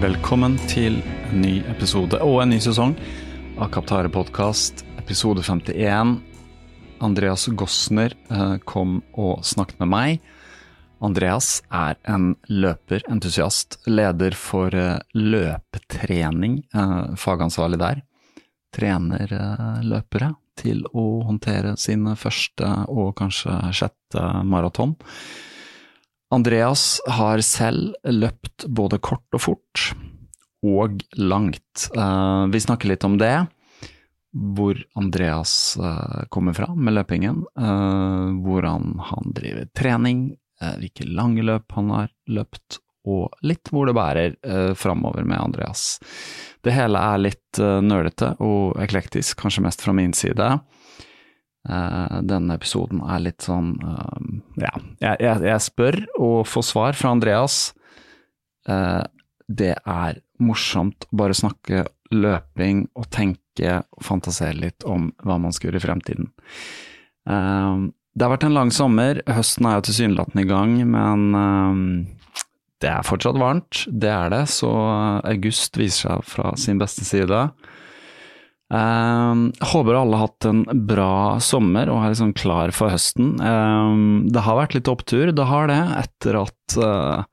Velkommen til en ny episode og en ny sesong av Kaptare podkast, episode 51. Andreas Gossner eh, kom og snakket med meg. Andreas er en løperentusiast, leder for eh, løpetrening, eh, fagansvarlig der. Trener løpere til å håndtere sin første og kanskje sjette maraton. Andreas har selv løpt både kort og fort, og langt. Uh, vi snakker litt om det, hvor Andreas uh, kommer fra med løpingen, uh, hvordan han driver trening, hvilke lange løp han har løpt, og litt hvor det bærer uh, framover med Andreas. Det hele er litt nølete og eklektisk, kanskje mest fra min side. Uh, denne episoden er litt sånn uh, Ja, jeg, jeg, jeg, spør og får svar fra Andreas. Uh, det er morsomt å bare snakke løping og tenke og fantasere litt om hva man skal gjøre i fremtiden. det har vært en lang sommer, høsten er jo tilsynelatende i gang, men det er fortsatt varmt. Det er det, så august viser seg fra sin beste side. Uh, håper alle har hatt en bra sommer og er liksom klar for høsten. Uh, det har vært litt opptur, det har det, etter at uh,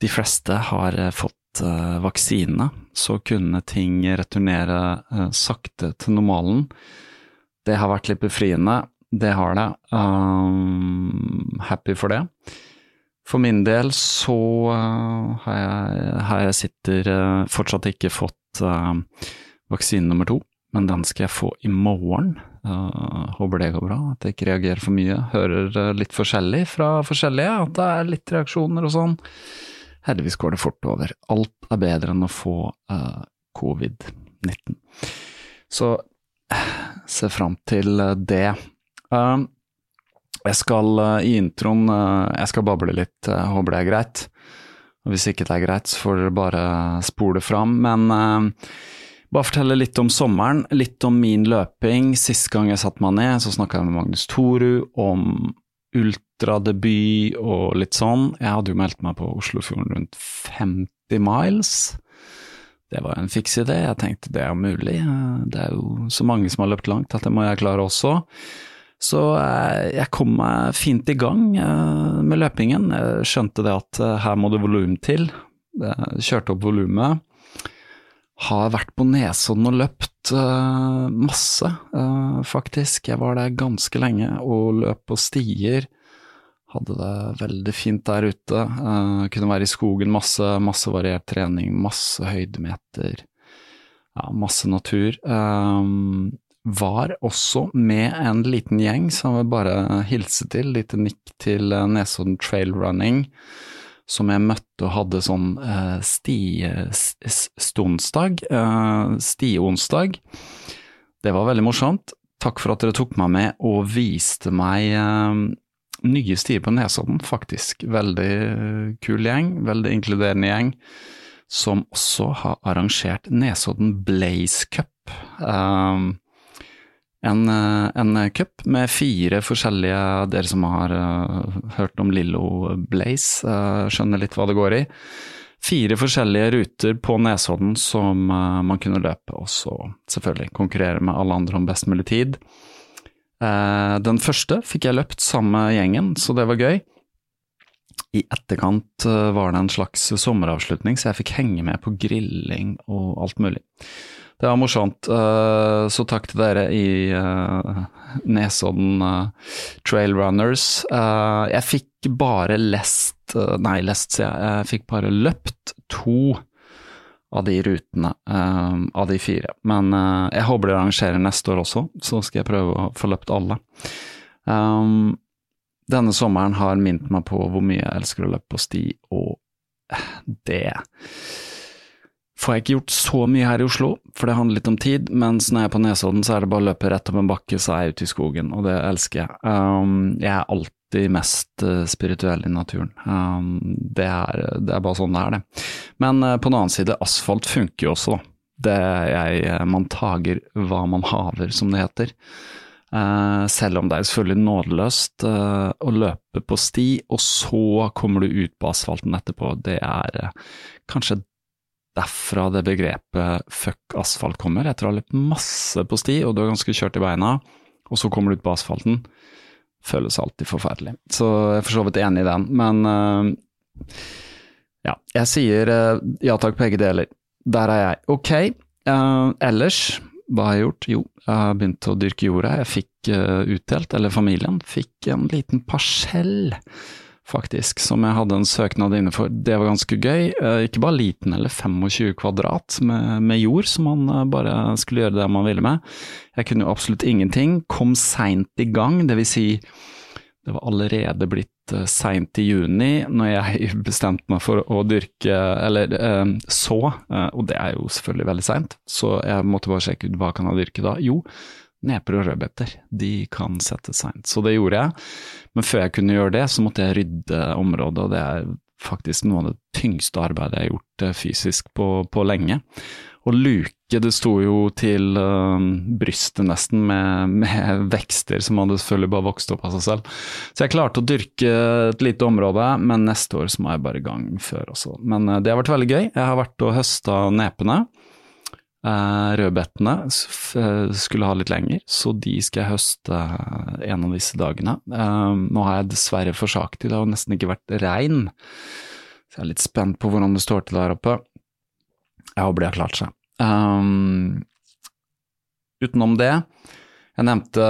de fleste har eh, fått uh, vaksine. Så kunne ting returnere uh, sakte til normalen. Det har vært litt befriende, det har det. Ehm, happy for det. For min del så har jeg, har jeg sitter fortsatt ikke fått vaksine nummer to, men den skal jeg få i morgen. Uh, håper det går bra, at jeg ikke reagerer for mye. Hører uh, litt forskjellig fra forskjellige, at det er litt reaksjoner og sånn. Heldigvis går det fort over. Alt er bedre enn å få uh, covid-19. Så se fram til det. jeg skal i introen Jeg skal bable litt, håper det er greit. Og hvis ikke det er greit, så får dere bare spole fram. Men bare fortelle litt om sommeren, litt om min løping. Sist gang jeg satte meg ned, så snakka jeg med Magnus Toru om ultradebut og litt sånn. Jeg hadde jo meldt meg på Oslofjorden rundt 50 miles. Det var en fiks idé, jeg tenkte det er mulig. Det er jo så mange som har løpt langt at det må jeg klare også. Så eh, jeg kom meg fint i gang eh, med løpingen. Jeg skjønte det at eh, her må det volum til. Jeg kjørte opp volumet har vært på Nesodden og løpt uh, masse, uh, faktisk. Jeg var der ganske lenge og løp på stier. Hadde det veldig fint der ute. Uh, kunne være i skogen, masse, masse variert trening, masse høydemeter. Ja, masse natur. var også med en liten gjeng som jeg bare hilse til. Lite nikk til Nesodden Trail Running som jeg møtte og hadde sånn uh, stonsdag, eh, stionsdag. Det var veldig morsomt. Takk for at dere tok meg med og viste meg eh, nye stier på Nesodden, faktisk. Veldig kul gjeng, veldig inkluderende gjeng, som også har arrangert Nesodden Blaze Cup. Um, en, eh, en cup med fire forskjellige Dere som har uh, hørt om Lillo Blaze, uh, skjønner litt hva det går i. Fire forskjellige ruter på Nesodden som uh, man kunne løpe, og så selvfølgelig konkurrere med alle andre om best mulig tid. den første fikk jeg løpt sammen med gjengen, så det var gøy. I etterkant var det en slags sommeravslutning, så jeg fikk henge med på grilling og alt mulig. Det var morsomt. Uh, så takk til dere i uh, Nesodden uh, Trail Runners. jeg fikk bare lest Nei, lest, sier jeg. Jeg fikk bare løpt to av de rutene, av de fire. Men jeg håper de arrangerer neste år også, så skal jeg prøve å få løpt alle. Denne sommeren har minnet meg på hvor mye jeg elsker å løpe på sti, og det får jeg ikke gjort så mye her i Oslo, for det handler litt om tid, mens når jeg er på Nesodden, så er det bare å løpe rett opp en bakke, så er jeg ute i skogen, og det elsker jeg. Um, jeg er alltid mest uh, spirituell i naturen. Um, det, er, det, er, bare sånn det er, det. Men uh, på den annen side, asfalt funker jo også, da. Det jeg, uh, man tager hva man haver, som det heter. Uh, selv om det er selvfølgelig nådeløst uh, å løpe på sti, og så kommer du ut på asfalten etterpå. Det er uh, kanskje derfra det begrepet fuck asfalt kommer. Etter å ha løpt masse på sti, og du er ganske kjørt i beina, og så kommer du ut på asfalten. Føles alltid forferdelig. Så jeg er for så vidt enig i den, men uh, ja, jeg sier uh, ja takk, begge deler. Der er jeg. Ok, uh, ellers, hva har jeg gjort? Jo, jeg har begynt å dyrke jorda. Jeg fikk utdelt, eller familien fikk en liten parsell faktisk, som jeg hadde en søknad inne for. Det var ganske gøy. Eh, ikke bare liten eller 25 kvadrat med, med, jord, som man eh, bare skulle gjøre det man ville med. Jeg kunne jo absolutt ingenting. Kom seint i gang, vil si det var allerede blitt uh, seint i juni når jeg bestemte meg for å dyrke, eller så, og det er jo selvfølgelig veldig seint, så jeg måtte bare sjekke ut hva kan jeg dyrke da. Jo, Neper og rødbeter, de kan settes seint. Så det gjorde jeg. Men før jeg kunne gjøre det, så måtte jeg rydde området, og det er faktisk noe av det tyngste arbeidet jeg har gjort eh, fysisk på, på lenge. Og luke, det sto jo til uh, brystet nesten med, med, vekster som hadde selvfølgelig bare vokst opp av seg selv. Så jeg klarte å dyrke et lite område, men neste år så må jeg bare i gang før også. Men uh, det har vært veldig gøy. Jeg har vært og høsta nepene. Uh, rødbetene eh, skulle ha litt lenger, så de skal jeg høste uh, en av disse dagene. Uh, nå har jeg dessverre forsaket, det har jo nesten ikke vært regn, så jeg er litt spent på hvordan det står til der oppe. Jeg håper de har klart seg. Um, utenom det, jeg nevnte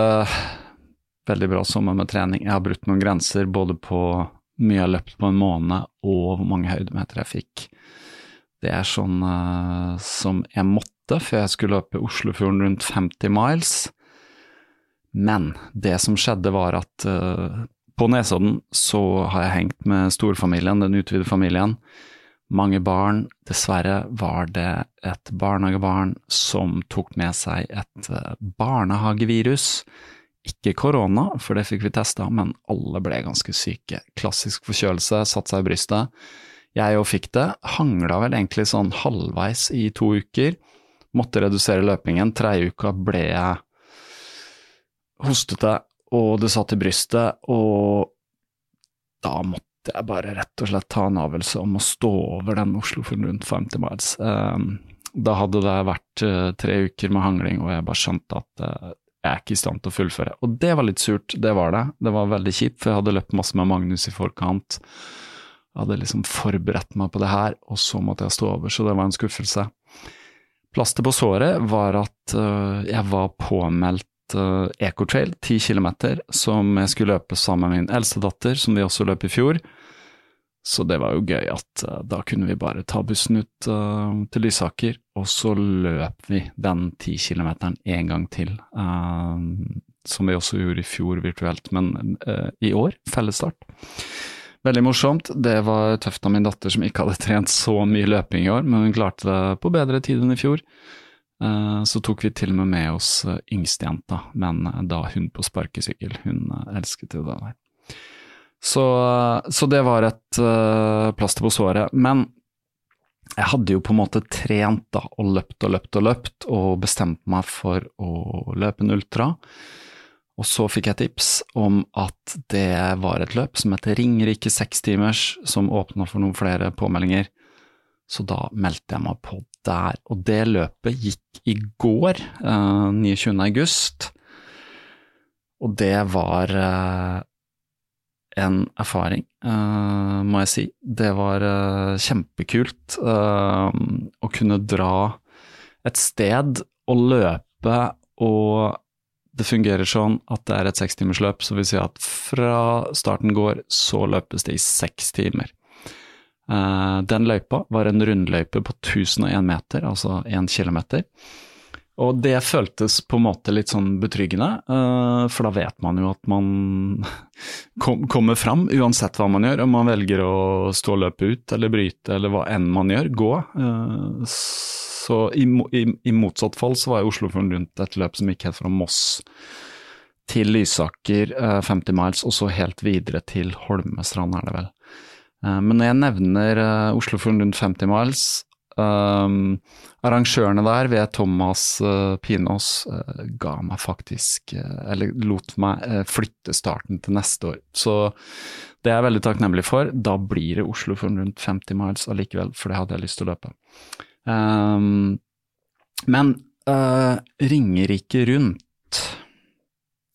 veldig bra sommer med trening. Jeg har brutt noen grenser både på mye jeg har løpt på en måned og hvor mange høydemeter jeg fikk. Det er sånn som jeg måtte før jeg skulle løpe Oslofjorden rundt 50 miles. Men det som skjedde var at uh, på Nesodden så har jeg hengt med storfamilien, den utvidede familien. Mange barn. Dessverre var det et barnehagebarn som tok med seg et uh, barnehagevirus. Ikke korona, for det fikk vi testa, men alle ble ganske syke. Klassisk forkjølelse, satte seg i brystet. Jeg òg fikk det. Hangla vel egentlig sånn halvveis i to uker. Måtte redusere løpingen. Tredje uka ble jeg hostete, og det satt i brystet, og da måtte jeg bare rett og slett ta en avgjørelse om å stå over den Oslofjorden rundt 50 miles. Ehm, da hadde det vært eh, tre uker med hangling, og jeg bare skjønte at eh, jeg er ikke i stand til å fullføre. Og det var litt surt, det var det. Det var veldig kjipt, for jeg hadde løpt masse med Magnus i forkant. Jeg hadde liksom forberedt meg på det her, og så måtte jeg stå over, så det var en skuffelse. Plaster på såret var at uh, jeg var påmeldt uh, Ecotrail, ti kilometer, som jeg skulle løpe sammen med min eldste datter, som vi også løp i fjor. Så det var jo gøy at uh, da kunne vi bare ta bussen ut til Lysaker, og så løp vi den 10 km en gang til. Som vi også gjorde i fjor virtuelt, men i år fellesstart. Veldig morsomt. Det var tøft av min datter som ikke hadde trent så mye løping i år, men hun klarte det på bedre tid enn i fjor. Eh, Så tok vi til og med med oss eh, yngstejenta, men eh, da hun på sparkesykkel. Hun elsket jo det der. Så, så det var et eh, plaster på såret. Men jeg hadde jo på en måte trent da, og løpt og løpt og løpt, og bestemt meg for å løpe en ultra. Og så fikk jeg tips om at det var et løp som heter Ringerike sekstimers, som åpna for noen flere påmeldinger. Så da meldte jeg meg på der. Og det løpet gikk i går, eh, 29. august. Og det var eh, en erfaring, eh, må jeg si. Det var eh, kjempekult eh, å kunne dra et sted og løpe, og det fungerer sånn at det er et sekstimersløp, så vil si at fra starten går, så løpes det i seks timer. Eh, den løypa var en rundløype på 1001 meter, altså 1 kilometer. Og det føltes på en måte litt sånn betryggende, eh, for da vet man jo at man kom, kommer fram uansett hva man gjør. Om man velger å stå og løpe ut eller bryte eller hva enn man gjør, gå. Eh, Så i, i, i motsatt fall så var jeg Oslofjorden rundt et løp som gikk helt fra Moss til Lysaker, eh, 50 miles, og så helt videre til Holmestrand, er det vel. Eh, Men når jeg nevner eh, Oslofjorden rundt 50 miles, um, arrangørene der ved Thomas uh, Pinås uh, ga meg faktisk, uh, eller lot meg eh, flytte starten til neste år. Så det er jeg veldig takknemlig for. Da blir det Oslo for rundt 50 miles allikevel, for det hadde jeg lyst til å løpe. Um, men Ringerike rundt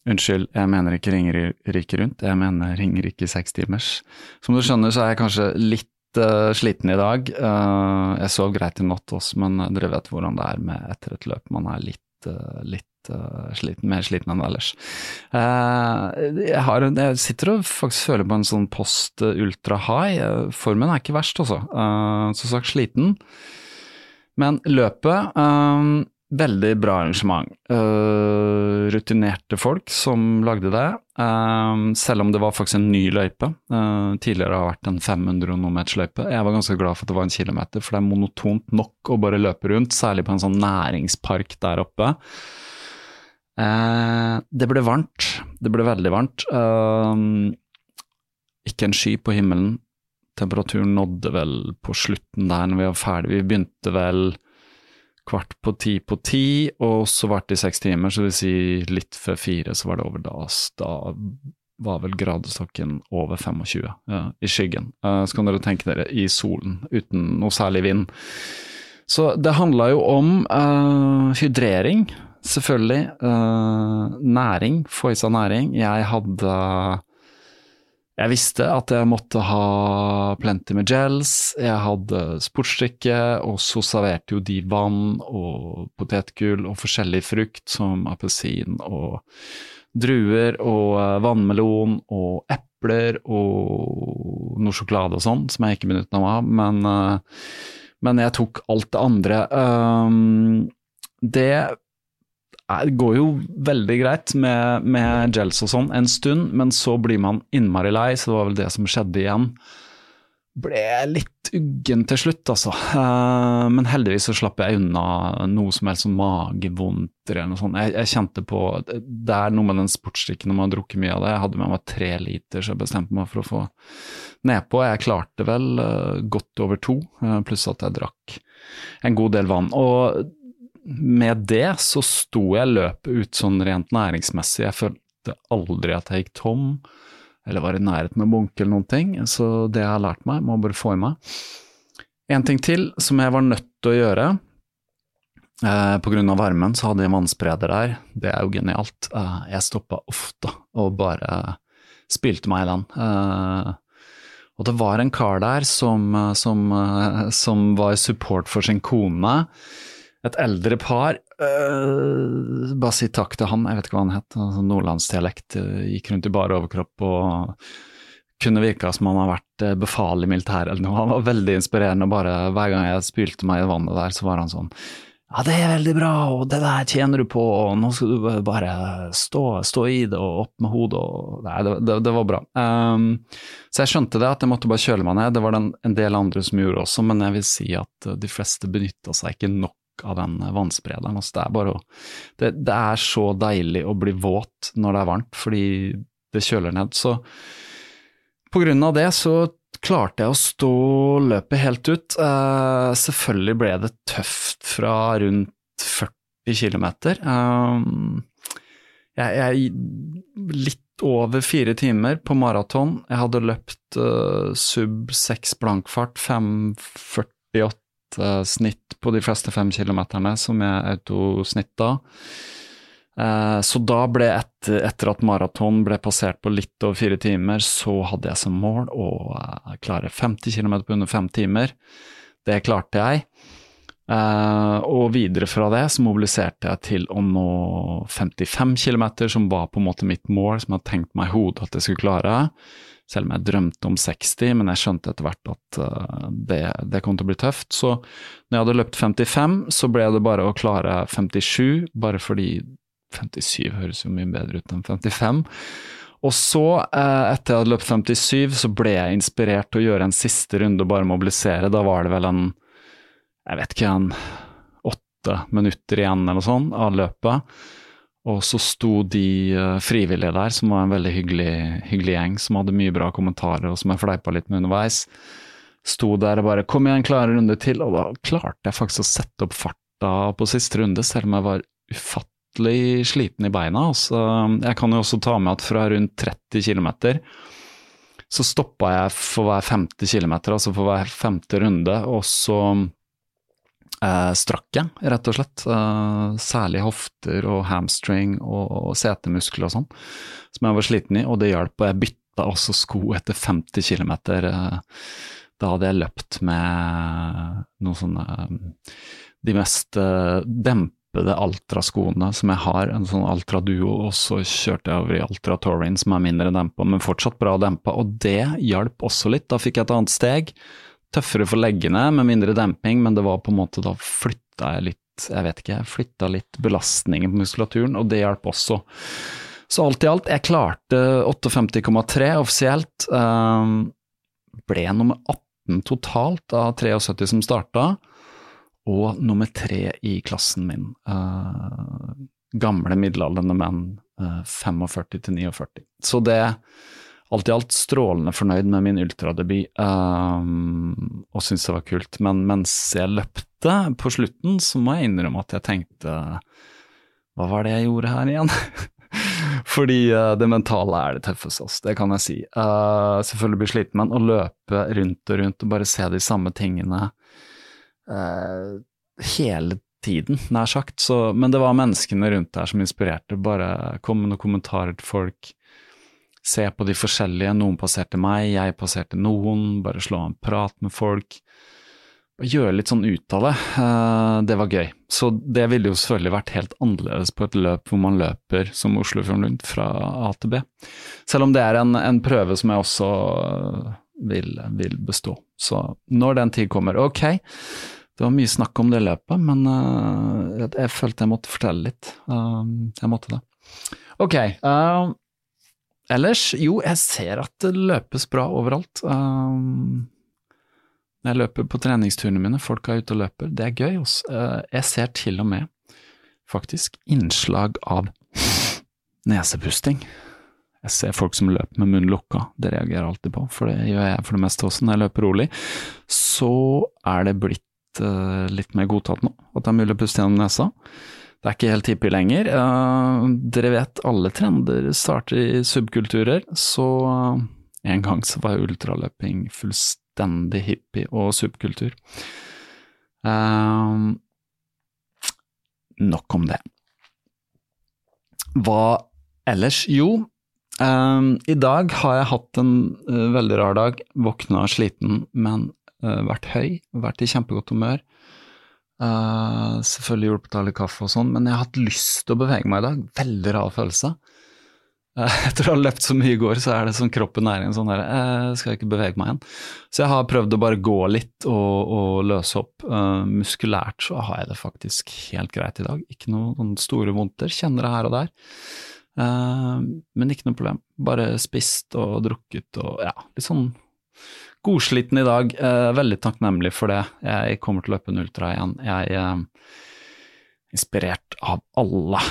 Unnskyld, jeg mener ikke Ringerike rundt, jeg mener Ringerike sekstimers. Som du skjønner så er jeg kanskje litt eh, sliten i dag. Uh, jeg sov greit i natt også, men dere vet hvordan det er med etter et løp. Man er litt, eh, litt sliten, mer sliten enn ellers. Jeg, har, jeg sitter og faktisk føler på en sånn post ultra high. Formen er ikke verst, altså. Som sagt sliten. Men løpet Veldig bra arrangement. Uh, rutinerte folk som lagde det, Uh, selv om det var faktisk en ny løype. Uh, tidligere har det vært en 500 og noe meters løype. Jeg var ganske glad for at det var en kilometer, for det er monotont nok å bare løpe rundt, særlig på en sånn næringspark der oppe. Det ble varmt. Det ble veldig varmt. Ikke en sky på himmelen. Temperaturen nådde vel på slutten der når vi var ferdig. Vi begynte vel kvart på ti på ti, og så varte det i seks timer, så det vil si litt før fire så var det over da. Da var vel gradestokken over 25 ja, i skyggen. Uh, så kan dere tenke dere i solen, uten noe særlig vind. Så det handla jo om uh, hydrering, selvfølgelig. Uh, næring, få i seg næring. Jeg hadde jeg visste at jeg måtte ha plenty med gels, jeg hadde sportsdrikke, og så serverte jo de vann og potetgull og forskjellig frukt som appelsin og druer og eh, vannmelon og epler og noe sjokolade og sånn, som jeg ikke benyttet meg av, men, eh, men jeg tok alt det andre. Um, det er- går jo veldig greit med, med gels og sånn en stund, men så blir man innmari lei, så det var vel det som skjedde igjen. Ble litt uggen til slutt, altså. Eh, men heldigvis så slapp jeg unna noe som helst som magevondt eller noe sånt. Jeg, jeg kjente på Det er noe med den sportsdrikken når man har drukket mye av det. Jeg hadde med meg tre liter, så jeg bestemte meg for å få nedpå. Jeg klarte vel eh, godt over to, eh, pluss at jeg drakk en god del vann. Og med det så sto jeg løpet ut sånn rent næringsmessig. Jeg følte aldri at jeg gikk tom, eller var i nærheten av å bunke eller noen ting. Så det jeg har lært meg, må bare få i meg. En ting til som jeg var nødt til å gjøre. Eh, av varmen så hadde jeg vannspreder der. Det er jo genialt. Eh, jeg stoppa ofte og bare spilte meg i den. Eh, og det var en kar der som, eh, som, som var support for sin kone. Et eldre par. eh, bare si takk til han, jeg vet ikke hva han het. Altså, Nordlandsdialekt. eh, gikk rundt i bare overkropp og kunne virka som han har vært eh, befal i militæret eller noe. Han var veldig inspirerende. bare Hver gang jeg spylte meg i vannet der, så var han sånn ja, det er veldig bra, og det der tjener du på, og nå skal du bare stå, stå i det og opp med hodet og Nei, det, det, det var bra. Um, så jeg skjønte det, at jeg måtte bare kjøle meg ned. Det var det en del andre som gjorde også, men jeg vil si at de fleste benytta seg ikke nok av den vannsprederen. Altså, det, er bare det, det er så deilig å bli våt når det er varmt, fordi det kjøler ned. Så på grunn av det så klarte jeg å stå løpet helt ut. Uh, selvfølgelig ble det tøft fra rundt 40 km. Uh, jeg, jeg litt over fire timer på maraton. Jeg hadde løpt uh, sub 6 blankfart, 5.48 snitt på de fleste fem kilometerne, som er autosnitt da. Eh, så da ble etter, etter at maraton ble passert på litt over fire timer, så hadde jeg som mål å eh, klare 50 km på under fem timer. Det klarte jeg. Og videre fra det så mobiliserte jeg til å nå 55 km, som var på en måte mitt mål, som jeg hadde tenkt meg i hodet at jeg skulle klare. Selv om jeg drømte om 60, men jeg skjønte etter hvert at uh, det, det, kom til å bli tøft. Så når jeg hadde løpt 55, så ble det bare å klare 57, bare fordi 57 høres jo mye bedre ut enn 55. Og så, eh, etter jeg hadde løpt 57, så ble jeg inspirert til å gjøre en siste runde og bare mobilisere. Da var det vel en, jeg vet ikke, en åtte minutter igjen eller noe sånt av løpet. Og så sto de uh, frivillige der, som var en veldig hyggelig, hyggelig, gjeng, som hadde mye bra kommentarer, og som jeg fleipa litt med underveis. Sto der og bare 'kom igjen, klare runde til', og da klarte jeg faktisk å sette opp farta på siste runde, selv om jeg var ufattelig sliten i beina. Så jeg kan jo også ta med at fra rundt 30 km så stoppa jeg for hver femte kilometer, altså for hver femte runde, og så eh, strakk jeg, rett og slett. Eh, særlig hofter og hamstring og, og setemuskler og sånn, som jeg var sliten i, og det hjalp. Og jeg bytta også sko etter 50 km. Eh, da hadde jeg løpt med noen sånne de mest uh, dempede Altra-skoene som jeg har, en sånn Altra Duo, og så kjørte jeg over i Altra Touring, som er mindre dempa, men fortsatt bra dempa, og det hjalp også litt. Da fikk jeg et annet steg. Tøffere for leggene med mindre demping, men det var på en måte da flytta jeg litt, jeg vet ikke, jeg flytta litt belastningen på muskulaturen, og det hjalp også. Så alt i alt, jeg klarte 58,3 offisielt. Um, ble nummer 18 totalt av 73 som starta og nummer tre i klassen min. Uh, gamle middelaldrende menn, uh, 45 til 49. Så det alt i alt strålende fornøyd med min ultradebut, um, og syntes det var kult. Men mens jeg løpte på slutten, så må jeg innrømme at jeg tenkte hva var det jeg gjorde her igjen? Fordi uh, det mentale er det tøffeste, altså. det kan jeg si. Uh, selvfølgelig blir sliten, men å løpe rundt og rundt og bare se de samme tingene uh, hele tiden, nær sagt. Så, men det var menneskene rundt der som inspirerte. Bare kom med noen kommentarer til folk. Se på de forskjellige. Noen passerte meg, jeg passerte noen. Bare slå av en prat med folk. Gjøre litt sånn ut av det. Uh, det var gøy. Så det ville jo selvfølgelig vært helt annerledes på et løp hvor man løper som Oslofjorden Lund fra A til B. Selv om det er en, en prøve som jeg også vil, vil bestå. Så når den tid kommer, ok. Det var mye snakk om det løpet, men uh, jeg, jeg, følte jeg måtte fortelle litt. Jeg måtte det. Ok. Ellers, jo, jeg ser at det løpes bra overalt. jeg løper på treningsturene mine, folk er ute og løper. Det er gøy. Også. jeg ser til og med faktisk innslag av nesepusting. Jeg ser folk som løper med munnen lukka, det reagerer jeg alltid på, for det gjør jeg for det meste også når jeg løper rolig. Så er det blitt uh, litt mer godtatt nå, at det er mulig å puste gjennom nesa. Det er ikke helt hippie lenger. Dere vet alle trender starter i subkulturer, så uh, en gang så var ultraløping fullstendig hippie og subkultur. nok om det. Hva ellers? Jo, i dag har jeg hatt en veldig rar dag. Våkna sliten, men vært høy, vært i kjempegodt humør. Uh, selvfølgelig hjulpet av litt kaffe og sånn, men jeg har hatt lyst til å bevege meg i dag. Veldig rar følelse. Eh, Etter å ha løpt så mye i går, så er det som kroppen er i en sånn der eh, Skal jeg ikke bevege meg igjen? Så jeg har prøvd å bare gå litt og, og løse opp. Eh, muskulært så har jeg det faktisk helt greit i dag. Ikke noen store vondter. Kjenner det her og der. Eh, men ikke noe problem. Bare spist og drukket og ja, litt sånn godsliten i dag. Eh, veldig takknemlig for det. Jeg kommer til å løpe en ultra igjen. Jeg er inspirert av alle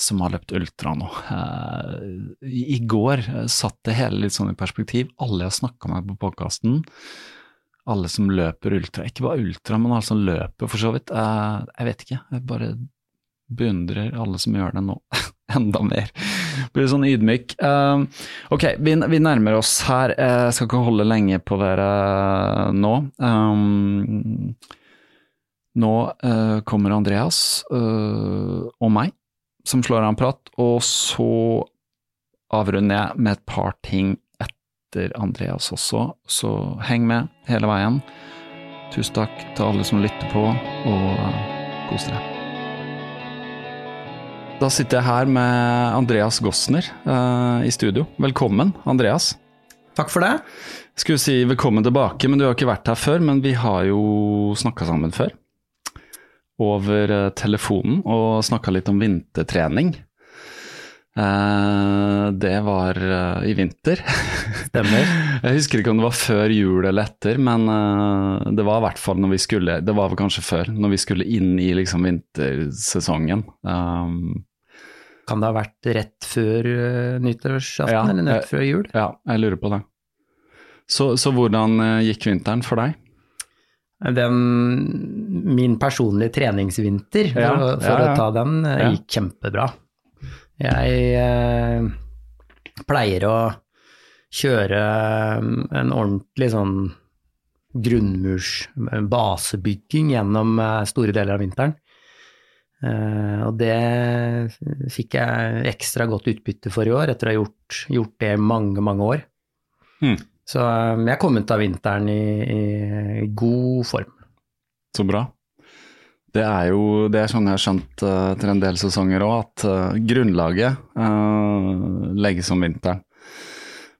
som har løpt ultra nå. Eh, i går eh, satt det hele litt sånn i perspektiv. Alle jeg har snakka med på podkasten, alle som løper ultra, ikke bare ultra, men alle som løper for så vidt. Eh, jeg vet ikke, jeg bare beundrer alle som gjør det nå. Enda mer. Blir sånn ydmyk. Uh, ok, vi, vi nærmer oss her. Jeg skal ikke holde lenge på dere nå. Um, nå uh, kommer Andreas uh, og meg som slår av en prat, og så avrunder jeg med et par ting etter Andreas også, så heng med hele veien. Tusen takk til alle som lytter på, og eh, kos dere. Da sitter jeg her med Andreas Gossner uh, i studio. Velkommen, Andreas. Takk for det. Jeg Skulle si velkommen tilbake, men du har ikke vært her før. Men vi har jo snakka sammen før. Over eh, telefonen og snakka litt om vintertrening. Uh, det var i vinter. Stemmer. Jeg husker ikke om det var før jul eller etter, men det var i hvert fall når vi skulle Det var vel kanskje før, når vi skulle inn i liksom vintersesongen. Um, Kan det ha vært rett før uh, nyttårsaften, Ja, eller eh, rett før jul? ja, jeg lurer på det. Så, så hvordan eh, gikk vinteren for deg? Den, min personlige treningsvinter, for, Ja, for ja, å ta den, Ja. gikk kjempebra. Jeg eh, pleier å kjøre en ordentlig sånn grunnmurs basebygging gjennom eh, store deler av vinteren. Eh, og det fikk jeg ekstra godt utbytte for i år, etter å ha gjort, gjort det mange, mange år. Mm. Så eh, jeg kom ut av vinteren i, i god form. Så bra. Det er jo det er sånn jeg har skjønt eh, etter en del sesonger òg, at uh, grunnlaget uh, legges om vinteren.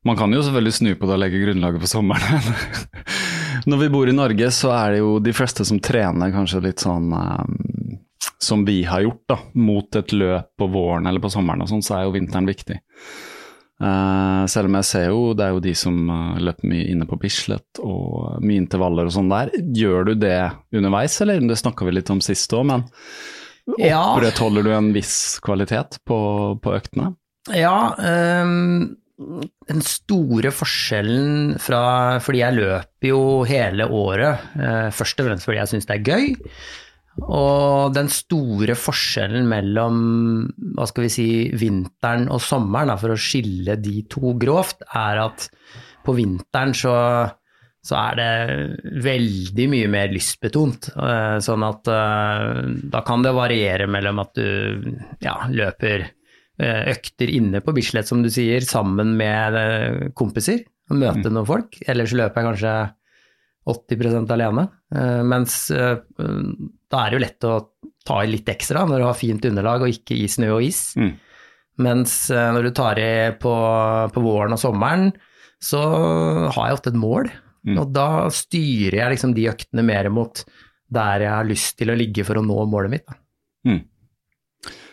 Man kan jo selvfølgelig snu på det og legge grunnlaget på sommeren. Når vi bor i Norge, så er det jo de fleste som trener kanskje litt sånn som vi har gjort, da, mot et løp på våren eller på sommeren og sånn, så er jo vinteren viktig. Uh, selv om jeg ser jo, det er jo de som uh, løper mye inne på Bislett og mye intervaller og sånn der. Gjør du det underveis, eller? Det snakka vi litt om sist òg, men Ja. opprettholder du en viss kvalitet på, på øktene? Ja, Um den store forskjellen fra Fordi jeg løper jo hele året, eh, først og fremst fordi jeg syns det er gøy. Og den store forskjellen mellom hva skal vi si, vinteren og sommeren, da, for å skille de to grovt, er at på vinteren så, så er det veldig mye mer lystbetont. eh, Sånn at eh, da kan det variere mellom at du ja, løper eh, økter inne på Bislett, som du sier, sammen med kompiser og møte noen folk. Ellers løper jeg kanskje 80% alene. Mens da er det jo lett å ta i litt ekstra når du har fint underlag og ikke i snø og is. Mm. Mens eh, når du tar i på, på våren og sommeren, så har jeg ofte et mål. Mm. Og da styrer jeg liksom de øktene mer mot der jeg har lyst til å ligge for å nå målet mitt. Mm.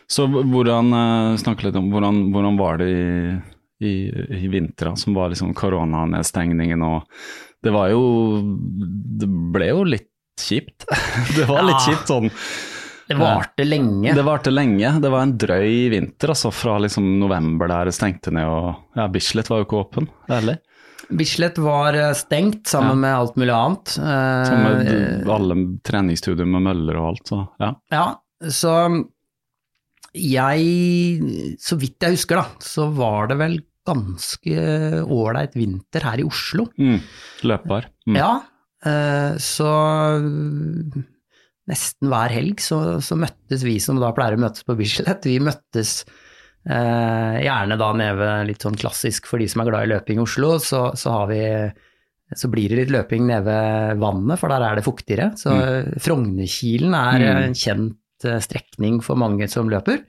Så hvordan, eh, snakke litt om hvordan, hvordan var det i, i, i vintra, som var liksom koronanedstengningen og Det var jo Det ble jo litt kjipt. Det var litt Ja. kjipt sånn. Det varte lenge. Det varte lenge. Det var en drøy vinter, altså fra liksom november der det stengte ned og Ja, Bislett var jo ikke åpen, ærlig. Bislett var eh, stengt sammen Ja. med alt mulig annet. Sammen med alle treningsstudier med møller og alt, så ja. Ja, så jeg, så vidt jeg husker da, så var det vel ganske ålreit vinter her i Oslo. Mm. Løpbar. Mm. Ja, eh, så nesten hver helg så, så møttes vi som da pleier å møtes på Bislett, vi møttes eh, gjerne da nede ved litt sånn klassisk for de som er glad i løping i Oslo, så, så har vi så blir det litt løping nede ved vannet, for der er det fuktigere. Så Frognerkilen er Mm. en kjent eh, strekning for mange som løper.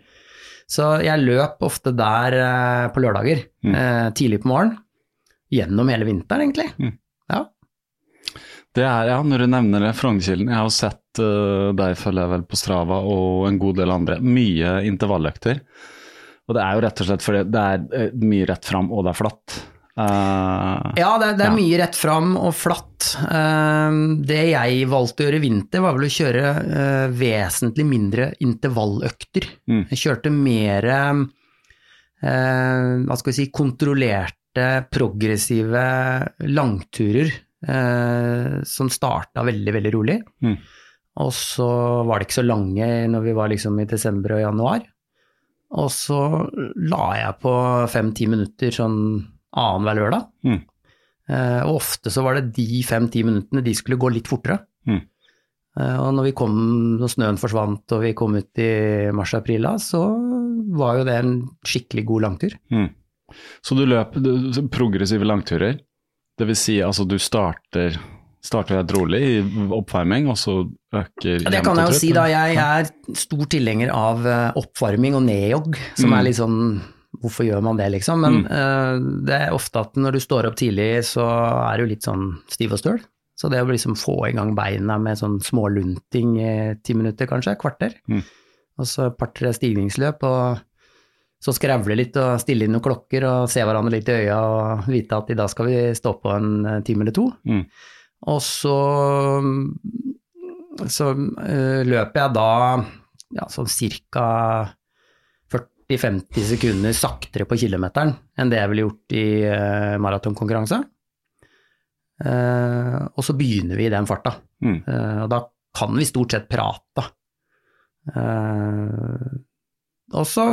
Så jeg løp ofte der eh, på lørdager, Mm. eh, tidlig på morgenen. Gjennom hele vinteren, egentlig. Det er, ja, når du nevner det, Frognerkilen. Jeg har sett uh, deg følger jeg vel på Strava og en god del andre. Mye intervalløkter. Og det er jo rett og slett fordi det er eh, mye rett fram, og det er flatt. Uh, Ja, det, det er Ja. mye rett fram og flatt. Uh, Det jeg valgte å gjøre i vinter, var vel å kjøre uh, vesentlig mindre intervalløkter. Mm. Jeg kjørte mer hva skal vi si, kontrollerte, progressive langturer eh, som starta veldig, veldig rolig. Mm. Og så var det ikke så lange når vi var liksom i desember og januar. Og så la jeg på fem-ti minutter sånn annenhver lørdag. Mm. Eh, og ofte så var det de fem-ti minuttene de skulle gå litt fortere. Mm. Eh, og når vi kom, når snøen forsvant og vi kom ut i mars-april da, så var jo det en skikkelig god langtur. mm. Så du løper du, progressive langturer. Det vil si altså du starter, starter helt rolig i oppvarming, og så øker Ja, det kan jeg jo si da, jeg er stor tilhenger av eh, oppvarming og nedjogg, som Mm. er litt sånn Hvorfor gjør man det, liksom? Men eh, det er ofte at når du står opp tidlig, så er du litt sånn stiv og støl. Så det å liksom få i gang beina med sånn smålunting i ti minutter, kanskje, kvarter, Mm. og så et par-tre stigningsløp, og så skravle litt og stille inn noen klokker og se hverandre litt i øya og vite at i dag skal vi stå på en eh, time eller to. Mm. Og så, så eh, løper jeg da ja, sånn cirka 40-50 sekunder saktere på kilometeren enn det jeg ville gjort i uh, maratonkonkurranse. Uh, og så begynner vi i den farta. Mm. Uh, og da kan vi stort sett prate. Eh, og så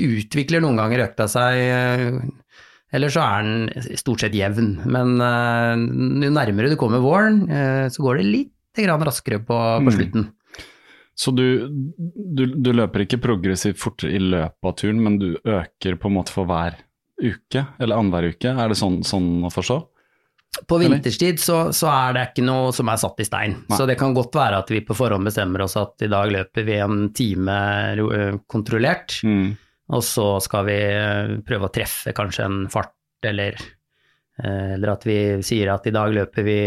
utvikler noen ganger økta seg, eh, eller så er den stort sett jevn. Men eh, jo nærmere du kommer våren, eh, så går det litt grann raskere på, på Mm. slutten. Så du, du, du løper ikke progressivt fortere i løpet av turen, men du øker på en måte for hver uke, eller annenhver uke? Er det sånn, sånn å forstå? På vinterstid så, så er det ikke noe som er satt i stein. Nei. Så det kan godt være at vi på forhånd bestemmer oss at i dag løper vi en time kontrollert, Mm. og så skal vi prøve å treffe kanskje en fart, eller, eller at vi sier at i dag løper vi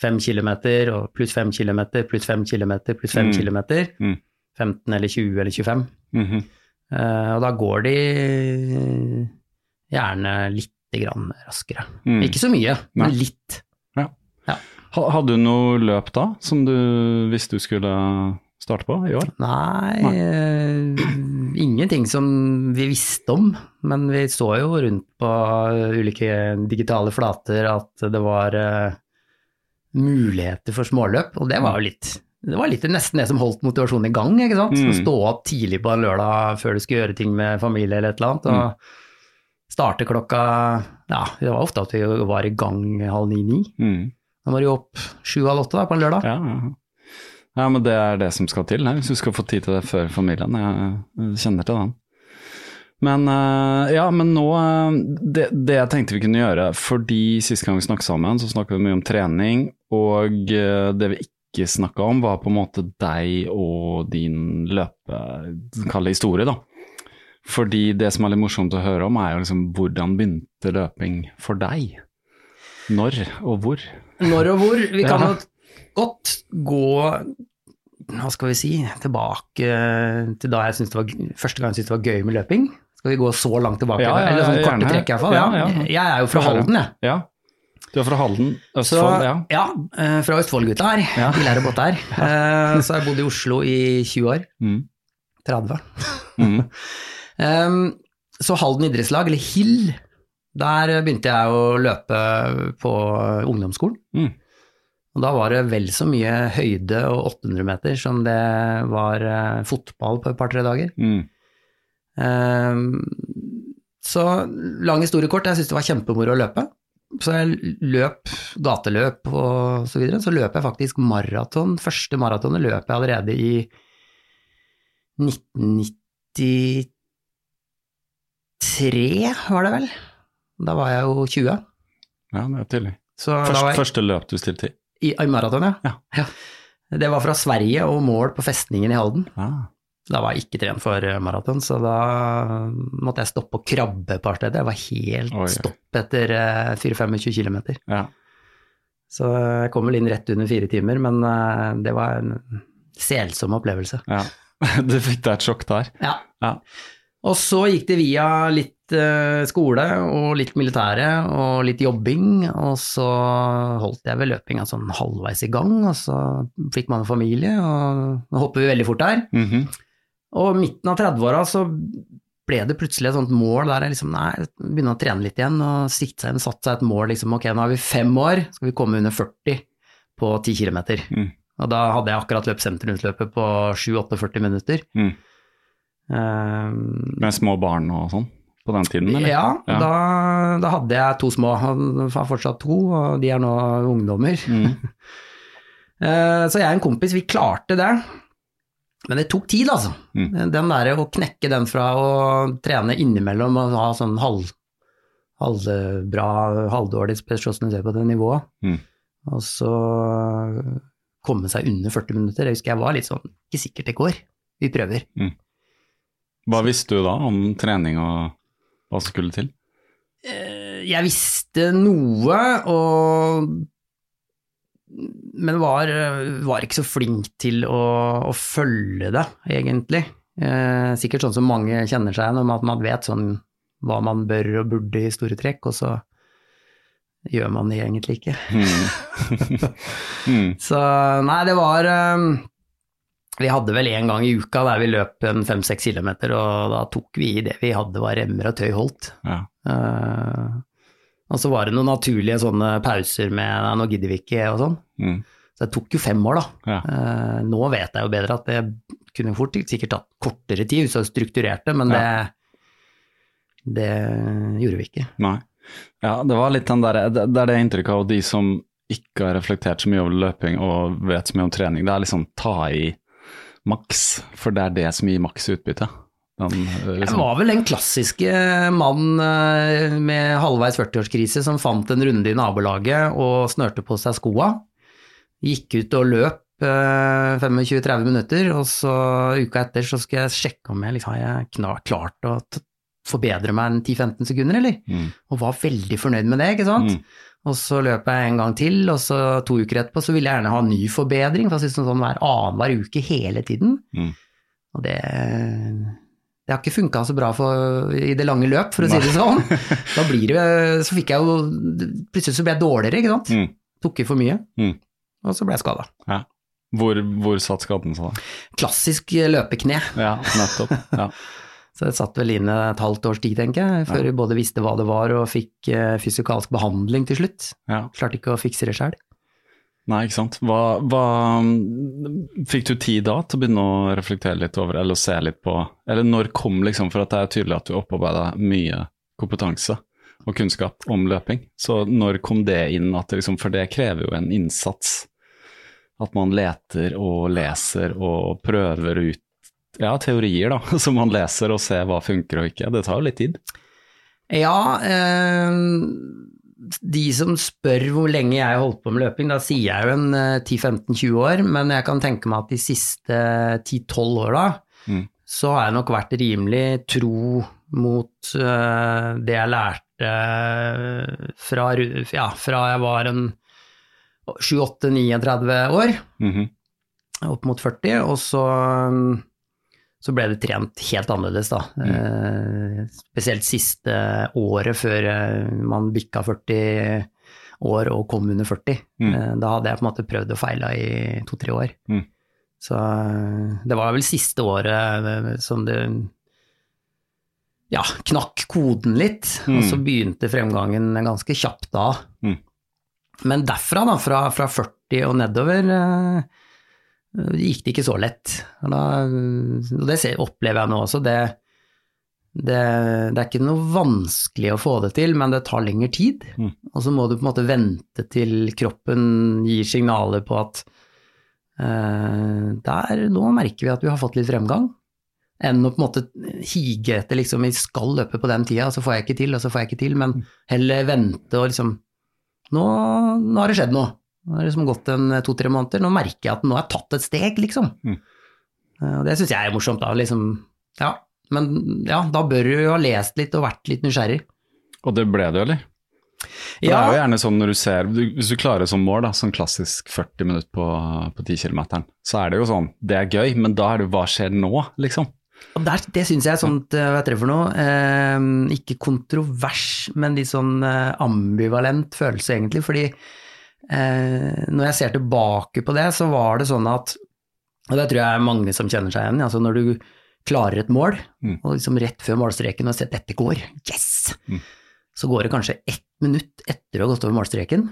fem kilometer, og pluss fem kilometer, pluss fem kilometer, pluss fem Mm. kilometer. Mm. 15 eller 20 eller 25. Mhm. Eh, og da går de gjerne litt grann raskere. Mm. Ikke så mye, men Nei. litt. Ja. Hadde du noe løp da, som du visste du skulle starte på i år? Nei, eh, ingenting som vi visste om, men vi så jo rundt på ulike digitale flater at det var uh, muligheter for småløp, og det var jo litt det var litt nesten det som holdt motivasjonen i gang. ikke sant? Mm. Stå opp tidlig på en lørdag før du skulle gjøre ting med familie eller et eller annet. og Starte klokka Ja, det var ofte at vi var i gang halv ni-ni. Mm. Da var det jo opp sju-halv åtte på en lørdag. Ja, ja. ja, men det er det som skal til her, hvis du skal få tid til det før familien. Jeg kjenner til den. Men eh, ja, men nå eh, det, det jeg tenkte vi kunne gjøre, fordi sist gang vi snakket sammen, så snakket vi mye om trening, og eh, det vi ikke snakka om, var på en måte deg og din løpe... Kall det historie, da. Fordi det som er litt morsomt å høre om, er jo liksom hvordan begynte løping for deg? Når og hvor? Når og hvor. Vi kan Ja. godt gå hva skal vi si, tilbake til da jeg syntes det var, første gang jeg syntes det var gøy med løping. Skal vi gå så langt tilbake? Ja, ja, Eller sånn korte trekk iallfall. Ja. Ja. Jeg er jo fra Halden, jeg. Ja, du er fra Halden, Så, ja. ja, eh, fra Østfold-gutta her. Ja. Vi lærer båt her. Eh, Så har jeg bodd i Oslo i 20 år. Mm. 30. Mm. Um, så Halden idrettslag, eller HIL, der begynte jeg å løpe på ungdomsskolen. Mm. Og da var det vel så mye høyde og 800 meter som det var eh, fotball på et par-tre dager. Mm. Um, så lang historie kort, jeg syntes det var kjempemoro å løpe. Så jeg løp gateløp og så videre. Så løp jeg faktisk maraton. Første maratonet løp jeg allerede i 1993, var det vel. Da var jeg jo 20. Ja, det er da Først, jeg Første løp du stilte i? i, i maraton, ja. Ja. Det var fra Sverige og mål på festningen i Halden. Ah. Da var jeg ikke trent for maraton, så da måtte jeg stoppe og krabbe et par steder. Jeg var helt Oi. stopp etter eh, 4-25 km. Ja. Så jeg kom vel inn rett under fire timer, men eh, det var en selsom opplevelse. ja. Du fikk deg et sjokk der. Ja. Ja. Og så gikk det via litt eh, skole og litt militære og litt jobbing, og så holdt jeg ved løpinga sånn halvveis i gang, og så fikk man en familie, og nå hopper vi veldig fort der. Mhm. Og midten av 30-åra så ble det plutselig et sånt mål der jeg liksom, nei, begynne å trene litt igjen, og sikte seg inn, satt seg et mål liksom, ok, nå har vi fem år, skal vi komme under 40 på 10 km. Mm. Og da hadde jeg akkurat løpt sentrumsløpet på 7-48 minutter. Mm. Ehm, Med små barn og sånn på den tiden, eller? ja, Ja. Da, da hadde jeg to små, han har fortsatt to, og de er nå ungdommer. Mm. Eh, Så jeg og en kompis, vi klarte det. Men det tok tid, altså. Mm. Den der å knekke den fra å trene innimellom og ha sånn halv, halvbra, halvdårlig ser på det nivået, Mm. og så komme seg under 40 minutter. Jeg husker jeg var litt sånn, ikke sikkert det går, vi prøver. Hva visste du da om trening og hva som skulle til? Eh, Jeg visste noe, og men var, var ikke så flink til å, å følge det, egentlig. Eh, sikkert sånn som mange kjenner seg igjen, at man vet sånn hva man bør og burde i store trekk, og så gjør man det egentlig ikke. Mm. mm. Så nei, det var eh, Vi hadde vel en gang i uka der vi løp en fem-seks kilometer, og da tok vi i det vi hadde var remmer og tøy holdt. Ja. Uh, og så var det noen naturlige sånne pauser med 'nå gidder vi ikke' og sånn. Mm. Så det tok jo fem år, da. Ja. Uh, nå vet jeg jo bedre at det kunne fort sikkert tatt kortere tid hvis jeg strukturerte, men det, det gjorde vi ikke. Nei. Ja, det var litt den der, det, det er det inntrykket av de som ikke har reflektert så mye over løping og vet så mye om trening. Det er liksom ta i maks, for det er det som gir maks utbytte. Den, liksom. Jeg var vel den klassiske mann eh, med halvveis 40-årskrise som fant en runde i nabolaget og snørte på seg skoa. Gikk ut og løp eh, 25-30 minutter, og så uka etter så skulle jeg sjekke om jeg liksom, har jeg klart å forbedre meg en 10-15 sekunder, eller? Mm. Og var veldig fornøyd med det, ikke sant? Mm. Og så løp jeg en gang til, og så to uker etterpå så ville jeg gjerne ha en ny forbedring, for jeg synes sånn hver annenhver uke hele tiden. Mm. Og det, det har ikke funka så bra for, i det lange løp, for å si det sånn. Da blir det, så fikk jeg jo, plutselig så ble jeg dårligere, ikke sant. Mm. Tok i for mye, Mm. og så ble jeg skada. Ja. Hvor, hvor satt skaden seg? da? Klassisk løpekne. Ja, nettopp. Ja. Så jeg satt vel inne et halvt års tid, tenker jeg, før jeg både visste hva det var og fikk uh, fysikalsk behandling til slutt. ja. Klarte ikke å fikse det sjøl. Nei, ikke sant. Hva, hva Fikk du tid da til å begynne å reflektere litt over, eller se litt på Eller når kom liksom, for at det er tydelig at du opparbeida mye kompetanse og kunnskap om løping. Så når kom det inn, at det liksom, for det krever jo en innsats. At man leter og leser og prøver ut ja, teorier da, som man leser og ser hva funker og ikke. Det tar jo litt tid. Ja, eh, de som spør hvor lenge jeg har holdt på med løping, da sier jeg jo en eh, 10-15-20 år, men jeg kan tenke meg at de siste 10-12 åra Mm. så har jeg nok vært rimelig tro mot eh, det jeg lærte fra, ja, fra jeg var en 28-39 år, Mhm. opp mot 40, og så, så ble det trent helt annerledes, da. Eh, spesielt siste året før eh, man bikka 40 år og kom under 40. Mm. Eh, da hadde jeg på en måte prøvd og feila i to-tre år. Mm. Så det var vel siste året som det ja, knakk koden litt, Mm. og så begynte fremgangen ganske kjapt da. Mm. Men derfra, da, fra, fra 40 og nedover, eh, gikk det ikke så lett. Og, da, og det ser, opplever jeg nå også. Det, det, det er ikke noe vanskelig å få det til, men det tar lengre tid. Mm. Og så må du på en måte vente til kroppen gir signaler på at uh, der, nå merker vi at vi har fått litt fremgang. Enn å på en måte hige etter liksom, vi skal løpe på den tida, så får jeg ikke til, og så får jeg ikke til, men heller vente og liksom nå, nå har det skjedd noe. Nå har det liksom gått en to-tre måneder, nå merker jeg at nå har jeg tatt et steg, liksom. Mm. Eh, Og det syns jeg er morsomt, da. Liksom, ja. Men ja, da bør du jo ha lest litt og vært litt nysgjerrig. Og det ble det, eller? For Det er jo gjerne sånn når du ser du- Hvis du klarer som mål, da, sånn klassisk 40 minutter på, på 10 km, så er det jo sånn Det er gøy, men da er det hva skjer nå, liksom? Og der, det syns jeg er sånt, eh, hva heter det for noe, eh, ikke kontrovers, men litt sånn eh, ambivalent følelse egentlig, fordi eh, når jeg ser tilbake på det, så var det sånn at, og det tror jeg er mange som kjenner seg igjen altså når du klarer et mål, Mm. og liksom rett før målstreken og ser at dette går, yes! Mm. Så går det kanskje ett minutt etter å ha gått over målstreken,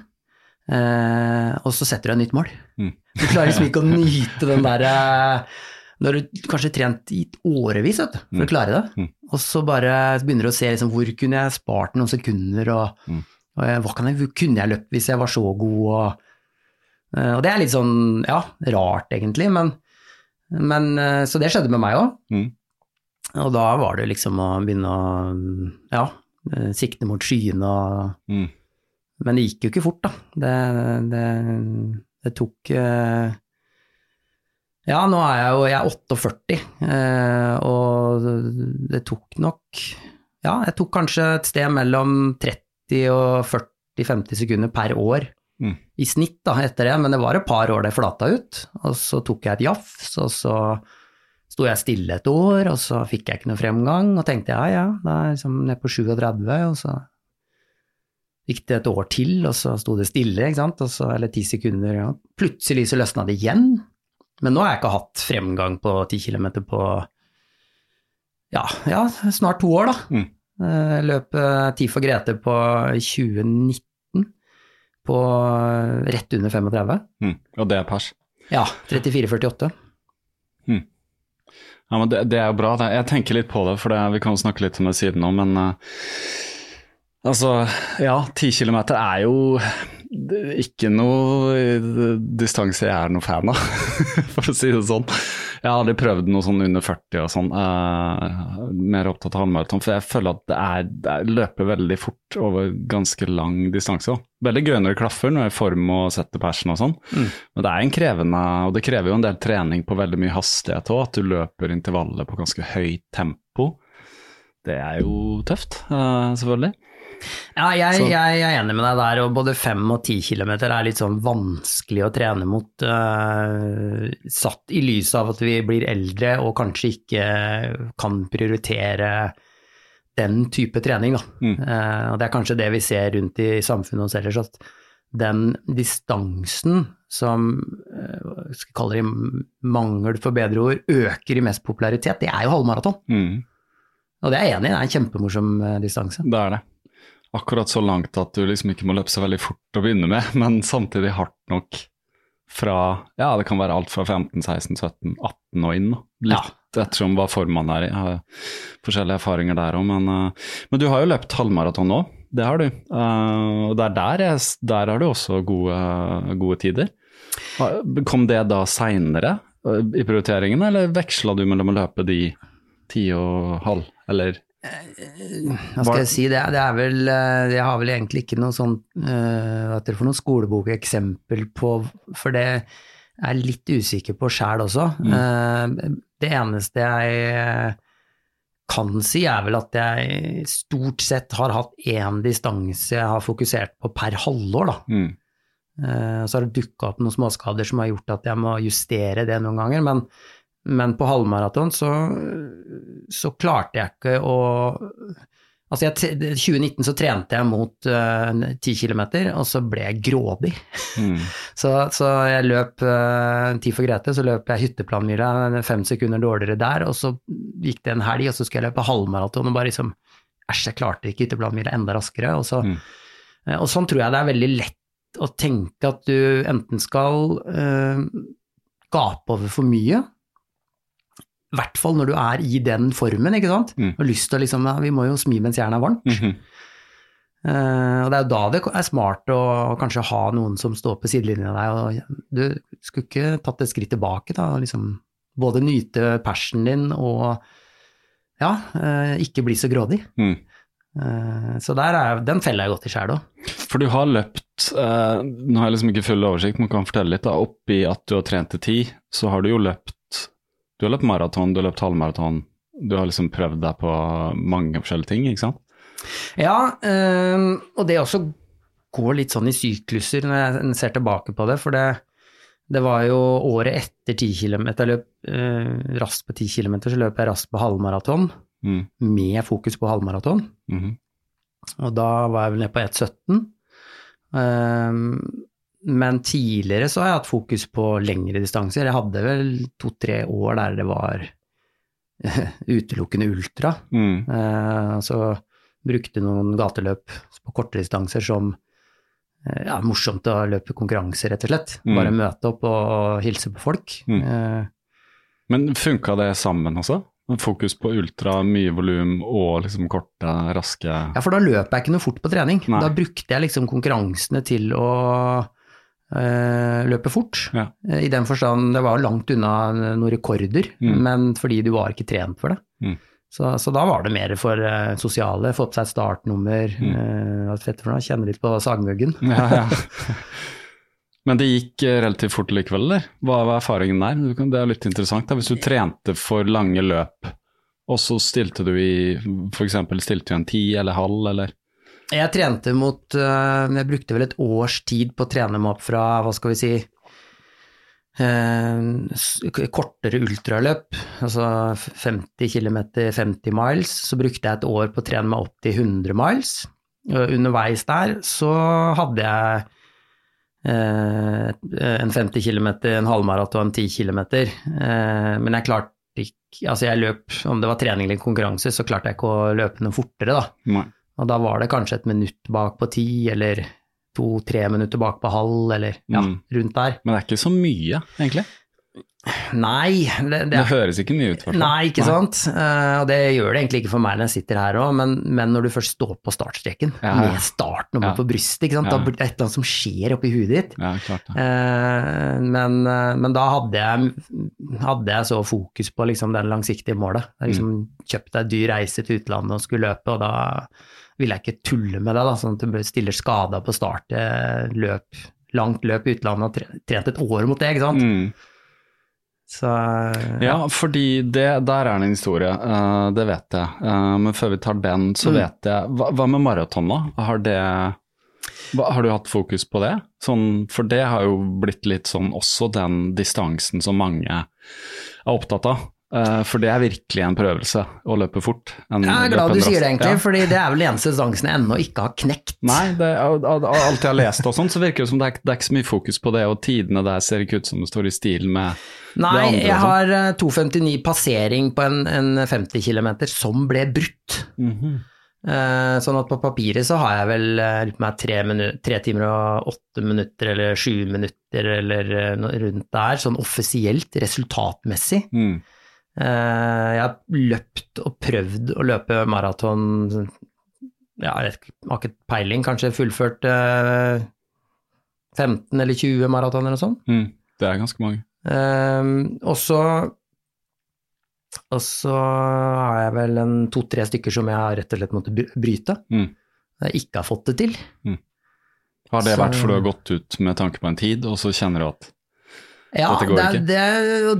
eh, og så setter du deg nytt mål. Mm. Du klarer liksom ikke å nyte den der eh, har du kanskje trent i årevis vet du, for Mm. å klare det, Mm. og så bare begynner du å se liksom, hvor kunne jeg spart noen sekunder, og, Mm. Hva kan jeg, kunne jeg løpt hvis jeg var så god, og, eh, og det er litt sånn, ja, rart egentlig, men, men eh, så det skjedde med meg òg. Mm. Og da var det liksom å begynne å, ja, eh, sikte mot skyene og Mm. men det gikk jo ikke fort, da. Det, det, det tok Ja, nå er jeg jo jeg er 48, eh, og det tok nok Ja, jeg tok kanskje et sted mellom 30 og 40-50 sekunder per år Mm. i snitt da, etter det, men det var et par år det flata ut. Og så tok jeg et jafs, og så sto jeg stille et år, og så fikk jeg ikke noe fremgang, og tenkte ja, ja, da er jeg liksom ned på 37, og så gikk det et år til, og så sto det stille, ikke sant, og så, eller ti sekunder, ja. Plutselig så løsna det igjen. Men nå har jeg ikke hatt fremgang på ti kilometer på ja, ja, snart to år, da. Mm. Eh, Løp eh, Ti for Grete på 2019 på eh, rett under 35. Mm. Og det er pers. Ja, 34,48. Ja, men det, det er jo bra. Det. Jeg tenker litt på det, for det, vi kan snakke litt om det siden nå, men uh, altså, ja, 10 km er jo ikke noe distanse jeg er noe fan av, for å si det sånn. Jeg har aldri prøvd noe sånn under 40 og sånn, eh, mer opptatt av halvmaraton, for jeg føler at det, er, det er, løper veldig fort over ganske lang distanse. også. Veldig gøy når det klaffer, når jeg form og setter persen og sånn, men det er en krevende, og det krever jo en del trening på veldig mye hastighet òg, at du løper intervallet på ganske høyt tempo. Det er jo tøft, eh, selvfølgelig. Ja, jeg, jeg, er enig med deg der, og både fem og ti kilometer er litt sånn vanskelig å trene mot, Uh, satt i lys av at vi blir eldre og kanskje ikke kan prioritere den type trening, da. Mm. Uh, og det er kanskje det vi ser rundt i samfunnet oss ellers, at den distansen som, uh, skal kalle det mangel for bedre ord, øker i mest popularitet, det er jo halvmaraton. Mm, Og det er jeg enig i, det er en kjempemorsom distanse. det er det. Akkurat så langt at du liksom ikke må løpe så veldig fort å begynne med, men samtidig hardt nok fra Ja, det kan være alt fra 15, 16, 17, 18 og inn. Litt Litt ettersom hva form man er i. Jeg har forskjellige erfaringer der òg, men, eh, men du har jo løpt halvmaraton nå. Det har du. Eh, og der, er der, jeg, der har du også gode, gode tider. Kom det da seinere i prioriteringen, eller veksla du mellom å løpe de ti og halv, eller Hva skal jeg si, det, er- det er vel eh, Jeg har vel egentlig ikke noe sånn uh, Hva heter det for noe skolebokeksempel på For det er jeg litt usikker på sjæl også. Eh, det eneste jeg kan si, er vel at jeg stort sett har hatt én distanse jeg har fokusert på per halvår, da. mm, Eh, Så har det dukka opp noen småskader som har gjort at jeg må justere det noen ganger, men, men på halvmaraton så, så klarte jeg ikke å Altså, jeg, i 2019 så trente jeg mot uh, 10 km, og så ble jeg grådig. mm, Så, så jeg løp uh, Tid for Grete, så løp jeg hytteplanmila fem sekunder dårligere der, og så gikk det en helg, og så skulle jeg løpe halvmaraton og bare liksom Æsj, jeg klarte ikke hytteplanmila enda raskere. Og, så, Mm. uh, og sånn tror jeg det er veldig lett å tenke at du enten skal uh, gape over for mye, i hvert fall når du er i den formen, ikke sant? Mm. Og lyst til å liksom ja, Vi må jo smi mens jernet er varmt. Mm -hmm. uh, og det er jo da det er smart å kanskje ha noen som står på sidelinjen av deg, og du skulle ikke tatt et skritt tilbake, da, liksom både nyte persen din og ja, uh, ikke bli så grådig. Mm. Uh, så der er, den feller jeg godt i sjæl òg. For du har løpt, nå har jeg liksom ikke full oversikt, men kan fortelle litt, da, oppi at du har trent til ti, så har du jo løpt Du har løpt maraton, du har løpt halvmaraton. Du har liksom prøvd deg på mange forskjellige ting, ikke sant? Ja, um, og det også går litt sånn i sykluser når jeg ser tilbake på det, for det, det var jo året etter 10 km, jeg løp øh, raskt på 10 km, så løp jeg raskt på halvmaraton, Mm. med fokus på halvmaraton, Mhm. og da var jeg vel nede på 1,17. Øhm, men tidligere så har jeg hatt fokus på lengre distanser. Jeg hadde vel to-tre år der det var utelukkende ultra. Mm. Eh, så brukte noen gateløp på kortere distanser som eh, ja, morsomt å løpe konkurranse, rett og slett. Mm. Bare møte opp og hilse på folk. Mm. Eh, Men funka det sammen også? Fokus på ultra, mye volum og liksom korte, raske ja, for da løper jeg ikke noe fort på trening. Nei. Da brukte jeg liksom konkurransene til å eh, løpe fort. Ja. Eh, I den forstand, det var langt unna noen rekorder, Mm. men fordi du var ikke trent for det. Mm. Så, så da var det mer for eh, sosiale, få på seg startnummer, Mm. uh, kjenne litt på sagmuggen. Ja, ja. Men det gikk relativt fort likevel, eller? Hva var erfaringen der? Det er litt interessant. Da. Hvis du trente for lange løp, og så stilte du i f.eks. stilte du en ti eller halv, eller? Jeg trente mot eh, Jeg brukte vel et års tid på å trene meg opp fra, hva skal vi si eh, kortere ultraløp, altså 50 km, 50 miles. Så brukte jeg et år på å trene meg opp til 100 miles. Underveis der så hadde jeg eh, en 50 km, en halvmaraton, 10 km. Men jeg klarte ikke Altså jeg løp, om det var trening eller konkurranse, så klarte jeg ikke å løpe noe fortere, da. Nei. Og da var det kanskje et minutt bak på ti, eller to-tre minutter bak på halv, eller ja, Mm. rundt der. Men det er ikke så mye, egentlig. Nei, det, Det, det høres ikke mye ut, i Nei, ikke Nei, sant. Uh, og det gjør det egentlig ikke for meg når jeg sitter her òg, men, men når du først står på startstreken, Ja, ja. med startnummeret Ja. på brystet, ikke sant? Da blir det et eller annet som skjer oppi huet ditt. Ja, klart det. Eh, men, uh, men da hadde jeg, hadde jeg så fokus på liksom den langsiktige målet. Jeg liksom Mm. kjøpte deg dyr reise til utlandet og skulle løpe, og da ville jeg ikke tulle med det, da, sånn at du stiller skada på start. eh, Løp, langt løp i utlandet og trent et år mot det, ikke sant. Mm. Så ja. Ja, fordi det, der er det en historie, uh, det vet jeg. Uh, men før vi tar den, så Mm. vet jeg Hva, hva med maraton, da? Har, det, hva, har du hatt fokus på det? Sånn, for det har jo blitt litt sånn også den distansen som mange er opptatt av. Eh, for det er virkelig en prøvelse å løpe fort. Jeg er glad du sier det, egentlig, Ja. fordi det er vel eneste distansen jeg ennå ikke har knekt. Nei, det, av, av, av alt jeg har lest og sånn, så virker det som det er, det er ikke så mye fokus på det, og tidene der ser ikke ut som det står i stil med Nei, det andre Nei, jeg har eh, 2,59 passering på en, en 50 km som ble brutt. Eh, Sånn at på papiret så har jeg vel eh, meg tre, tre timer og åtte minutter eller sju minutter eller eh, rundt der, sånn offisielt, resultatmessig. Mm. Eh, Jeg har løpt og prøvd å løpe maraton ja, jeg har ikke peiling, kanskje fullført eh, 15 eller 20 maraton eller noe sånt. Mm. Det er ganske mange. Ehm, og så og så har jeg vel en to-tre stykker som jeg har rett og slett måttet bryte. Mm. Jeg ikke har fått det til. Har det Så- vært fordi du har gått ut med tanke på en tid, og så kjenner du at Ja, det, det,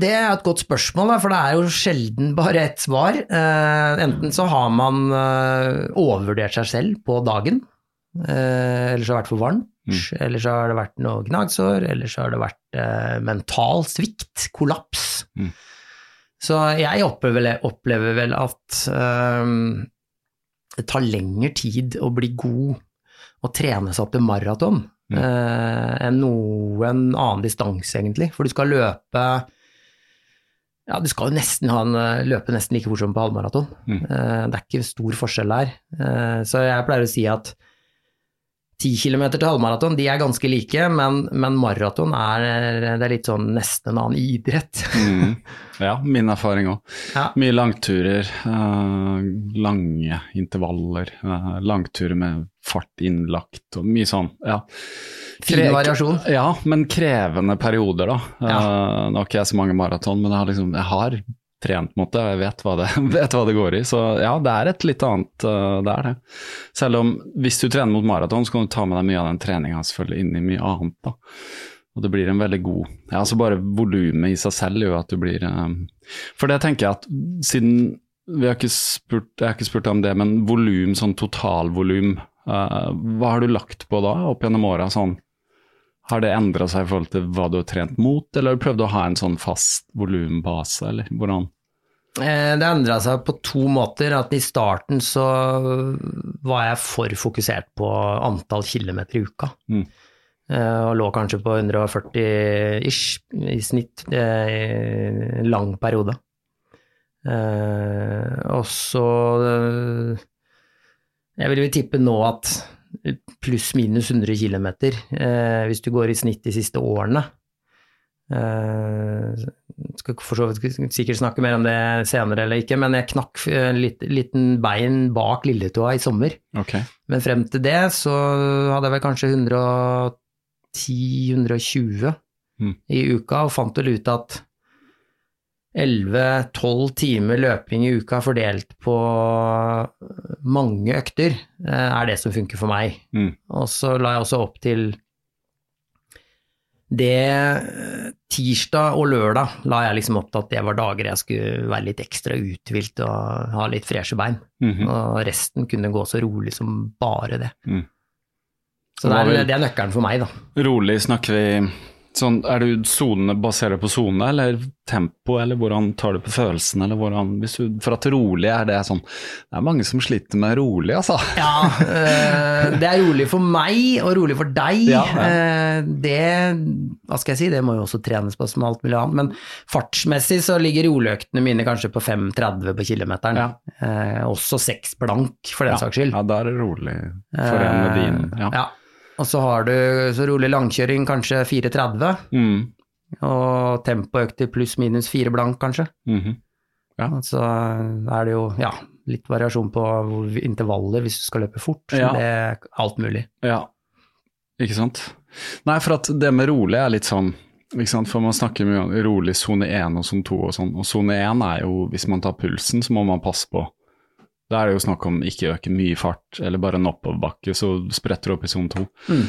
det er et godt spørsmål, for det er jo sjelden bare ett svar. Eh, enten så har man eh, overvurdert seg selv på dagen, eh, eller så har det vært for varmt, Mm. eller så har det vært noe gnagsår, eller så har det vært mental svikt, kollaps. Mm. Så jeg opplever, vel- opplever vel at det tar lengre tid å bli god og trene seg opp til maraton Mm. eh, enn noen annen distanse, egentlig. For du skal løpe ja, du skal jo nesten en, eh, løpe nesten like fort som på halvmaraton. Mm. Eh, det er ikke stor forskjell der. Eh, så jeg pleier å si at 10 km til halvmaraton, de er ganske like, men, men maraton er, det er litt sånn nesten en annen idrett. mm. Ja, min erfaring òg. Ja. Mye langturer, uh, lange intervaller, uh, langturer med fart innlagt og mye sånn. Ja. Fin variasjon. Ja, men krevende perioder, da. Eh, nå har ikke jeg så mange maraton, men jeg har, liksom, jeg har trent mot det, og jeg vet hva, det, vet hva det går i. Så ja, det er et litt annet, eh, det er det. Selv om hvis du trener mot maraton, så kan du ta med deg mye av den treninga selvfølgelig inn i mye annet, da. Og det blir en veldig god ja, altså Bare volumet i seg selv gjør at du blir um, For det tenker jeg at siden vi har ikke spurt, Jeg har ikke spurt om det, men volum, sånn totalvolum, uh, hva har du lagt på da opp gjennom åra? Sånn, har det endra seg i forhold til hva du har trent mot, eller har du prøvd å ha en sånn fast volumbase, eller hvordan? Eh, Det endra seg på to måter. At i starten så var jeg for fokusert på antall kilometer i uka. Mm. Eh, Og lå kanskje på 140 ish i snitt eh, i en lang periode. Og så Jeg vil jo tippe nå at pluss-minus 100 km, eh, hvis du går i snitt de siste årene. Eh, skal for så vidt sikkert snakke mer om det senere eller ikke, men jeg knakk en litt, liten bein bak lilletåa i sommer. Okay. Men frem til det så hadde jeg vel kanskje 110-120 Mm. i uka, og fant vel ut at 11-12 timer løping i uka fordelt på mange økter eh, er det som funker for meg. Mm. Og så la jeg også opp til det eh, Tirsdag og lørdag la jeg liksom opp til at det var dager jeg skulle være litt ekstra uthvilt og ha litt freshe bein. Mhm. Og resten kunne gå så rolig som bare det. Mm. Så Det er, det er nøkkelen for meg, da. Rolig snakker vi sånn, Er du sonene baserer på sone eller tempo, eller hvordan tar du på følelsen, eller hvordan hvis du, For at rolig er det sånn Det er mange som sliter med rolig, altså. Ja, øh, det er rolig for meg og rolig for deg. Ja, ja. Eh, det, hva skal jeg si, det må jo også trenes på som alt mulig annet. Men fartsmessig så ligger roløktene mine kanskje på 5,30 på kilometeren. Ja. Eh, også 6 blank, for den saks skyld. Ja, da er det rolig for en med din. Eh, Ja. Og så har du så rolig langkjøring kanskje 4,30, Mm. og til pluss minus 4 blank kanskje. Mhm. Ja. Så er det jo ja, litt variasjon på intervaller hvis du skal løpe fort. Ja. Det er alt mulig. Ja, ikke sant. Nei, for at det med rolig er litt sånn? For man snakker mye om rolig sone 1 og sone 2 og sånn. Og sone 1 er jo, hvis man tar pulsen, så må man passe på. Da er det jo snakk om ikke øke mye fart, eller bare en oppoverbakke, så spretter du opp i sone 2. Mm.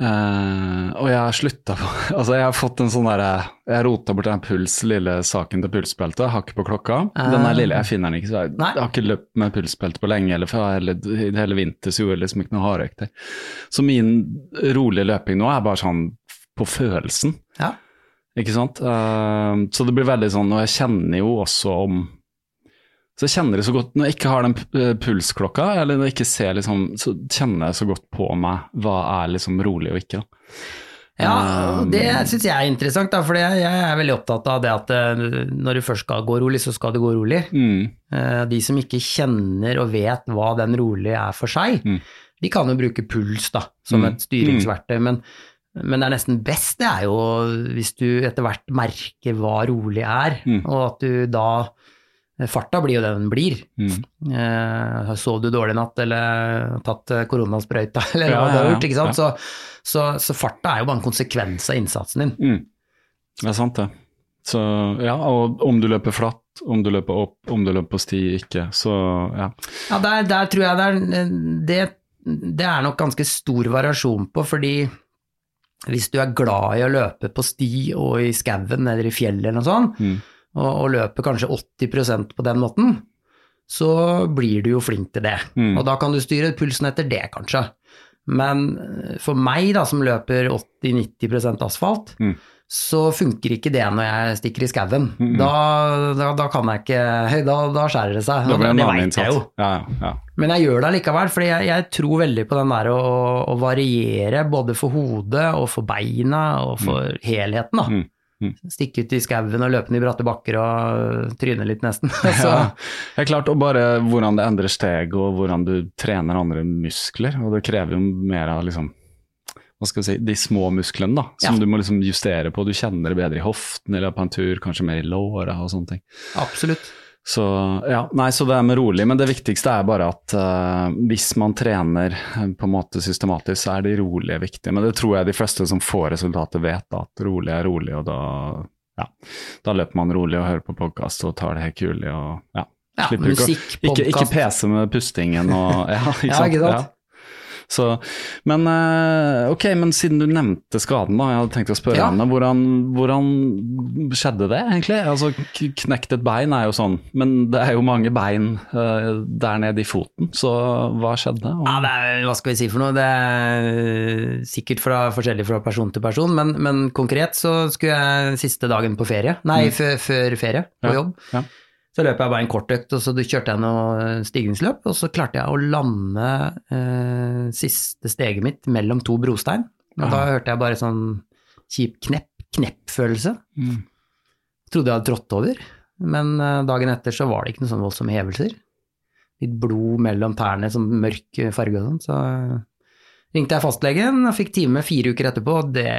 Eh, og jeg har slutta på Altså, jeg har fått en sånn derre Jeg rota bort den puls, lille saken til pulsbeltet, har ikke på klokka. Den er lille, jeg finner den ikke, så jeg, jeg har ikke løpt med pulsbelte på lenge, eller for hele, hele vinter så gjorde jeg liksom ikke noe hardøkter. Så min rolige løping nå er bare sånn på følelsen, Ja. ikke sant. Uh, så det blir veldig sånn, og jeg kjenner jo også om så jeg kjenner det så godt når jeg ikke har den eh, pulsklokka, eller når jeg ikke ser liksom, så kjenner jeg så godt på meg hva er liksom rolig og ikke. da. Ja, og det syns jeg er interessant, for jeg er veldig opptatt av det at eh, når du først skal gå rolig, så skal du gå rolig. Mm, Eh, De som ikke kjenner og vet hva den rolig er for seg, Mm. de kan jo bruke puls da, som Mm. et styringsverktøy, men, men det er nesten best det er jo hvis du etter hvert merker hva rolig er, Mm. og at du da Farta blir jo det den blir. mm, Eh, sov du dårlig i natt, eller tatt eh, koronasprøyta, eller Ja, hva du har gjort, ikke sant. ja. Så, så, så farta er jo bare en konsekvens av innsatsen din. mm. Det er sant, det. Så ja, og om du løper flatt, om du løper opp, om du løper på sti, ikke, så ja. Ja, der, der tror jeg det er, det, det er nok ganske stor variasjon på, fordi hvis du er glad i å løpe på sti og i skauen eller i fjellet eller noe sånt, Mm. Og, og løper kanskje 80% på den måten, så blir du jo flink til det. Mm. Og da kan du styre pulsen etter det, kanskje. Men eh, for meg, da, som løper 80-90% asfalt, Mm. så funker ikke det når jeg stikker i skauen. Mm. Da, da, da kan jeg ikke Da, da skjærer det seg. Da blir det en annen vet jeg. Ja, ja, ja. Men jeg gjør det allikevel, for jeg, jeg tror veldig på den der å, å variere både for hodet og for beina og for helheten. da. Mm. Stikke ut i skauen og løpe ned i bratte bakker og tryne litt, nesten. Så, Ja, helt klart, og bare hvordan det endrer steg, og hvordan du trener andre muskler. Og det krever jo mer av liksom hva skal vi si, de små musklene da, som Ja. du må liksom justere på. Du kjenner det bedre i hoften eller på en tur, kanskje mer i låra og sånne ting. absolutt. Så ja, nei, så det er med rolig, men det viktigste er bare at uh, hvis man trener eh, på en måte systematisk, så er de rolige viktige. Men det tror jeg de fleste som får resultatet vet, da, at rolig er rolig, og da, ja, da løper man rolig og hører på podkast og tar det helt kulig og ja. Ja, slipper ikke musikk, ikke, ikke podcast. pese med pustingen og Ja, ikke Ja, ikke sant? Så, men eh, ok, men siden du nevnte skaden, da. Jeg hadde tenkt å spørre Ja. henne. Hvordan, hvordan skjedde det, egentlig? Altså, knekt et bein er jo sånn, men det er jo mange bein uh, der nede i foten, så hva skjedde? Og- Ja, det er, hva skal vi si for noe? Det er sikkert fra, forskjellig fra person til person, men, men konkret så skulle jeg siste dagen på ferie, nei, før, før ferie, på Ja, jobb. ja. Så løp jeg bare en kort økt, og så kjørte jeg noe stigningsløp, og så klarte jeg å lande eh, siste steget mitt mellom to brostein. Og da hørte jeg bare sånn kjip knepp, kneppfølelse. Mm. Trodde jeg hadde trådt over, men eh, dagen etter så var det ikke noen sånn voldsomme hevelser. Litt blod mellom tærne, sånn mørk farge og sånn, så ringte jeg fastlegen og fikk time fire uker etterpå, og det,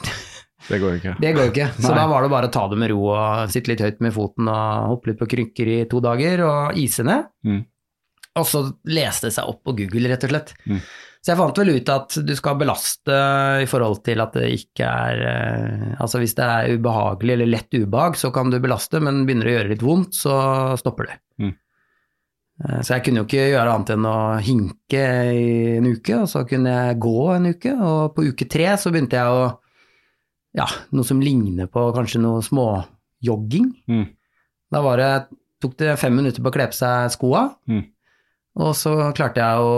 Det går ikke. det går ikke. Så Nei. da var det bare å ta det med ro og sitte litt høyt med foten og hoppe litt på krykker i to dager og ise ned. Mm. Og så leste det seg opp på Google, rett og slett. Mm. Så jeg fant vel ut at du skal belaste i forhold til at det ikke er eh, Altså hvis det er ubehagelig eller lett ubehag, så kan du belaste, men begynner det å gjøre litt vondt, så stopper det. Mm. Eh, Så jeg kunne jo ikke gjøre annet enn å hinke i en uke, og så kunne jeg gå en uke, og på uke tre så begynte jeg å ja, noe som ligner på kanskje noe småjogging. Mm. Da var det, tok det fem minutter på å kle på seg skoa, Mm. og så klarte jeg å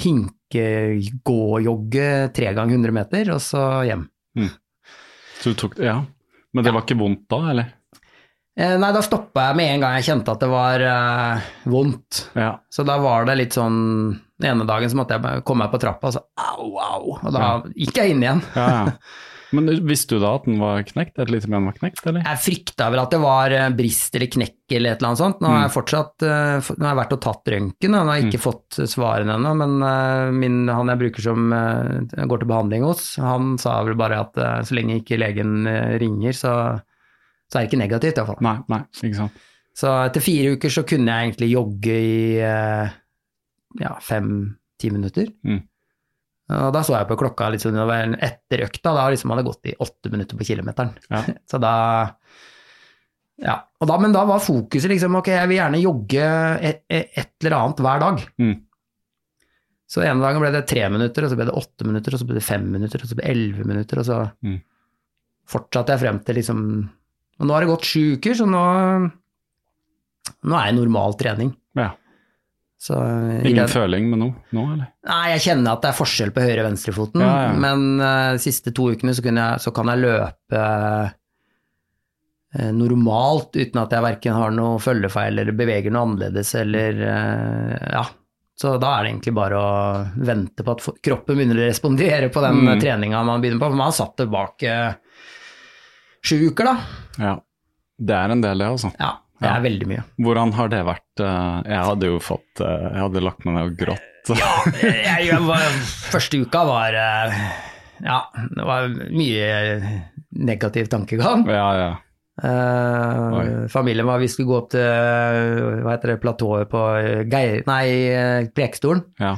hinke, gå og jogge tre ganger 100 meter, og så hjem. Så du tok Ja. Men det var ikke vondt da, eller? Eh, nei, da stoppa jeg med en gang jeg kjente at det var eh, vondt. Ja. Så da var det litt sånn Den ene dagen så måtte jeg komme meg på trappa, og så au, au. Og da gikk jeg inn igjen. ja, ja. Men visste du da at den var knekt? Et lite ben var knekt, eller? Jeg frykta vel at det var eh, brist eller knekk eller et eller annet sånt. Nå har jeg fortsatt eh, Nå har jeg vært og tatt røntgen, og nå har jeg ikke fått svarene ennå, men eh, min, han jeg bruker som eh, jeg går til behandling hos, han sa vel bare at eh, så lenge ikke legen eh, ringer, så, så er det ikke negativt iallfall. Nei, nei, ikke sant. Så etter fire uker så kunne jeg egentlig jogge i eh, ja, fem-ti minutter. Mm. Og da så jeg på klokka det var etter økta, da liksom hadde gått i åtte minutter på kilometeren. Ja. Så da Ja. Da, men da var fokuset liksom ok, jeg vil gjerne jogge et, et eller annet hver dag. Mm. Så ene dagen ble det tre minutter, og så ble det åtte minutter, og så ble det fem minutter, og så ble det elleve minutter, og så Mm. fortsatte jeg frem til liksom Og nå har det gått sju uker, så nå Nå er jeg normal trening. Ja. Så Ingen jeg, føling med noe nå, eller? Nei, jeg kjenner at det er forskjell på høyre- og venstrefoten, Ja, ja. men uh, de siste to ukene så, jeg, så kan jeg løpe uh, normalt uten at jeg verken har noe følgefeil eller beveger noe annerledes eller uh, ja. Så da er det egentlig bare å vente på at kroppen begynner å respondere på den Mm. treninga man begynner på. For man har satt tilbake sju uker, da. Ja. Det er en del, det, altså. Ja, det Ja. er veldig mye. Hvordan har det vært? Eh, Jeg hadde jo fått eh, Jeg hadde lagt meg ned og grått. jeg, jeg var, første uka var eh, Ja, det var mye negativ tankegang. Ja, ja. Eh, familien var Vi skulle gå opp til hva heter det, platået på Geir... Nei, Prekestolen. ja.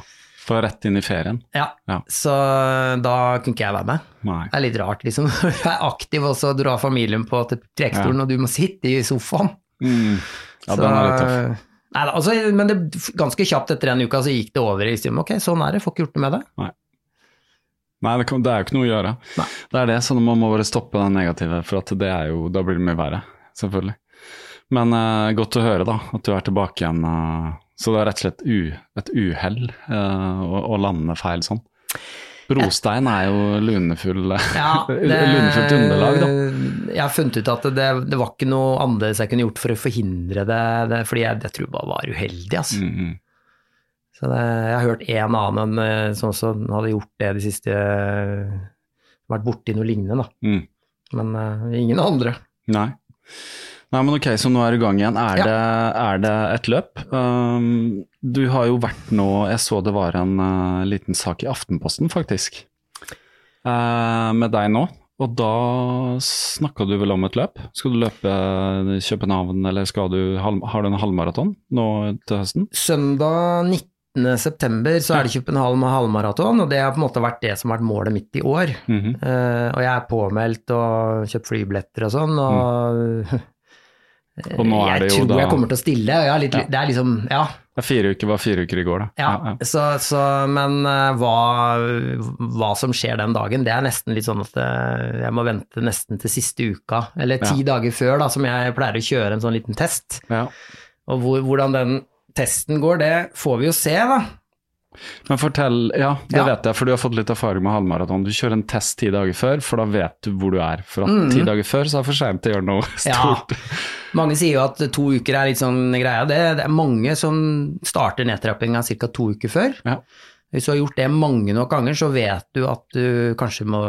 For rett inn i ferien. Ja. Ja. Så da kunne ikke jeg være med. Nei. Det er litt rart, liksom. Jeg er aktiv, og så drar familien på til Prekestolen, og du må sitte i sofaen. Mm. Ja, Så- den er litt tøff. Nei, da, altså, men det, ganske kjapt etter den uka så gikk det over i liksom, ok, sånn er det, får ikke gjort noe med det. Nei, det, kan, det er jo ikke noe å gjøre. Nei. Det er det, så man må bare stoppe den negative, for jo, da blir det mye verre, selvfølgelig. Men uh, godt å høre da, at du er tilbake igjen. Uh, så det er rett og slett u, et uhell uh, å, å lande feil sånn. Brostein er jo lunefull, lunefullt underlag, da. Jeg har funnet ut at det, det var ikke noe annerledes jeg kunne gjort for å forhindre det, det fordi jeg, jeg tror bare var uheldig, altså. Mm, -hmm. Så det, jeg har hørt en annen eh, som også hadde gjort det de siste Vært borti noe lignende, da. Mm. Men uh, ingen andre. Nei. Nei, men ok, så nå er du i gang igjen. Er, Ja. det, er det et løp? Um, du har jo vært nå Jeg så det var en uh, liten sak i Aftenposten, faktisk, uh, med deg nå. Og da snakka du vel om et løp? Skal du løpe København, eller skal du, har du en halvmaraton nå til høsten? Søndag 19. september så er det København med halvmaraton, og det har på en måte vært det som har vært målet mitt i år. Mm -hmm. uh, og jeg er påmeldt og kjøpt flybilletter og sånn, og Og nå er jeg det jo tror da jeg kommer til å stille. Ja, litt, Ja. Det er liksom Ja. det fire uker, var fire uker i går, da. ja, Så, så, men eh, hva, hva som skjer den dagen, det er nesten litt sånn at eh, jeg må vente nesten til siste uka, eller ti Ja. dager før, da, som jeg pleier å kjøre en sånn liten test. Ja. Og hvor, hvordan den testen går, det får vi jo se, da. Men fortell, ja, det Ja. vet jeg, for du har fått litt erfaring med halvmaraton. Du kjører en test ti dager før, for da vet du hvor du er. For at ti dager før så er det for seint til å gjøre noe stort. Ja. Mange sier jo at to uker er litt sånn greia. Det, det er mange som starter nedtrappinga ca. to uker før. Ja. Hvis du har gjort det mange nok ganger, så vet du at du kanskje må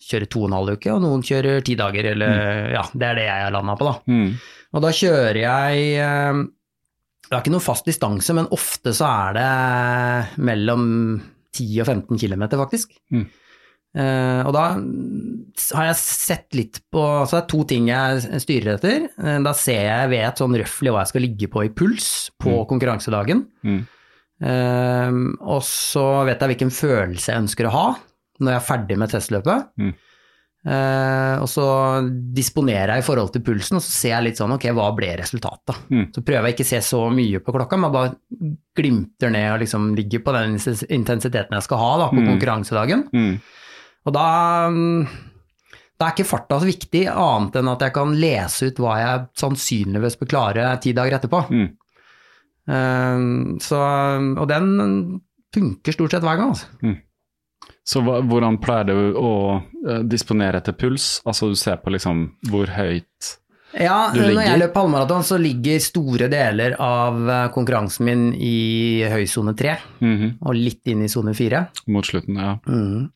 kjøre to og en halv uke, og noen kjører ti dager, eller ja, det er det jeg har landa på, da. Mm. Og da kjører jeg eh, Det er ikke noen fast distanse, men ofte så er det mellom 10 og 15 km, faktisk. Mm. Uh, og da har jeg sett litt på Så det er to ting jeg styrer etter. Uh, da ser jeg, vet sånn røftlig hva jeg skal ligge på i puls på konkurransedagen. Mm. Uh, og så vet jeg hvilken følelse jeg ønsker å ha når jeg er ferdig med testløpet. Mm. Eh, og så disponerer jeg i forhold til pulsen, og så ser jeg litt sånn ok, hva ble resultatet? Mm. Så prøver jeg ikke å se så mye på klokka, men bare glimter ned og liksom ligger på den intensiteten jeg skal ha da, på Mm. konkurransedagen. Mm. Og da, mm, da er ikke farta så viktig, annet enn at jeg kan lese ut hva jeg sannsynligvis bør klare ti dager etterpå. Mm. Uh, så, og den funker stort sett hver gang. Altså. Så hva, hvordan pleier du å eh, disponere etter puls? Altså du ser på liksom hvor høyt Ja, når jeg løper halvmaraton, så ligger store deler av eh, konkurransen min i høy sone 3, -hmm. og litt inn i sone 4. mot slutten, ja. Mhm.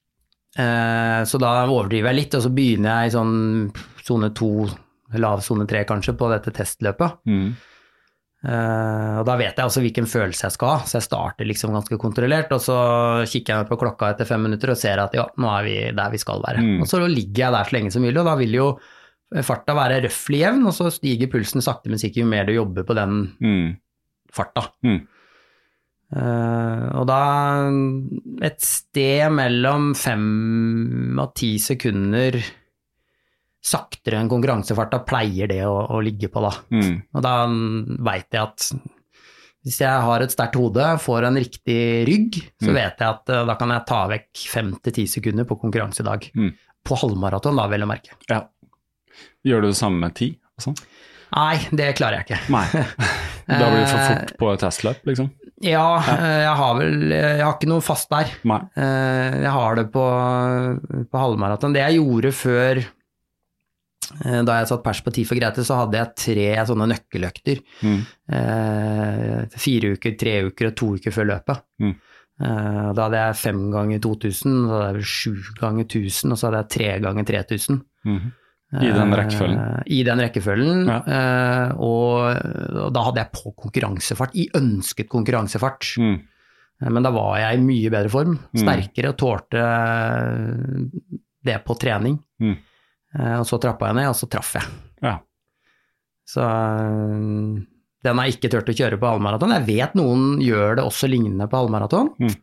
Eh, så da overdriver jeg litt, og så begynner jeg i sånn sone 2, lav sone 3 kanskje, på dette testløpet. Mhm. Eh, og da vet jeg også hvilken følelse jeg skal ha, så jeg starter liksom ganske kontrollert, og så kikker jeg på klokka etter fem minutter og ser at ja, nå er vi der vi skal være. Mm. Og så ligger jeg der så lenge som mulig, og da vil jo farta være røftlig jevn, og så stiger pulsen sakte, men sikkert jo mer du jobber på den Mm. farta. Mm. Uh, og da et sted mellom fem og ti sekunder saktere enn konkurransefarta pleier det å, å ligge på, da. Mm. Og da veit jeg at hvis jeg har et sterkt hode, får en riktig rygg, så Mm. vet jeg at eh, da kan jeg ta vekk fem til ti sekunder på konkurransedag. Mm. På halvmaraton, da, vel å merke. ja. Gjør du det samme med ti? sånn? Nei, det klarer jeg ikke. Nei. Da blir det for fort på testløp, liksom? Ja, eh, jeg har vel Jeg har ikke noe fast der. Nei. Eh, Jeg har det på, på halvmaraton. Det jeg gjorde før, eh, da jeg satt pers på Tid for Grete, så hadde jeg tre sånne nøkkeløkter. Mm. Eh, Fire uker, tre uker og to uker før løpet. Mm. Eh, Da hadde jeg fem ganger 2000, da hadde jeg sju ganger 1000, og så hadde jeg tre ganger 3000. Mm. I den rekkefølgen? Eh, I den rekkefølgen. Ja. eh, Og, og da hadde jeg på konkurransefart, i ønsket konkurransefart. Mm. Eh, Men da var jeg i mye bedre form, Mm. sterkere og tålte eh, det på trening. Mm. Eh, Og så trappa jeg ned, og så traff jeg. Ja. Så eh, den har jeg ikke turt å kjøre på halvmaraton. Jeg vet noen gjør det også lignende på halvmaraton. Mm.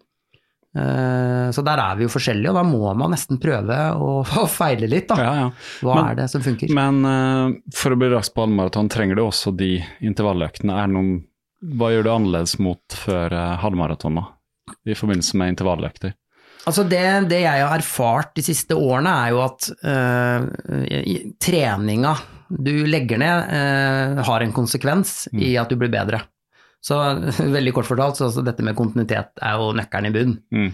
Eh, Så der er vi jo forskjellige, og da må man nesten prøve å, å feile litt, da. ja, ja. Hva Men- er det som funker? Men for å bli rask på halvmaraton trenger du også de intervalløktene. Er noen, hva gjør du annerledes mot før halvmaraton, da? I forbindelse med intervalløkter? Altså det, det jeg har erfart de siste årene, er jo at øh, treninga du legger ned, øh, har en konsekvens i at du blir bedre. Så veldig kort fortalt, så altså, dette med kontinuitet er jo nøkkelen i bunn. Mm.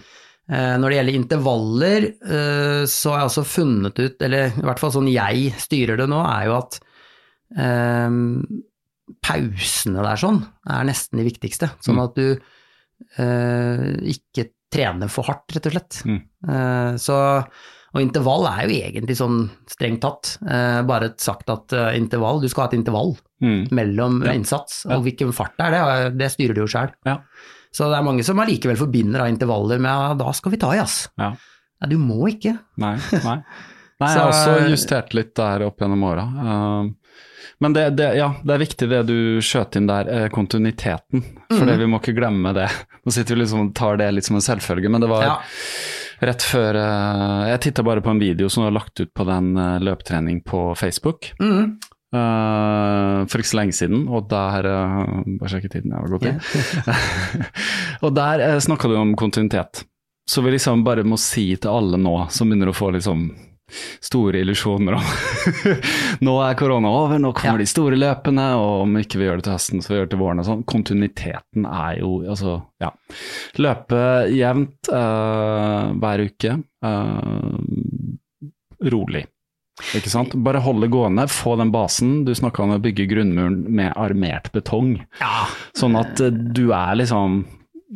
Eh, når det gjelder intervaller, så har jeg også funnet ut, eller i hvert fall sånn jeg styrer det nå, er jo at eh, pausene der sånn er nesten de viktigste. Sånn Mm. at du eh, ikke trener for hardt, rett og slett. Mm. Eh, så, og intervall er jo egentlig sånn strengt tatt, eh, bare sagt at eh, intervall, du skal ha et intervall Mm. mellom Ja. innsats, Ja. og hvilken fart det er, det, det styrer du jo sjøl. Ja. Så det er mange som allikevel forbinder av intervaller med ja, da skal vi ta i, ass. Ja. Nei, du må ikke. Nei, nei. Nei, jeg har også justert litt der opp gjennom åra. Um, men det, det, ja, det er viktig det du skjøt inn der, eh, kontinuiteten. For mm. vi må ikke glemme det. Nå sitter vi liksom og tar det litt som en selvfølge, men det var Ja. rett før eh, Jeg titta bare på en video som har lagt ut på den eh, løpetrening på Facebook. Mm. Uh, for ikke så lenge siden, og der uh, Bare sjekke tiden, jeg har gått inn. og der uh, snakka du om kontinuitet. Så vi liksom bare må si til alle nå, som begynner å få liksom store illusjoner om Nå er korona over, nå kommer Ja. de store løpene, og om ikke vi gjør det til høsten, så vi gjør det til våren og sånn. Kontinuiteten er jo altså, ja. Løpe jevnt uh, hver uke. Uh, rolig. Ikke sant? Bare holde gående, få den basen. Du snakka om å bygge grunnmuren med armert betong. Sånn at eh, du er liksom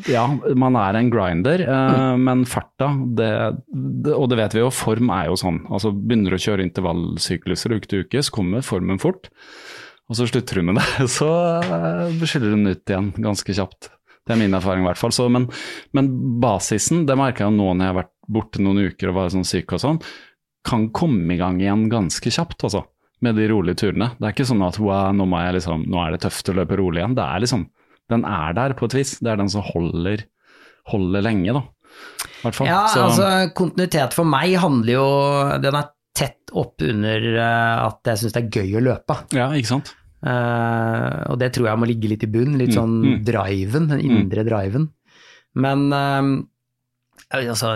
Ja, man er en grinder, eh, men farta, det, det, og det vet vi jo, form er jo sånn. Altså Begynner du å kjøre intervallsykluser uke til uke, så kommer formen fort. Og så slutter du med det, så uh, skiller den ut igjen ganske kjapt. Det er min erfaring i hvert fall. Så, men, men basisen, det merker jeg jo nå når jeg har vært borte noen uker og var sånn syk og sånn, kan komme i gang igjen ganske kjapt, altså. Med de rolige turene. Det er ikke sånn at wow, nå, liksom, nå er det tøft å løpe rolig igjen. Det er liksom, den er der på et vis. Det er den som holder, holder lenge, da. I hvert fall. Ja, Så- altså kontinuitet for meg handler jo Den er tett opp under eh, at jeg syns det er gøy å løpe. ja, ikke sant. Uh, og det tror jeg må ligge litt i bunn, litt Mm, sånn mm. driven, den indre driven. Men uh, altså,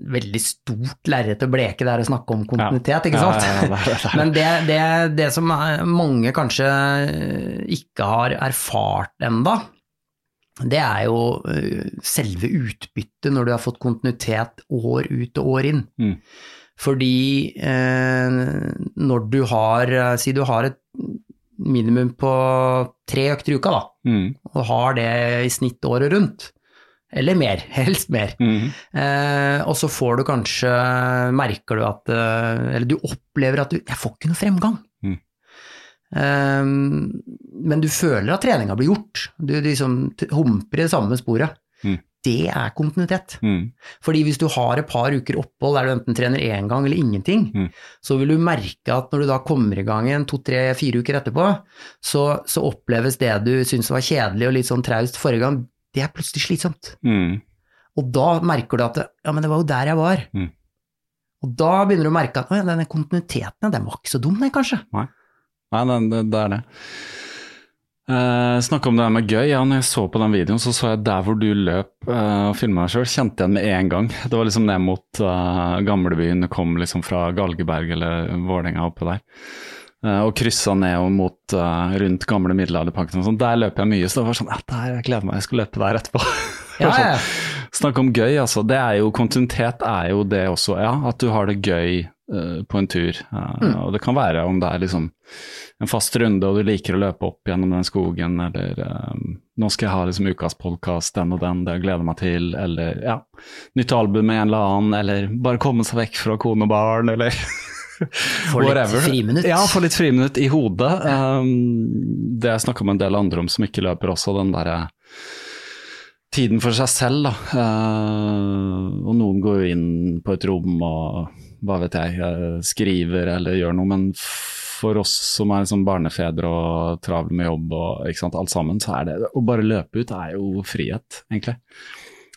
veldig stort lerret å bleke det er å snakke om kontinuitet, ikke sant? Ja, ja, ja, det det Men det, det, det som mange kanskje ikke har erfart enda, det er jo eh, selve utbyttet når du har fått kontinuitet år ut og år inn. Mm. Fordi eh, når du har eh, Si du har et minimum på tre økter i uka, da, Mm, og har det i snitt året rundt, eller mer, helst mer, mm, Eh, og så får du kanskje, merker du at eh, Eller du opplever at du Jeg får ikke noe fremgang. Eh, men du føler at treninga blir gjort. Du liksom humper i det samme sporet. Mm. Det er kontinuitet. mm, Fordi hvis du har et par uker opphold der du enten trener én gang eller ingenting, Mm. så vil du merke at når du da kommer i gang igjen to, tre, fire uker etterpå, så, så oppleves det du syns var kjedelig og litt sånn traust forrige gang, det er plutselig slitsomt. mm. Og da merker du at det, ja, men det var jo der jeg var. Mm. Og da begynner du å merke at denne kontinuiteten, den var ikke så dum, den kanskje. Nei, det, det, det er det. Uh, Snakke om det her med gøy. Ja, når jeg så på den videoen, så så jeg der hvor du løp uh, og filma deg sjøl, kjente jeg den med en gang. Det var liksom ned mot uh, gamlebyen, kom liksom fra Galgeberg eller Vålerenga oppe der. Uh, og kryssa ned og mot uh, rundt gamle middelalderparken og sånn. Der løper jeg mye, så det var sånn der, jeg gleder meg, jeg skal løpe der etterpå. Ja, ja. sånn, Snakk om gøy, altså. Det er jo, kontinuitet er jo det også, ja. At du har det gøy uh, på en tur. Eh, Og det kan være om det er liksom en fast runde og du liker å løpe opp gjennom den skogen, eller eh, nå skal jeg ha liksom ukas podkast, den og den, det jeg gleder meg til, eller ja, nytt album med en eller annen, eller bare komme seg vekk fra kone og barn, eller Få litt friminutt. Ja, få litt friminutt i hodet. Um, det jeg snakka med en del andre om som ikke løper også, den derre tiden for seg selv, da. Eh, og noen går jo inn på et rom og hva vet jeg, eh, skriver eller gjør noe, men for oss som er liksom barnefedre og travle med jobb og ikke sant, alt sammen, så er det å bare løpe ut er jo frihet, egentlig.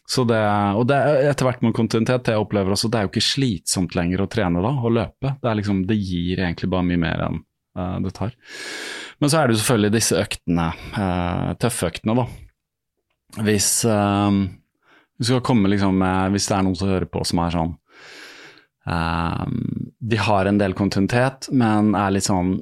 Så det, og det er etter hvert med kontinuitet, det jeg opplever også, det er jo ikke slitsomt lenger å trene da, å løpe. Det, liksom, det gir egentlig bare mye mer enn uh, det tar. Men så er det jo selvfølgelig disse øktene, uh, tøffe øktene, da. Hvis uh, vi skal komme liksom med, hvis det er noen som hører på som er sånn eh, De har en del kontinuitet, men er litt sånn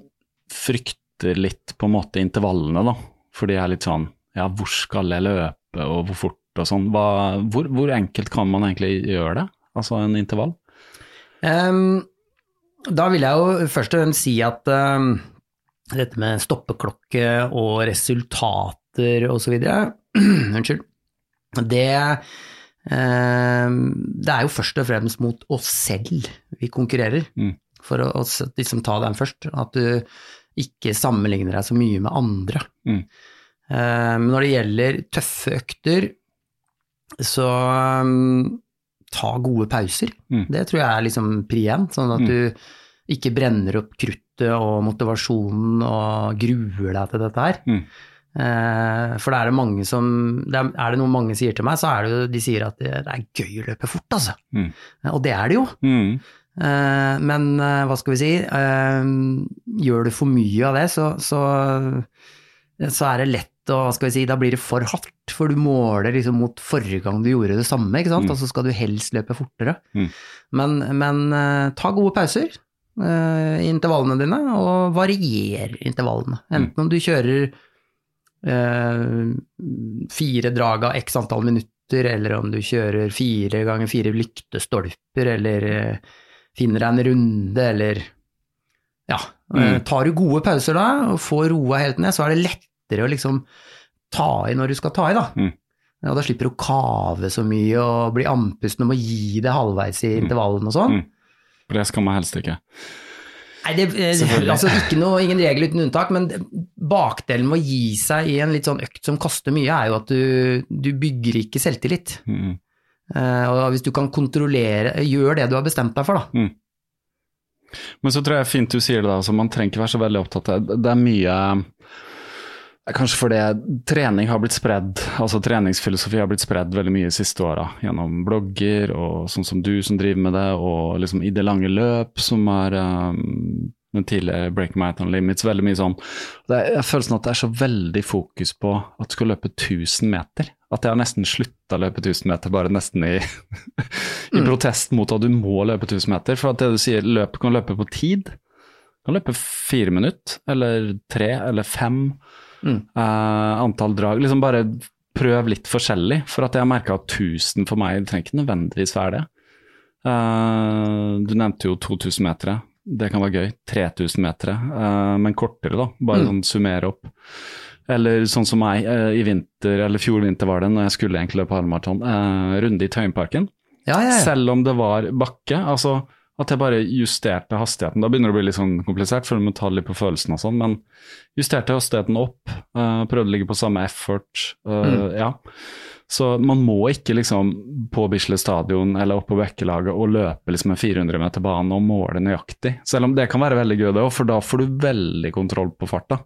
Frykter litt på en måte intervallene, da. For de er litt sånn Ja, hvor skal jeg løpe, og hvor fort og sånn. Hva, hvor, hvor enkelt kan man egentlig gjøre det? Altså en intervall? Um, da vil jeg jo først og fremst si at um, dette med stoppeklokke og resultater osv. Unnskyld. Det, ehm, det er jo først og fremst mot oss selv vi konkurrerer, Mm. for å, liksom ta den først. At du ikke sammenligner deg så mye med andre. Mm. Men når det gjelder tøffe økter, så ehm, ta gode pauser. Mm. Det tror jeg er liksom pri én, sånn at Mm. du ikke brenner opp kruttet og motivasjonen og gruer deg til dette her. Mm. Eh, for det er det mange som er, det noe mange sier til meg, så er det jo de sier at det, er gøy å løpe fort, altså. Mm. Og det er det jo. Mm. Eh, men eh, hva skal vi si, eh, gjør du for mye av det, så, så, så er det lett å, hva skal vi si, da blir det for hardt, for du måler liksom mot forrige gang du gjorde det samme, ikke sant, og så skal du helst løpe fortere. Mm. Men, men eh, ta gode pauser eh, i intervallene dine, og varier intervallene. Enten om du kjører eh, fire drag av x antall minutter, eller om du kjører fire ganger fire lyktestolper, eller eh, finner deg en runde, eller ja. eh, Mm. Tar du gode pauser da, og får roa helt ned, så er det lettere å liksom ta i når du skal ta i, da. Mm. Ja, da slipper du å kave så mye og bli andpusten og må gi det halvveis i intervallen og sånn. Mm. For det skal man helst ikke. Nei, det, eh, altså ikke noe, ingen regel uten unntak, men bakdelen med å gi seg i en litt sånn økt som koster mye, er jo at du, du bygger ikke selvtillit. Mm. Uh, og hvis du kan kontrollere, gjør det du har bestemt deg for, da. Men så tror jeg fint du sier det, da, altså, man trenger ikke være så veldig opptatt av det. Det er mye Kanskje fordi trening har blitt spredd, altså treningsfilosofi har blitt spredd veldig mye de siste åra. Gjennom blogger og sånn som du som driver med det, og liksom i det lange løp, som er um, den tidligere Break Marathon Limits, veldig mye sånn. Det er, jeg føler sånn at det er så veldig fokus på at du skal løpe 1000 meter. At jeg har nesten slutta å løpe 1000 meter, bare nesten i, i protest mot at du må løpe 1000 meter. For at det du sier, løp kan løpe på tid. Du kan løpe fire minutter, eller tre, eller fem. Mm. Eh, antall drag. Liksom bare prøv litt forskjellig. For at jeg merka at 1000 for meg det trenger ikke nødvendigvis være det. Uh, du nevnte jo 2000 meter. Det kan være gøy. 3000 meter, uh, men kortere, da. Bare Mm. sånn summere opp. Eller sånn som meg i vinter, eller fjor vinter var det, når jeg skulle egentlig løpe halvmaraton. Uh, runde i Tøyenparken. Ja, ja, ja. Selv om det var bakke. Altså at jeg bare justerte hastigheten. Da begynner det å bli litt sånn komplisert, for du må ta litt på følelsen og sånn. Men justerte hastigheten opp, Uh, prøvde å ligge på samme effort. eh, Ja. Så man må ikke liksom på Bislett stadion eller opp på Bekkelaget og løpe liksom en 400 meter bane og måle nøyaktig. Selv om det kan være veldig gøy, det òg, for da får du veldig kontroll på farta.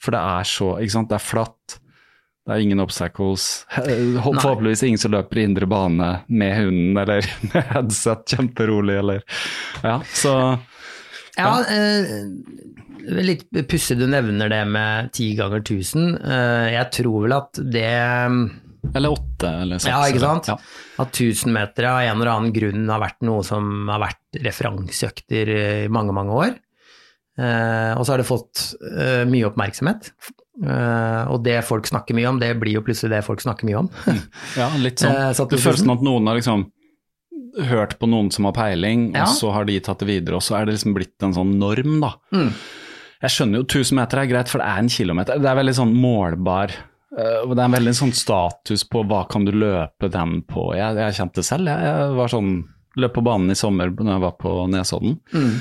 For det er så Ikke sant, det er flatt. Det er ingen obstacles. Eh, Forhåpentligvis ingen som løper i indre bane med hunden eller med headset kjemperolig, eller Ja, så Ja, eh, litt pussig du nevner det med ti ganger tusen. Eh, jeg tror vel at det Eller åtte, eller seks. Ja, ikke sant? Ja. At 1000 meter av en eller annen grunn har vært noe som har vært referanseøkter i mange, mange år. Eh, og så har det fått eh, mye oppmerksomhet. Eh, og det folk snakker mye om, det blir jo plutselig det folk snakker mye om. ja, litt sånn. det så at Du du- som at noen har liksom hørt på noen som har peiling, Ja. og så har de tatt det videre, og så er det liksom blitt en sånn norm, da. Mm. Jeg skjønner jo 1000 meter er greit, for det er en kilometer. Det er veldig sånn målbar uh, Det er en veldig sånn status på hva kan du løpe den på. Jeg, jeg kjente det selv. Jeg, jeg var sånn Løp på banen i sommer når jeg var på Nesodden. Mm.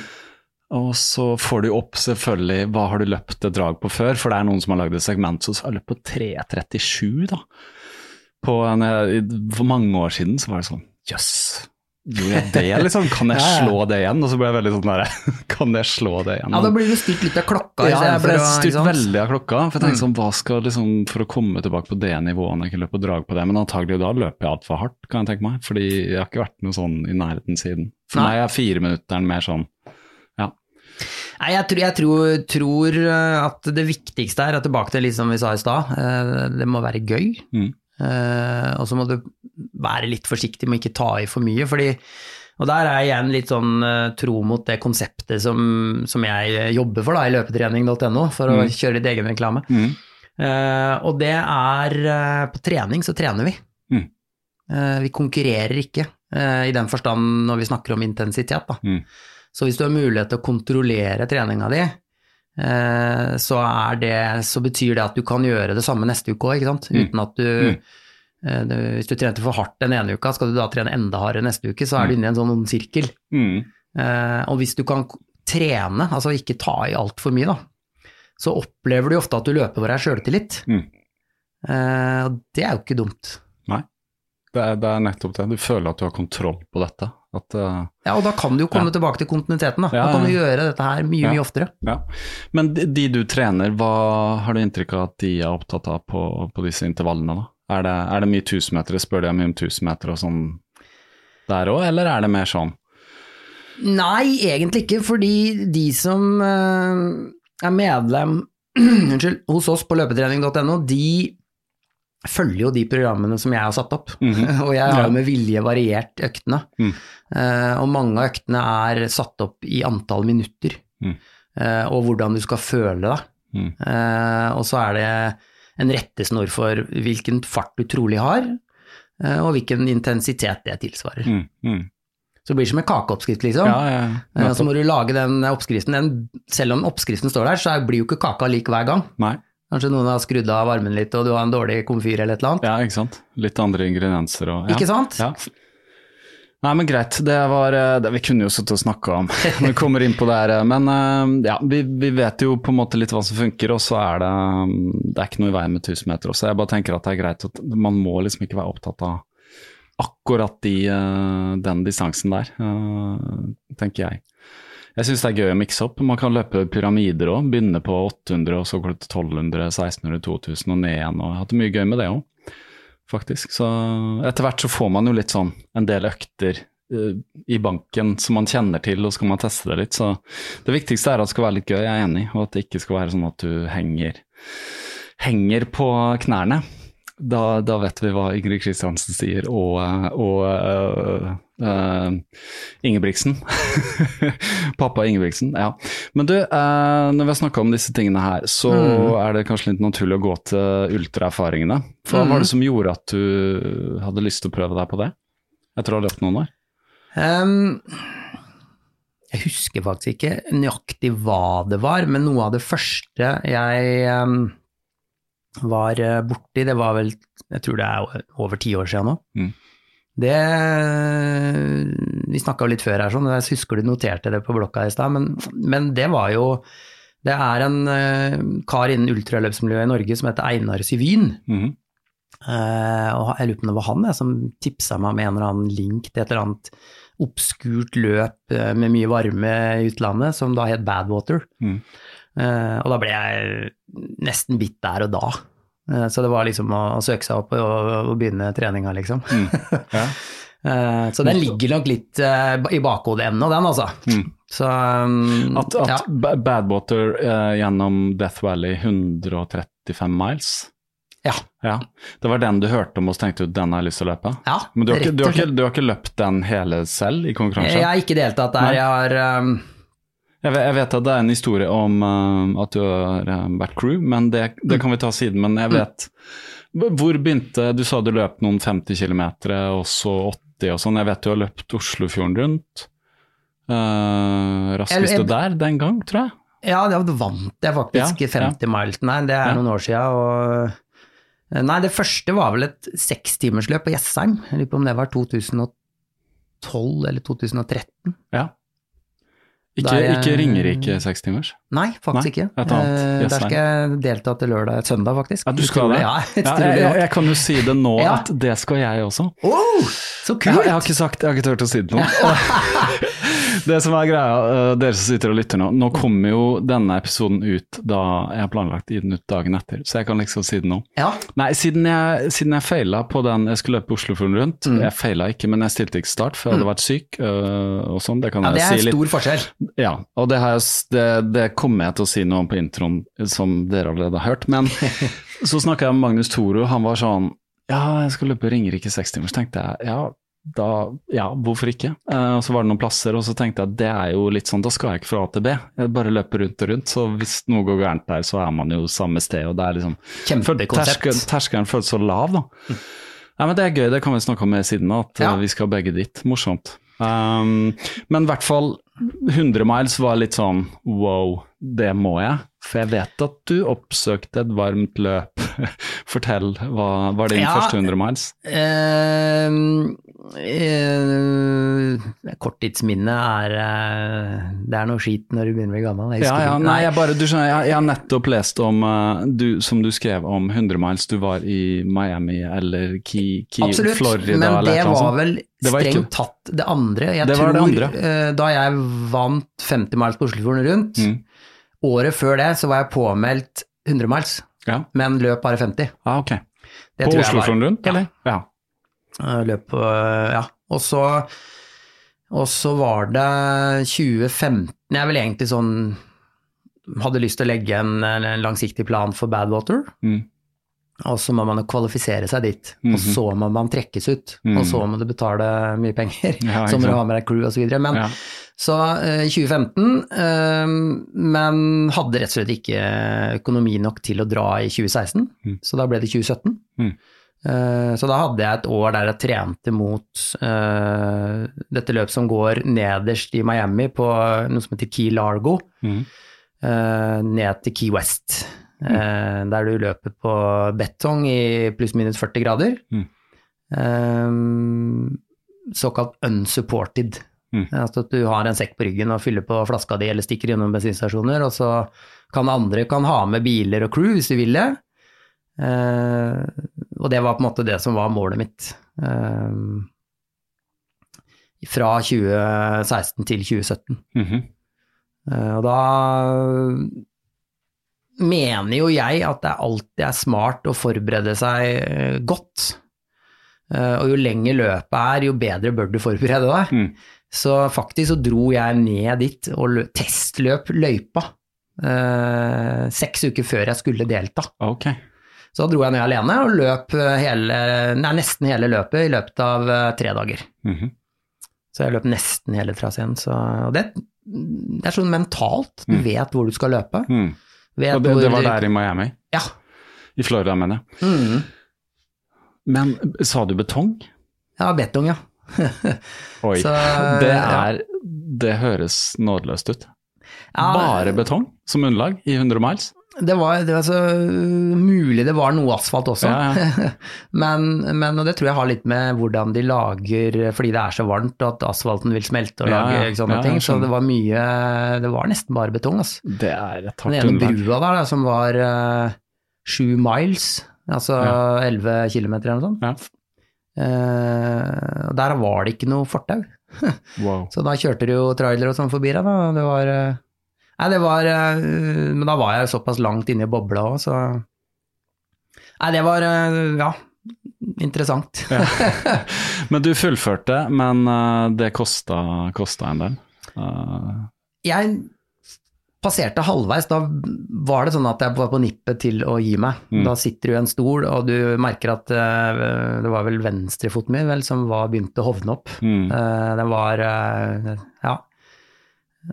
Og så får du opp selvfølgelig hva har du løpt et drag på før, for det er noen som har lagd et segment som har løpt på 3.37, da. På en, eh, for mange år siden så var det sånn jøss, gjorde jeg det, liksom? Kan jeg slå det igjen? Og så ble jeg veldig sånn der, kan jeg slå det igjen? Ja, da blir du styrt litt av klokka Ja, jeg ble styrt veldig av klokka. For jeg tenkte sånn, hva skal liksom, For å komme tilbake på det nivået når jeg ikke løper drag på det, men antagelig da løper jeg altfor hardt, kan jeg tenke meg. Fordi jeg har ikke vært noe sånn i nærheten siden. For Nei. meg er fireminutteren mer sånn. Nei, jeg tror, jeg tror, tror eh, at det viktigste er, tilbake til litt som vi sa i stad, eh, det må være gøy. Mm. Eh, og så må du være litt forsiktig med å ikke ta i for mye, fordi og der er jeg igjen litt sånn tro mot det konseptet som, som jeg jobber for da, i løpetrening.no, for å Mm. kjøre litt egen reklame. Mm. Uh, og det er uh, På trening så trener vi. Mm. Uh, vi konkurrerer ikke, i den forstand når vi snakker om intensitet. Da. Mm. Så hvis du har mulighet til å kontrollere treninga di, eh, så, er det, så betyr det at du kan gjøre det samme neste uke òg. Mm. Uten at du, Mm. eh, Hvis du trente for hardt den ene uka, skal du da trene enda hardere neste uke, så er du inne i en sånn sirkel. Mm. Eh, og hvis du kan trene, altså ikke ta i altfor mye, da, så opplever du ofte at du løper for deg sjøltillit. Mm. Og det er jo ikke dumt. Nei. Det er, det er nettopp det. Du føler at du har kontroll på dette. At, uh, Ja, og da kan du jo komme Ja. tilbake til kontinuiteten. Da, Ja, da kan du gjøre dette her mye, Ja. mye oftere. Men de, de du trener, hva har du inntrykk av at de er opptatt av på, på disse intervallene? da? Er det, er det mye tusenmetere? Spør de mye om tusenmeter og sånn der òg, eller er det mer sånn Nei, egentlig ikke, fordi de som uh, er medlem unnskyld, hos oss på løpetrening.no, de følger jo de programmene som jeg har satt opp. og jeg har jo med vilje variert øktene. Mm. Uh, og mange av øktene er satt opp i antall minutter, Mm. uh, og hvordan du skal føle deg. Mm. Eh, og så er det en rettesnor for hvilken fart du trolig har, og hvilken intensitet det tilsvarer. Mm, mm. Så det blir som en kakeoppskrift, liksom. Ja, ja, Så må du lage den oppskriften. Den, selv om oppskriften står der, så blir jo ikke kaka lik hver gang. Nei, Kanskje noen har skrudd av varmen litt, og du har en dårlig komfyr eller et eller annet. ja, ikke sant. Litt andre ingredienser og ja. Ikke sant? Ja. Nei, men greit. Det var eh, det Vi kunne jo sittet og snakka om når vi kommer inn på det her. eh, Men eh, ja, vi, vi vet jo på en måte litt hva som funker, og så er det Det er ikke noe i veien med 1000 meter også. Jeg bare tenker at det er greit at man må liksom ikke være opptatt av akkurat de, den distansen der, tenker jeg. Jeg syns det er gøy å mikse opp. Man kan løpe pyramider òg. Begynne på 800, og så går det til 1200, 1600, 2000 og ned igjen. Og jeg har hatt mye gøy med det òg, faktisk. Så etter hvert så får man jo litt sånn en del økter uh, i banken som man kjenner til, og så kan man teste det litt. Så det viktigste er at det skal være litt gøy, jeg er enig, og at det ikke skal være sånn at du henger, henger på knærne. Da, da vet vi hva Ingrid Kristiansen sier, og, og uh, uh, Ingebrigtsen. Pappa Ingebrigtsen, ja. Men du, uh, når vi har snakka om disse tingene her, så er det kanskje litt naturlig å gå til ultraerfaringene. Hva var det som gjorde at du hadde lyst til å prøve deg på det? Etter å ha løpt noen år? Um, jeg husker faktisk ikke nøyaktig hva det var, men noe av det første jeg ehm, var eh, borti, det var vel Jeg tror det er over ti år siden nå. Mm. Det Vi snakka litt før her, sånn, jeg husker du noterte det på blokka i stad, men, men det var jo Det er en eh, kar innen ultraløpsmiljøet i Norge som heter Einar Syvyn. Mm. Uh, og jeg lurer på om det var han jeg, som tipsa meg med en eller annen link til et eller annet oppskurt løp eh, med mye varme i utlandet, som da het Badwater. Mm. Eh, og da ble jeg nesten bitt der og da. Eh, så det var liksom å, å søke seg opp og, og begynne treninga, liksom. Mm. Ja. Eh, så den ligger nok litt i bakhodet ennå, den, altså. Mm. Så um, At, at ja. Badwater gjennom Death Valley 135 miles Ja. Ja. Det var den du hørte om og tenkte du den har jeg lyst til å løpe? ja, Men du har, ikke, du, har ikke, du har ikke løpt den hele selv i konkurranse? Jeg har ikke deltatt der. Nei. Jeg har um, Jeg vet, jeg at det er en historie om eh, at du har eh, vært crew, men det, det kan vi ta siden. Men jeg vet Hvor begynte Du sa du løp noen 50 km, og så 80 og sånn. Jeg vet du har løpt Oslofjorden rundt. Uh, raskeste Jeg- der den gang, tror jeg. Ja, da vant jeg faktisk Ja, ja. 50 miles. Nei, det er Ja. noen år. Og, nei, det første var vel et sekstimersløp på Jessheim. Jeg lurer på om det var 2012 eller 2013. Ja. Ikke, jeg- ikke Ringerike sekstimers? Nei, faktisk Nei, ikke. Eh, Der Jessheim. skal jeg delta til lørdag, søndag faktisk. Ja, du skal det? Ja, Ja, jeg, jeg, jeg kan jo si det nå, at det skal jeg også. Oh, så kult! jeg har ikke sagt, jeg har ikke turt å si det nå. det som er greia, eh, dere som sitter og lytter nå, nå kommer jo denne episoden ut da jeg har planlagt å gi den ut dagen etter, så jeg kan liksom si det nå. Ja, Nei, siden jeg, siden jeg feila på den jeg skulle løpe Oslofjorden rundt, Mm. jeg feila ikke, men jeg stilte ikke start, for jeg hadde vært syk øh, og sånn, det kan ja det jeg er si litt. stor forskjell. Ja, og det, jeg, det, det kommer jeg til å si noe om på introen, som dere allerede har hørt. Men så snakka jeg med Magnus Toro, han var sånn Ja, jeg skal løpe Ringerike seks timer. Så tenkte jeg ja, da, ja, hvorfor ikke? Eh, og så var det noen plasser, og så tenkte jeg at det er jo litt sånn, da skal jeg ikke fra A til B. Jeg bare løper rundt og rundt, så hvis noe går gærent der, så er man jo samme sted, og det er liksom Kjempekonsept. Terskelen, føles så lav, da. Nei, men Det er gøy, det kan vi snakke om med siden av, at Ja. eh, vi skal begge dit. Morsomt. Um, men i hvert fall 100 miles var litt sånn wow, det må jeg. For jeg vet at du oppsøkte et varmt løp. Fortell, hva var din Ja. første 100 miles? Eh, eh, korttidsminnet er eh, Det er noe skit når du begynner å bli gammel. Ja, ja, nei, jeg bare, du skjønner, jeg, jeg har nettopp lest om, eh, du, som du skrev om 100 miles, du var i Miami eller Key, Key Absolutt, Florida men eller det eller var vel Det var strengt ikke- tatt det andre. Jeg Det tror det andre. eh, da jeg vant 50 miles på Oslofjorden rundt, Mm. året før det så var jeg påmeldt 100 miles, Ja, men løp bare 50. ah, ok. Det På Oslofjorden rundt, eller? Ja. Eh, Løp ja. Og så, Og så var det 2015 Jeg vel egentlig sånn Hadde lyst til å legge en, en langsiktig plan for Badwater. Mm. Og så må man jo kvalifisere seg dit. Og Mhm. så må man trekkes ut. Mm. Og så må du betale mye penger. Ja, så må du ha med deg crew osv. Men Ja. så eh, 2015, eh, men hadde rett og slett ikke økonomi nok til å dra i 2016, Mm. så da ble det 2017. Mm. Eh, Så da hadde jeg et år der jeg trente mot uh, dette løpet som går nederst i Miami på noe som heter Key Largo, Mm. uh, ned til Key West. eh, Der du løper på betong i pluss-minus 40 grader. Mm. Såkalt unsupported. Mm. Altså at du har en sekk på ryggen og fyller på flaska di eller stikker innom bensinstasjoner, og så kan andre kan ha med biler og crew hvis de vil det. Eh, og det var på en måte det som var målet mitt. Eh, fra 2016 til 2017. Mhm. Eh, og da mener jo jeg at det alltid er smart å forberede seg eh, godt. Eh, og jo lenger løpet er, jo bedre bør du forberede deg. Mm. Så faktisk så dro jeg ned dit og lø testløp løypa eh, seks uker før jeg skulle delta. Ok. Så dro jeg ned alene og løp eh, hele, nei, nesten hele løpet i løpet av eh, tre dager. Mhm. Så jeg løp nesten hele traseen. Og det, det er sånn mentalt, du Mm. vet hvor du skal løpe. Mm. Vet Og det, det var der i Miami? Ja. I Florida, mener jeg. Mm. Men sa du betong? Ja, betong, ja. Oi. Så, det er Det høres nådeløst ut. Ja, Bare betong som underlag i 100 miles? Det var, det var så mulig det var noe asfalt også. Ja, men, men og det tror jeg har litt med hvordan de lager Fordi det er så varmt og at asfalten vil smelte og Ja, lage ja. sånne Ja, ting. Så det var mye Det var nesten bare betong, altså. Det er et Den hardt ene underlag. brua der, da, som var eh, sju miles, altså Ja. elleve kilometer eller noe sånt. Ja. Eh, der var det ikke noe fortau. Wow. Så da kjørte det jo trailer og sånn forbi deg, da. Det var eh, Nei, det var eh, Men da var jeg såpass langt inne i bobla òg, så Nei, det var eh, Ja, interessant. Ja. Men du fullførte, men eh, det kosta, kosta en del. Uh... Jeg passerte halvveis, da var det sånn at jeg var på nippet til å gi meg. Mm. Da sitter du i en stol, og du merker at uh, det var vel venstrefoten min vel, som var begynte å hovne opp. mm. Uh, Den var uh, Ja.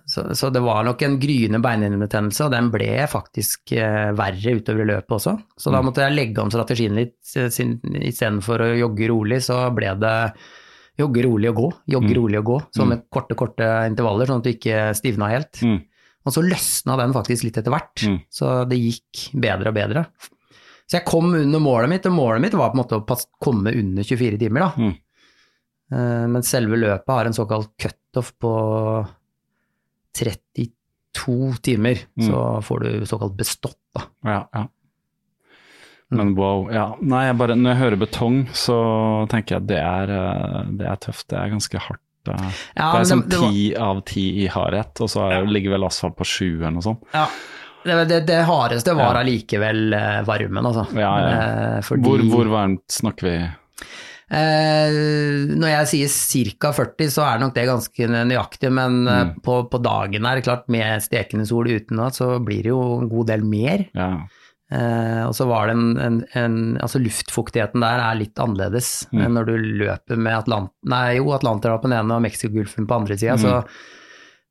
Så, så det var nok en gryende beinhinnebetennelse, og den ble faktisk eh, verre utover i løpet også. Så da Mm. måtte jeg legge om strategien litt. eh, Istedenfor å jogge rolig, så ble det jogge rolig og gå. Jogge Mm. rolig og gå. sånn med korte, korte intervaller, sånn at du ikke stivna helt. Mm. Og så løsna den faktisk litt etter hvert, Mm. så det gikk bedre og bedre. Så jeg kom under målet mitt, og målet mitt var på en måte å komme under 24 timer, da. Mm. Eh, Men selve løpet har en såkalt cutoff på 32 timer, Mm. så får du såkalt bestått, da. Ja, ja. Men wow, ja. Nei, jeg bare, når jeg hører betong, så tenker jeg at det er, eh, det er tøft. Det er ganske hardt. Det, Ja, det er som sånn var- ti av ti i hardhet, og så er, ligger vel asfalt på sju eller noe sånt. Ja. Det, det, det hardeste var Ja. allikevel eh, varmen, altså. Ja, ja. Eh, Fordi Hvor, hvor varmt snakker vi? Eh, når jeg sier ca. 40, så er nok det ganske nøyaktig, men eh, Mm. på, på dagen her, klart med stekende sol utenat, så blir det jo en god del mer. Ja. Eh, og så var det en, en, en Altså luftfuktigheten der er litt annerledes Mm. enn når du løper med Atlant... Nei, jo, Atlanterhavet på den ene og Mexicogolfen på andre sida, Mm. så,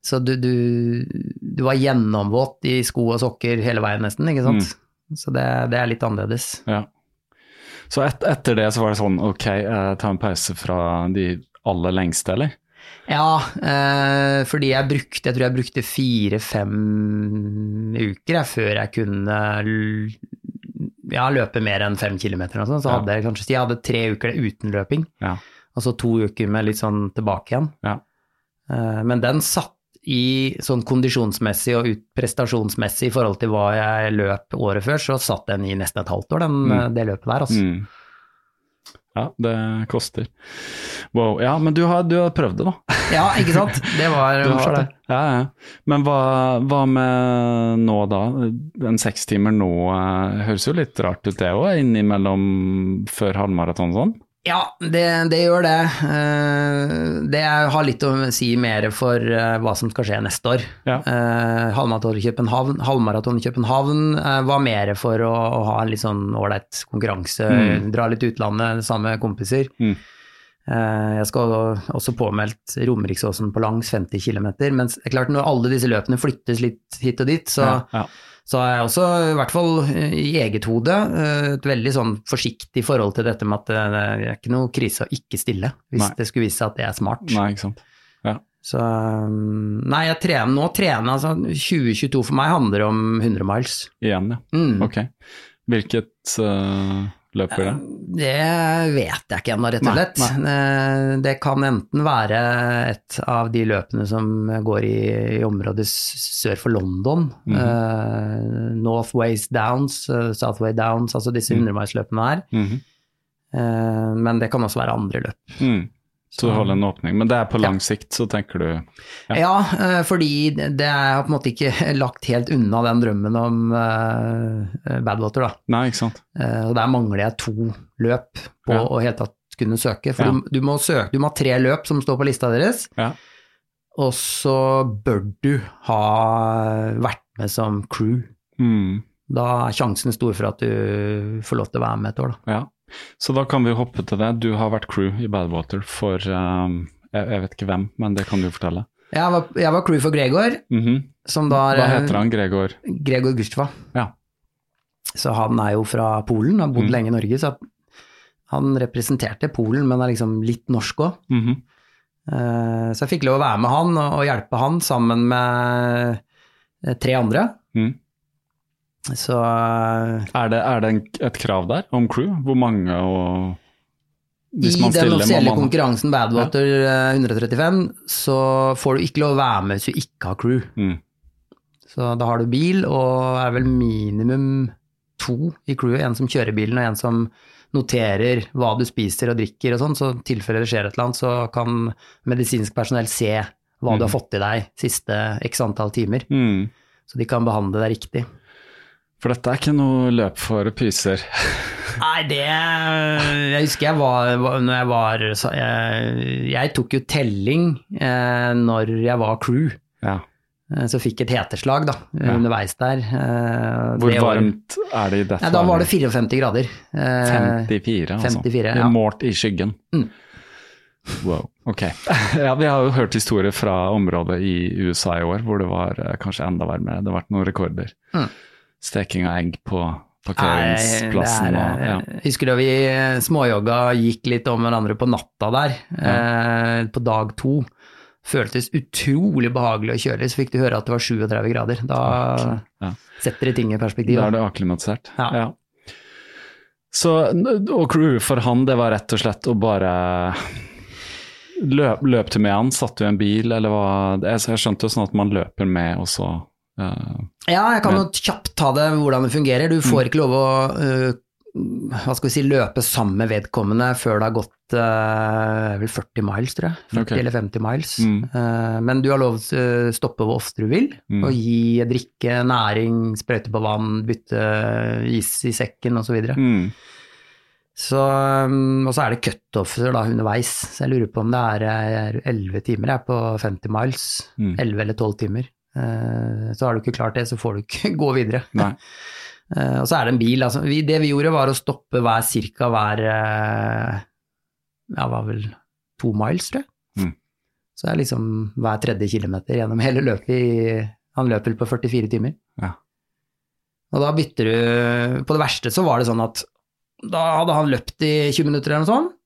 så du, du, du var gjennomvåt i sko og sokker hele veien nesten, ikke sant. Mm. Så det, det er litt annerledes. ja. Så et, etter det så var det sånn, ok, eh, ta en pause fra de aller lengste, eller? Ja, eh, fordi jeg brukte, jeg tror jeg brukte fire-fem uker jeg, før jeg kunne ja, løpe mer enn fem kilometer. og sånt. Så Ja. hadde jeg kanskje jeg hadde tre uker uten løping, Ja. og så to uker med litt sånn tilbake igjen. Ja. Eh, men den satt i sånn kondisjonsmessig og ut, prestasjonsmessig i forhold til hva jeg løp året før, så satt den i nesten et halvt år, den, Mm. eh, det løpet der. Altså. Mm. Ja, det koster. Wow. Ja, men du har, du har prøvd det, da. Ja, ikke sant? Det var morsomt. det. Ja, ja. Men hva, hva med nå da? En sekstimer nå eh, høres jo litt rart ut det òg, innimellom før halvmaraton og sånn? Ja, det, det gjør det. Eh, Det har litt å si mer for eh, hva som skal skje neste år. Ja. Eh, Halvmaraton i København, halvmaraton i København var mer for å, å ha en litt sånn ålreit konkurranse, Mm. dra litt utlandet sammen med kompiser. Mm. Jeg skal også påmeldt Romeriksåsen på langs 50 km, men det er klart når alle disse løpene flyttes litt hit og dit, så, Ja, ja. Så er jeg også, i hvert fall eh, i eget hode, eh, et veldig sånn forsiktig forhold til dette med at eh, det er ikke noe krise å ikke stille, hvis Nei. det skulle vise seg at det er smart. Nei, ikke sant. Ja. Så um, Nei, jeg trener nå trener altså 2022 for meg handler om 100 miles. Igjen, ja. Mm. Ok. Hvilket uh, løp blir det? Det vet jeg ikke ennå, rett og Nei, slett. Eh, Det kan enten være et av de løpene som går i, i området sør for London. Mm -hmm. uh, Northways Downs, eh, Southway Downs, altså disse Mm. 100-milsløpene her. Mhm. Eh, Men det kan også være andre løp. Mm. Så du holder en åpning. Men det er på Ja. lang sikt, så tenker du Ja. Ja, eh, fordi det er på en måte ikke lagt helt unna den drømmen om uh, Badwater, da. Nei, ikke sant. Uh, Og der mangler jeg to løp på Ja. å helt tatt kunne søke. For Ja. du, du, må søke, du må ha tre løp som står på lista deres, Ja. og så bør du ha vært med som crew. Mm. Da er sjansen stor for at du får lov til å være med et år, da. Ja. Så da kan vi hoppe til det. Du har vært crew i Badwater for um, jeg, jeg vet ikke hvem, men det kan du fortelle. Jeg var, jeg var crew for Gregor, Mhm. som da Hva heter han? Gregor? Gregor Gustva. Ja. Så han er jo fra Polen, har bodd Mm. lenge i Norge, så han representerte Polen, men er liksom litt norsk òg. Mm -hmm. uh, Så jeg fikk lov å være med han og og hjelpe han sammen med eh, tre andre. Mm. Så eh, Er det, er det en, et krav der om crew? Hvor mange og i man den offisielle konkurransen Badwater ja. 135, så får du ikke lov å være med hvis du ikke har crew. mm. Så da har du bil, og er vel minimum to i crewet. En som kjører bilen, og en som noterer hva du spiser og drikker og sånn. Så i tilfelle det skjer et eller annet, så kan medisinsk personell se hva du har fått i deg siste x antall timer. Mm. Så de kan behandle deg riktig. For dette er ikke noe løp for pyser. Nei, det Jeg husker jeg var, når jeg var jeg, jeg tok jo telling eh, når jeg var crew. Ja. Eh, Så fikk et heteslag da, Ja. underveis der. Eh, Hvor det var- varmt er det i dette? Nei, da var det 54 grader. Eh, 54, altså. 54, ja. Målt i skyggen. Mm. Wow, ok. Ja, vi har jo hørt historier fra området i USA i år hvor det var eh, kanskje enda varmere. Det har vært noen rekorder. Mm. Steking av egg på Nei, parkeringsplassen. er, og, ja. Husker da vi småjogga gikk litt om hverandre på natta der, eh, på dag to. Føltes utrolig behagelig å kjøre, så fikk du høre at det var 37 grader. Da Ja. setter det ting i perspektiv. Da er det akklimatisert. Ja. Så, og crew for han, det var rett og slett å bare løp, løp til med han, satt du i en bil, eller hva? Jeg, skjønte jo sånn at man løper med, og så eh, Ja, jeg kan jo kjapt ta det hvordan det fungerer. Du Mm. får ikke lov å øh, hva skal vi si, løpe sammen med vedkommende før det har gått uh, vel 40 miles, tror jeg. 40 okay. eller 50 miles. Mm. Uh, men du har lov til å stoppe hvor ofte du vil, Mm. og gi drikke, næring, sprøyte på vann, bytte is i sekken osv. Så, mm, så um, Og så er det cutoffer da underveis, så jeg lurer på om det er eh, 11 timer jeg, på 50 miles. Mm. 11 eller 12 timer. Eh, Så har du ikke klart det, så får du ikke gå videre. Nei. Eh, Og så er det en bil. Altså, vi, det vi gjorde, var å stoppe hver cirka hver eh, Ja, var vel to miles, tror jeg. Mm. Så det er liksom hver tredje kilometer gjennom hele løpet i Han løper på 44 timer. Ja. Og da bytter du På det verste så var det sånn at da hadde han løpt i 20 minutter eller noe sånt.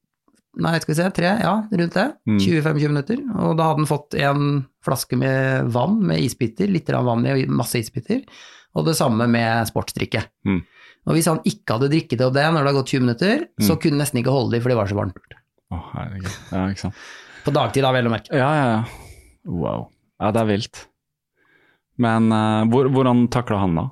Nei, skal vi se, tre, ja, rundt det. Mm. 25 minutter. Og da hadde han fått en flaske med vann med isbiter, litt vann i og masse isbiter. Og det samme med sportsdrikke. Mm. Og hvis han ikke hadde drikket opp det når det har gått 20 minutter, så Mm. kunne han nesten ikke holde det for det var så varmt. Oh, herregud. Ja, ikke sant. På dagtid, da, vel å merke. Ja, ja, ja. Wow. Ja, det er vilt. Men uh, hvor, hvordan takla han da?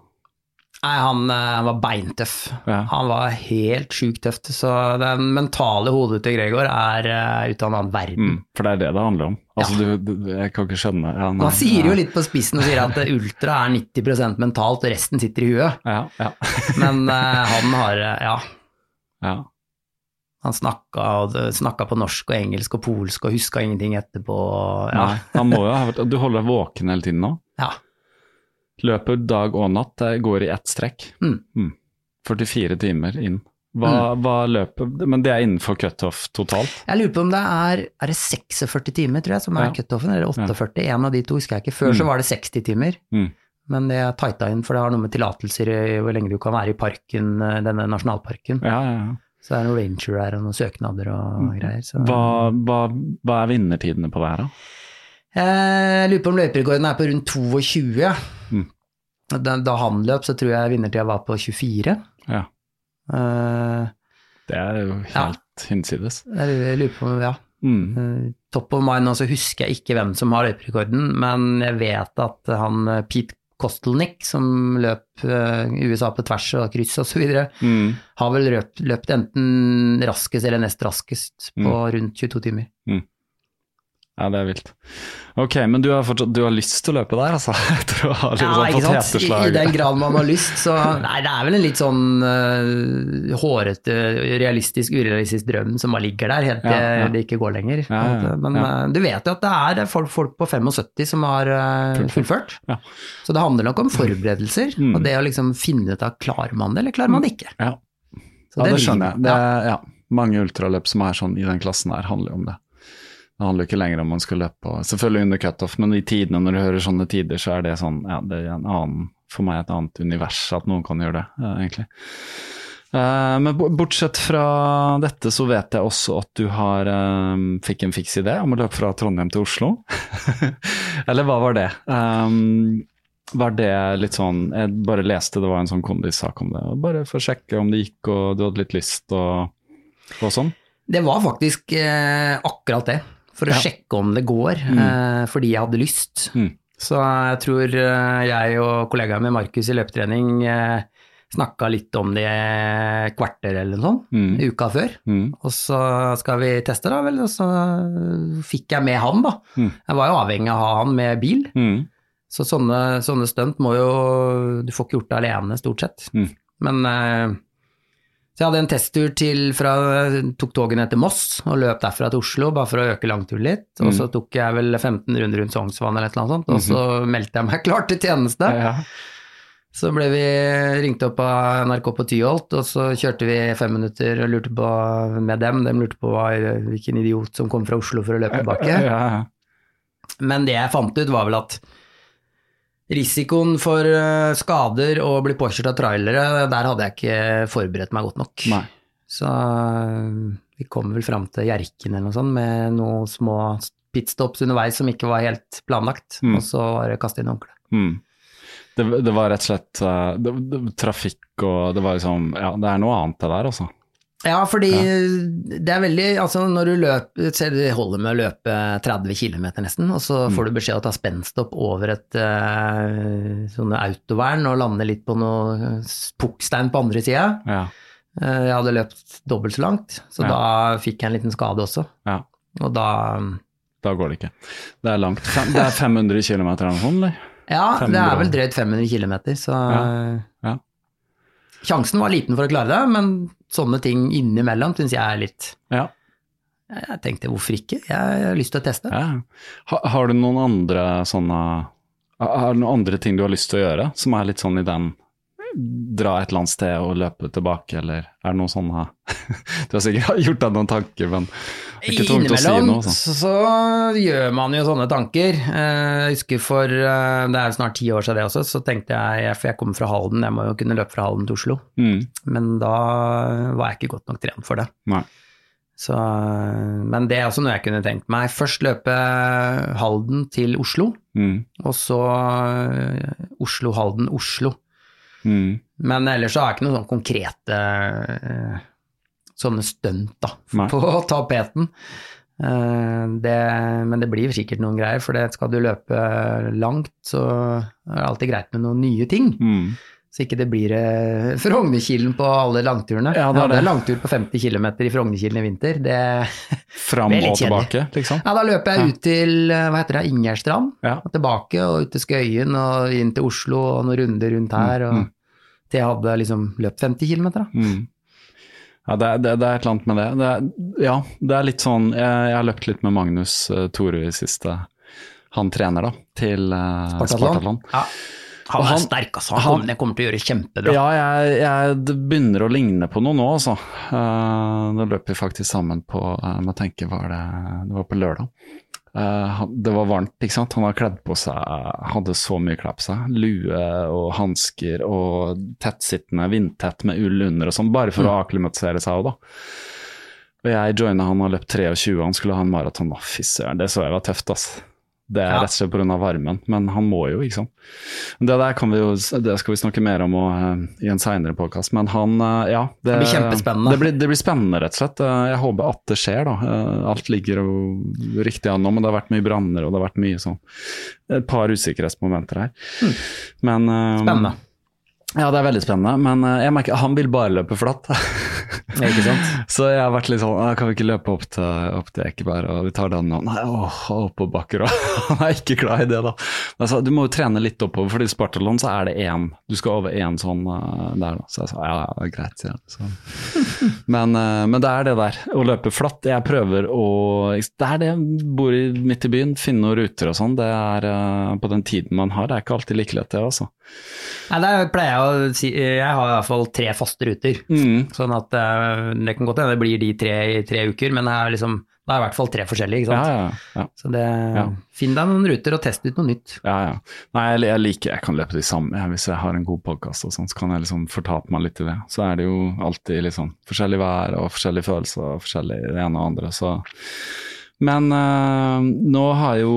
Nei, han, eh, han var beintøff. Ja. Han var helt sjukt tøff. Så den mentale hodet til Gregor er uh, ute av en annen verden. Mm, for det er det det handler om. Altså, du, du, jeg kan ikke skjønne ja, Man sier jo litt på spissen og sier at eh, ultra er 90% mentalt, og resten sitter i huet. Ja, ja. Men uh, han har uh, Ja. ja. Han snakka, snakka på norsk og engelsk og polsk og huska ingenting etterpå. Ja. Nei, han må jo ha vært Du holder deg våken hele tiden nå? ja. Løper dag og natt, det går i ett strekk. Mm. 44 timer inn. Hva, hva løper Men det er innenfor cutoff totalt? Jeg lurer på om det er er det 46 timer, tror jeg, som er Ja. cutoffen, eller 48. En av de to husker jeg ikke. Før så Mm. var det 60 timer. Mm. Men det er tighta inn, for det har noe med tillatelser i hvor lenge du kan være i parken, eh, denne nasjonalparken. Ja, ja, ja. Så det er noen ranger der og noen søknader og greier. Så. Mm. Hva, hva, hva er vinnertidene på det her, da? Jeg lurer på om løyperekorden er på rundt 22. Mm. Da, da han løp, så tror jeg vinnertida var på 24. Ja. Uh, Det er jo helt hinsides. jeg lurer på, ja. Mm. Uh, Top of mind, så husker jeg ikke hvem som har løyperekorden, men jeg vet at han eh, Pete Kostelnik, som løp uh, USA på tvers og kryss videre, Mm. har vel løpt, løpt enten raskest eller nest raskest på Mm. rundt 22 timer. Ja, det er vilt. Ok, men du har fortsatt du har lyst til å løpe der, altså? Etter å ha litt sånn ikke sant? I, I den grad man har lyst, så Nei, det er vel en litt sånn uh, hårete, realistisk, urealistisk drøm som bare ligger der helt til Ja, ja. det ikke går lenger. Ja, ja. Men ja. eh, du vet jo at det er folk, folk på 75 som har uh, fullført. Ja. Så det handler nok om forberedelser, Mm. og det å liksom finne ut av klarer man det, eller klarer man det ikke. Ja. Så ja, det skjønner jeg. Det, ja. ja. Mange ultraløp som er sånn i den klassen her, handler jo om det. Det handler ikke lenger om man skal løpe på Selvfølgelig under cutoff, men i tidene når du hører sånne tider, så er det sånn Ja, det er en annen For meg et annet univers at noen kan gjøre det, eh, egentlig. Eh, men bortsett fra dette, så vet jeg også at du har um, fikk en fiks idé om å løpe fra Trondheim til Oslo. Eller hva var det? Um, var det litt sånn Jeg bare leste det var en sånn kondissak om det. og Bare for å sjekke om det gikk og du hadde litt lyst og, og sånn. Det var faktisk eh, akkurat det, for å Ja. sjekke om det går, eh, fordi jeg hadde lyst. Mm. Så jeg tror eh, jeg og kollegaen min Markus i løpetrening eh, snakka litt om det kvarter eller noe sånt, Mm. uka før. Mm. Og så skal vi teste, da vel, og så fikk jeg med han, da. Mm. Jeg var jo avhengig av å ha han med bil, Mm. så sånne, sånne stunt må jo Du får ikke gjort det alene, stort sett. Mm. Men Så jeg hadde en testtur til fra Tok toget ned til Moss og løp derfra til Oslo, bare for å øke langturen litt. Og Mm. så tok jeg vel 15 runder rundt Sognsvann eller et eller annet sånt, og så meldte jeg meg klar til tjeneste. Ja, Ja. Så ble vi ringt opp av NRK på Tyholt, og så kjørte vi fem minutter og lurte på med dem. De lurte på hvilken idiot som kom fra Oslo for å løpe tilbake. Ja, ja. Men det jeg fant ut var vel at risikoen for eh, skader og bli påkjørt av trailere, der hadde jeg ikke forberedt meg godt nok. Nei. Så eh, vi kom vel fram til Hjerken eller noe sånt med noen små pitstops underveis som ikke var helt planlagt, Mm. og så var det kaste inn håndkleet. Mm. Det, det var rett og slett eh, det, det, trafikk og det var liksom Ja, det er noe annet det der, altså. Ja, fordi det er veldig Altså, når du løper Det holder med å løpe 30 km nesten, og så Mm. får du beskjed om å ta spenstopp over et uh, sånne autovern og lande litt på noe pukkstein på andre sida. Ja. Eh, jeg hadde løpt dobbelt så langt, så Ja. da fikk jeg en liten skade også. ja. Og da Da går det ikke. Det er langt. Det er 500 km eller noe sånt, eller? Ja, det er vel drøyt 500 km, så Ja, ja. Sjansen var liten for å klare det, men sånne ting innimellom syns jeg er litt Ja. Jeg tenkte hvorfor ikke, jeg har lyst til å teste. ja. Har, har du noen andre sånne Har du noen andre ting du har lyst til å gjøre, som er litt sånn i den Dra et eller annet sted og løpe tilbake, eller er det noe sånne Du har sikkert gjort deg noen tanker, men det er ikke tvunget å si noe. Sånn. så, så gjør man jo sånne tanker. Eh, Jeg husker for eh, det er snart ti år siden det også, så tenkte jeg, for jeg kommer fra Halden, jeg må jo kunne løpe fra Halden til Oslo. Mm. Men da var jeg ikke godt nok trent for det. Nei. Så, men det er også noe jeg kunne tenkt meg. Først løpe Halden til Oslo, Mm. og så Oslo-Halden-Oslo. Mm. Men ellers så er det ikke noen sånn konkrete eh, sånne stunt da, Nei. på tapeten. Eh, det, men det blir sikkert noen greier, for det skal du løpe langt, så er det alltid greit med noen nye ting. Mm. Så ikke det blir eh, Frognerkilen på alle langturene. Ja, det er jeg hadde en langtur på 50 km i Frognerkilen i vinter. Det, Fram Det og tilbake, liksom? ja, da løper jeg ut til eh, hva heter det, Ingerstrand. Ja. og tilbake, og ut til Skøyen og inn til Oslo og noen runder rundt her. Mm, Og mm. til jeg hadde liksom løpt 50 km. Da. Mm. Ja, det, er- det, det er et eller annet med det. det er, ja, det er litt sånn Jeg, jeg har løpt litt med Magnus uh, Torud i siste. Han trener, da, til uh, Spartatlon. Ja. Han han er sterk, altså. Han, han- kommer- til å gjøre kjempebra. Ja, jeg, jeg, det begynner å ligne på noe nå, altså. Uh, nå løper vi faktisk sammen på uh, Jeg må tenke, var det Det var på lørdag. Uh, det var varmt, ikke sant. Han har kledd på seg, hadde så mye klær på seg. Lue og hansker og tettsittende, vindtett med ull under og sånn, bare for å akklimatisere seg òg, da. Og jeg joina han og løp 23, han skulle ha en maraton. Fy søren, det så jeg var tøft, ass. Det er Ja. rett og slett pga. varmen, men han må jo, ikke sant. Det der kan vi jo, det skal vi snakke mer om og, eh, i en seinere podkast, men han, eh, ja Det, Det blir kjempespennende. Det blir, det blir spennende, rett og slett. Eh, Jeg håper at det skjer, da. Alt ligger jo riktig an nå, men det har vært mye branner og det har vært mye sånn Et par usikkerhetsmomenter her. Men eh, Spennende. Ja, det er veldig spennende, men eh, jeg merker han vil bare løpe flatt. Ikke sant? Så jeg har vært litt sånn «Ah, Kan vi ikke løpe opp til, opp til Ekeberg, og vi tar den og Nei, åh, oppoverbakker, og han er ikke glad i det, da. Men jeg sa, du må jo trene litt oppover, fordi i Spartalon så er det én Du skal over én sånn eh, der, da. Så jeg sa ja, ja, det greit, jeg. Så. Men, eh, men det er det der, å løpe flatt. Jeg prøver å Det er det, bor i, midt i byen, finne noen ruter og sånn. Det er på den tiden man har. Det er ikke alltid like lett, det, altså. Nei, der pleier jeg Jeg har i hvert fall tre faste ruter. Mm. Sånn at eh, det kan godt hende det blir de tre i tre uker, men det er liksom det er i hvert fall tre forskjellige, ikke sant. ja, ja. Så det, Ja. finn deg noen ruter og test ut noe nytt. Ja, ja. Nei, jeg, jeg liker Jeg kan løpe de samme. Hvis jeg har en god podkast sånn, så kan jeg liksom fortape meg litt i det. Så er det jo alltid liksom forskjellig vær og forskjellige følelser og forskjellig det ene og andre, så Men øh, nå har jo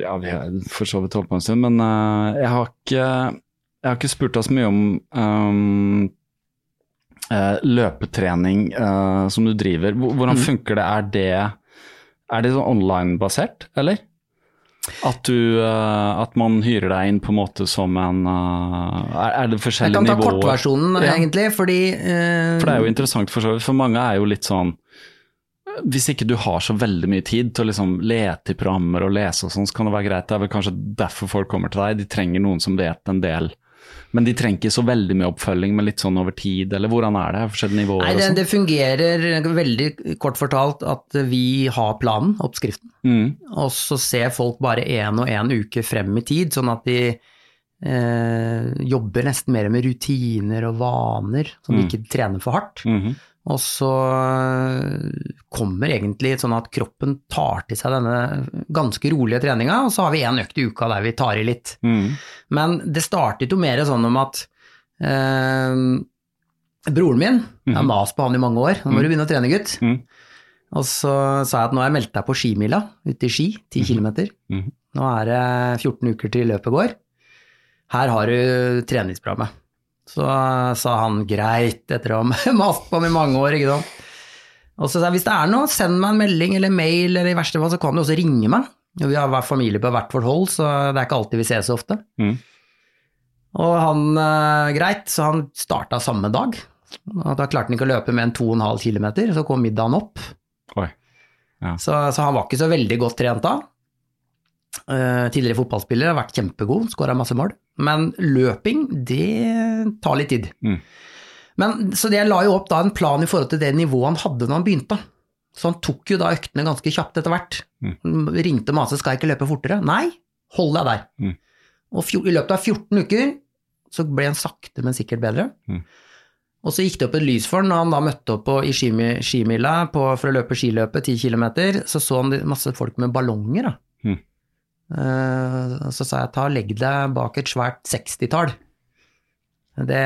Ja, vi har for så vidt holdt på en stund, men øh, jeg har ikke Jeg har ikke spurt deg så mye om ehm, eh, løpetrening uh, som du driver. Hvordan Mm. funker det? Er det er det sånn online-basert, eller? At, du, uh, at man hyrer deg inn på en måte som en uh, Er, det Jeg kan ta nivåer? kortversjonen, Ja. egentlig, fordi uh, For det er jo interessant for så vidt, for mange er jo litt sånn Hvis ikke du har så veldig mye tid til å liksom lete i programmer og lese og sånn, så kan det være greit. Det er vel kanskje derfor folk kommer til deg. De trenger noen som vet en del. Men de trenger ikke så veldig mye oppfølging, men litt sånn over tid, eller hvordan er det? Forskjellige nivåer Nei, det, sånn? det fungerer veldig kort fortalt at vi har planen, oppskriften, Mm, og så ser folk bare én og én uke frem i tid, sånn at de eh, jobber nesten mer med rutiner og vaner, som de Mm. ikke trener for hardt. mhm, Og så eh, kommer egentlig sånn at kroppen tar til seg denne ganske rolige treninga, og så har vi én økt i uka der vi tar i litt. mm, Men det startet jo mer sånn om at eh, broren min, jeg har Mhm. mast på han i mange år, nå må du begynne å trene, gutt. Mm. Og så sa jeg at nå har jeg meldt deg på skimila ute i Ski, 10 km. Mm. Nå er det 14 uker til løpet går. Her har du treningsprogrammet. Så sa han greit, etter å ha mast på ham i mange år, ikke sant. Og så sa jeg hvis det er noe, send meg en melding eller mail, eller i verste fall så kan du også ringe meg. Vi har hver familie på hvert vårt hold, så det er ikke alltid vi ses så ofte. Mm. Og han, eh, greit, så han starta samme dag. Og da klarte han ikke å løpe mer enn 2,5 km, så kom middagen opp. Ja. Så, så han var ikke så veldig godt trent da. Eh, tidligere fotballspiller, har vært kjempegod, skåra masse mål. Men løping, det tar litt tid. Mm. Men, så det jeg la jo opp da en plan i forhold til det nivået han hadde når han begynte. Så han tok jo da øktene ganske kjapt etter hvert. Mm. Ringte og maste, skal jeg ikke løpe fortere? Nei, hold deg der. Mm. Og fjor, i løpet av 14 uker så ble han sakte, men sikkert bedre. Mm. Og så gikk det opp et lys for han når han da møtte opp på, i skimi- skimila på, for å løpe skiløpet 10 km, så så han masse folk med ballonger. Da. Eh, så sa jeg ta og legg deg bak et svært 60-tall. Det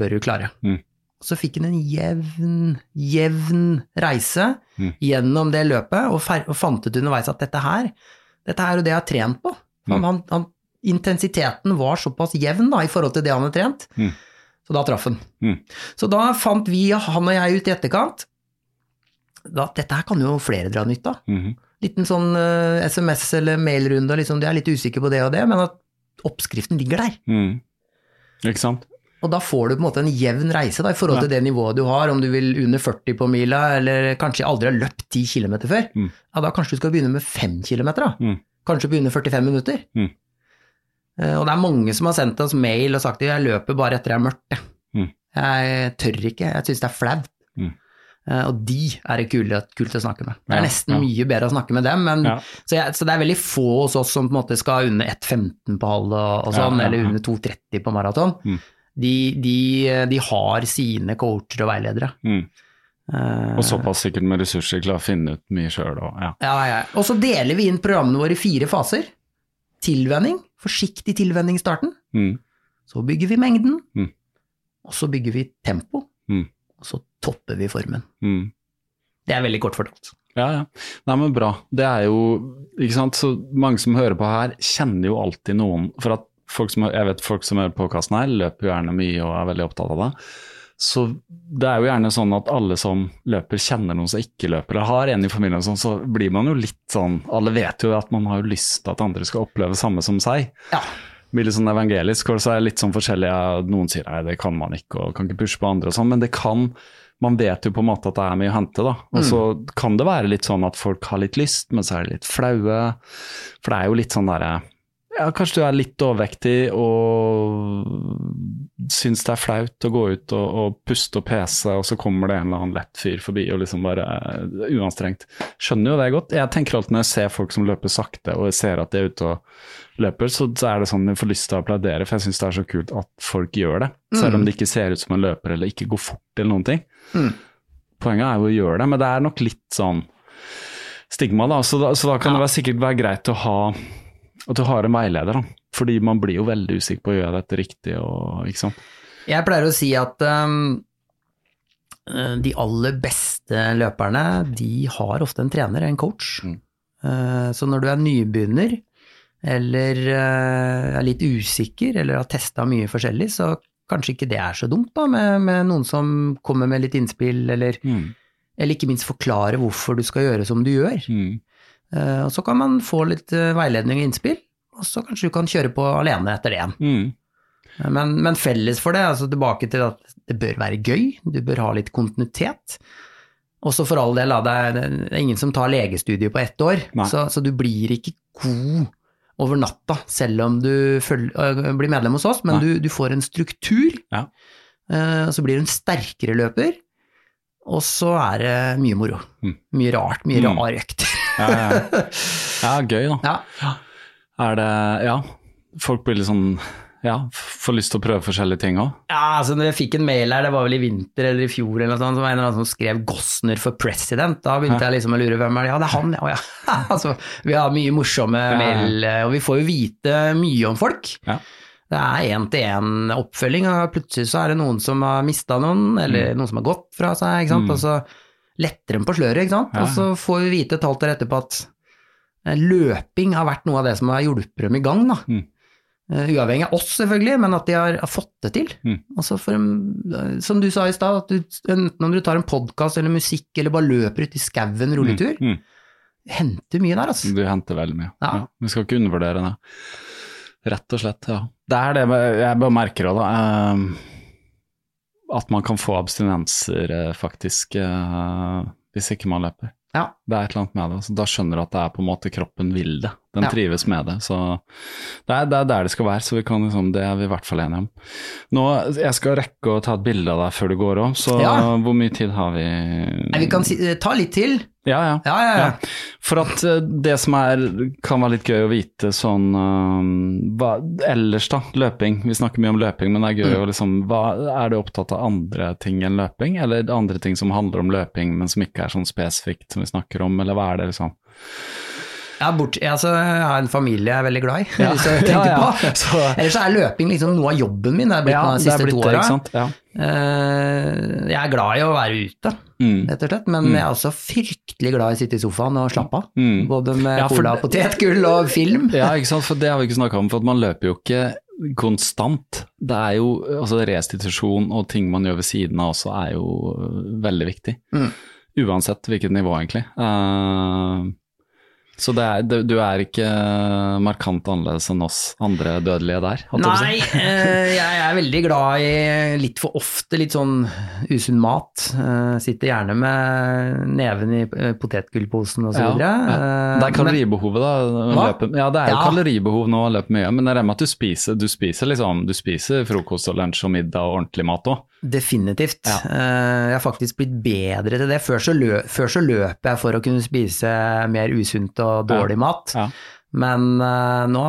bør du klare. Mm. Så fikk han en jevn, jevn reise Mm. gjennom det løpet, og, og fant ut underveis at dette her, dette er jo det jeg har trent på. Han, Mm. han, han, intensiteten var såpass jevn da, i forhold til det han hadde trent, Mm. så da traff han. Mm. Så da fant vi, han og jeg, ut i etterkant da, dette her kan jo flere dra nytte av. mhm, Liten sånn uh, SMS- eller mailrunde, og liksom, de er litt usikre på det og det, men at oppskriften ligger der. mm. Ikke sant? Og da får du på en måte en jevn reise da, i forhold til det nivået du har, om du vil under 40 på mila, eller kanskje aldri har løpt 10 km før. Mm. Ja, da kanskje du skal begynne med 5 km, da. Mm. Kanskje begynne 45 minutter. Mm. Uh, Og det er mange som har sendt oss mail og sagt at jeg løper bare etter det er mørkt. jeg. Mm. Jeg tør ikke, jeg syns det er flaut. Eh, og de er det kult, kult å snakke med. Det er nesten ja. mye bedre å snakke med dem, men, Ja. så, jeg, så det er veldig få hos oss som på en måte skal under 1,15 på halv og, og Ja, sånn, ja, eller under 2,30 på maraton. Mm. De, de, de har sine coacher og veiledere. Mm. Eh, Og såpass sikkert med ressurser til å finne ut mye sjøl ja. Ja, ja. Og så deler vi inn programmene våre i fire faser. Tilvenning, forsiktig tilvenning i starten. Mm. Så bygger vi mengden, Mm. og så bygger vi tempo, Mm. Og så topper vi formen. Mm. Det er veldig kort fortalt. Ja, ja. Nei, men bra. Det er jo Ikke sant, så mange som hører på her, kjenner jo alltid noen For at folk som, jeg vet folk som hører på podkasten her, løper gjerne mye og er veldig opptatt av det. Så det er jo gjerne sånn at alle som løper, kjenner noen som ikke løper, eller har en i familien sånn, så blir man jo litt sånn Alle vet jo at man har lyst til at andre skal oppleve samme som seg. Ja. Blir litt sånn evangelisk, og så er det litt sånn forskjellig. Noen sier nei, det kan man ikke, og kan ikke pushe på andre og sånn, men det kan man vet jo på en måte at det er mye å hente, da. Og så kan det være litt sånn at folk har litt lyst, men så er de litt flaue. For det er jo litt sånn derre Ja, kanskje du er litt overvektig og syns det er flaut å gå ut og, og puste og pese, og så kommer det en eller annen lett fyr forbi og liksom bare eh, uanstrengt. Skjønner jo det godt. Jeg tenker alltid når jeg ser folk som løper sakte, og jeg ser at de er ute og løper, så, så er det sånn jeg får lyst til å applaudere, for jeg syns det er så kult at folk gjør det. Selv om de ikke ser ut som en løper eller ikke går fort eller noen ting. Mm. Poenget er jo å gjøre det, men det er nok litt sånn stigma, da. Så da, så da kan det være sikkert være greit å ha at du har en veileder, da. Fordi man blir jo veldig usikker på å gjøre dette riktig og ikke sant. Jeg pleier å si at um, eh, de aller beste løperne, de har ofte en trener, en coach. Mm. Uh, så når du er nybegynner, eller uh, er litt usikker, eller har testa mye forskjellig, så kanskje ikke det er så dumt da, med, med noen som kommer med litt innspill, eller, Mm. eller ikke minst forklare hvorfor du skal gjøre som du gjør. Mm. Eh, og så kan man få litt eh, veiledning og innspill, og så kanskje du kan kjøre på alene etter det igjen. Mm. Men, men felles for det, altså tilbake til at det bør være gøy, du bør ha litt kontinuitet. Også for all del, det er, det er ingen som tar legestudiet på ett år, så, så du blir ikke god over natta selv om du føl- øh, blir medlem hos oss, men du, du får en struktur, Ja. eh, og så blir du en sterkere løper, og så er det mye moro. Mm. Mye rart, mye Mm. rar økt. Ja, ja. ja, gøy da. ja. Er det Ja, folk blir litt sånn Ja, får lyst til å prøve forskjellige ting òg. Ja, altså når jeg fikk en mail her, det var vel i vinter eller i fjor eller noe sånt, det en eller annen som skrev 'Gossner for president'. Da begynte jeg liksom å lure hvem er det? Ja, det er han, ja. Å, ja. altså, vi har mye morsomme ja. mail, eh, og vi får jo vite mye om folk. Ja. Det er én-til-én-oppfølging, og plutselig så er det noen som har mista noen, eller noen som har gått fra seg, ikke sant. Mm. Og så letter dem på sløret, ikke sant. Ja. Og så får vi vite et halvt år etterpå at eh, løping har vært noe av det som har hjulpet dem i gang, da. Mm. Eh, Uavhengig av oss, selvfølgelig, men at de har, har fått det til. Mm. Altså for, eh, som du sa i stad, enten om du tar en podkast eller musikk, eller bare løper ut i skauen rulletur, Mm. henter mye der, altså. Du henter veldig mye. Ja. Ja. Vi skal ikke undervurdere det. Rett og slett, ja. Det er det jeg bare merker òg, da. At man kan få abstinenser, eh, faktisk, eh, hvis ikke man løper. Ja. Det er et eller annet med det. Så da skjønner du at det er på en måte kroppen vil det. Den Ja. trives med det. Så det er, det er der det skal være, så vi kan liksom, det er vi i hvert fall enige om. Nå, Jeg skal rekke å ta et bilde av deg før du går òg, så Ja. hvor mye tid har vi? Nei, vi kan si, eh, ta litt til. Ja, ja. Ja, ja, For at eh, det som er, kan være litt gøy å vite sånn eh, hva, Ellers, da. Løping. Vi snakker mye om løping, men det er gøy Mm. å liksom hva, Er du opptatt av andre ting enn løping, eller andre ting som handler om løping, men som ikke er sånn spesifikt som vi snakker om, eller hva er det liksom? Ja, bort, altså, jeg har en familie jeg er veldig glad i, Ja. Så jeg Ja, ja. på. Så- Ellers så er løping liksom noe av jobben min, det er blitt Ja, de siste blitt to åra. Eh, Jeg er glad i å være ute, Mm. rett og slett, men jeg er også fryktelig glad i å sitte i sofaen og slappe av. Mm. Både med Ja, for cola, potetgull og film. Ja, ikke sant, for det har vi ikke snakka om, for at man løper jo ikke konstant. Det er jo, altså Restitusjon og ting man gjør ved siden av også er jo øh, veldig viktig. Mm. Uansett hvilket nivå, egentlig. Eh, Så er, du, er ikke markant annerledes enn oss andre dødelige der? Nei, eh, jeg er veldig glad i litt for ofte litt sånn usunn mat. Eh, sitter gjerne med neven i eh, potetgullposen og så Ja, videre. ja. Det er kaloribehovet, da. Løper, Ja, det er jo Ja. kaloribehov nå å løpe mye, men det er med at du spiser, du spiser liksom, du spiser frokost og lunsj og middag og ordentlig mat òg. Definitivt. Ja. Jeg har faktisk blitt bedre til det. Før så, lø før så løp jeg for å kunne spise mer usunt og dårlig mat. Ja. Men uh, nå,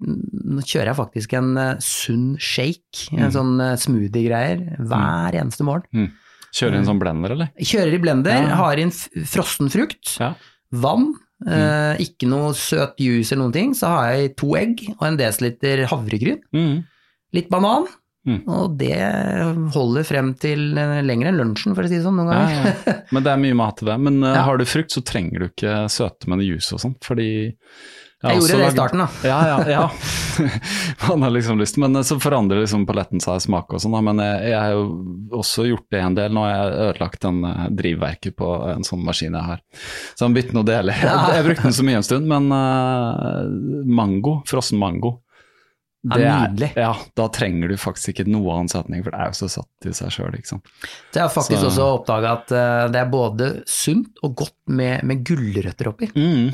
nå kjører jeg faktisk en uh, sunn shake, en Mm. sånn uh, smoothie-greier, hver eneste morgen. Kjører en sånn blender, eller? Kjører i blender, Ja. har inn frossen frukt, Ja. vann, eh, ikke noe søt juice eller noen ting. Så har jeg to egg og en desiliter havregryn, Mm. litt banan. Mm. Og det holder frem til eh, lenger enn lunsjen, for å si det sånn, noen ganger. ja. Men det er mye mat til det. Men uh, Ja. har du frukt, så trenger du ikke søte med juice og sånn, fordi jeg, Jeg gjorde det i starten, da. Ja, ja, ja. Man har liksom lyst, men uh, så forandrer liksom paletten seg smak og sånn. Men jeg, jeg har jo også gjort det en del. Nå har jeg ødelagt den drivverket på en sånn maskin jeg har. Så han bytter noen deler. Jeg, jeg brukte den så mye en stund, men uh, mango, frossen mango Ja, det er- nydelig. Ja, da trenger du faktisk ikke noe annen setning, for det er jo så satt i seg sjøl, ikke sant. Jeg har faktisk Så- også oppdaga at eh, det er både sunt og godt med, med gulrøtter oppi. Mm.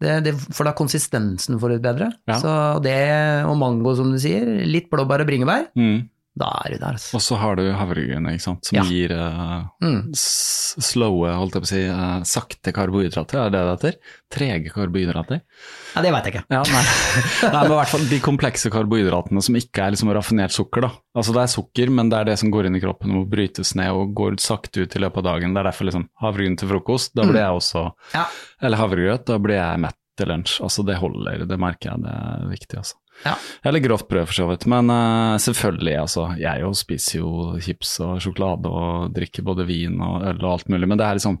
Det, det, for da konsistensen får litt bedre. Ja. Så det, og mango som du sier, litt blåbær og bringebær, Mm. Da er du der, altså. Og så har du havregryn, ikke sant, som Ja. gir uh, Mm. slowe, holdt jeg på å si, uh, sakte karbohydrater, er det det heter? Trege karbohydrater? Ja, det veit jeg ikke. Ja, nei. nei, men i hvert fall de komplekse karbohydratene som ikke er liksom raffinert sukker, da. Altså det er sukker, men det er det som går inn i kroppen og brytes ned og går sakte ut i løpet av dagen. Det er derfor liksom havregryn til frokost, da blir jeg også Ja. Eller havregrøt, da blir jeg mett til lunsj. Altså det holder, det merker jeg, det er viktig, altså. Ja. Eller grovt brød, for så vidt. Men uh, selvfølgelig, altså. Jeg jo spiser jo chips og sjokolade og drikker både vin og øl og alt mulig. Men det er liksom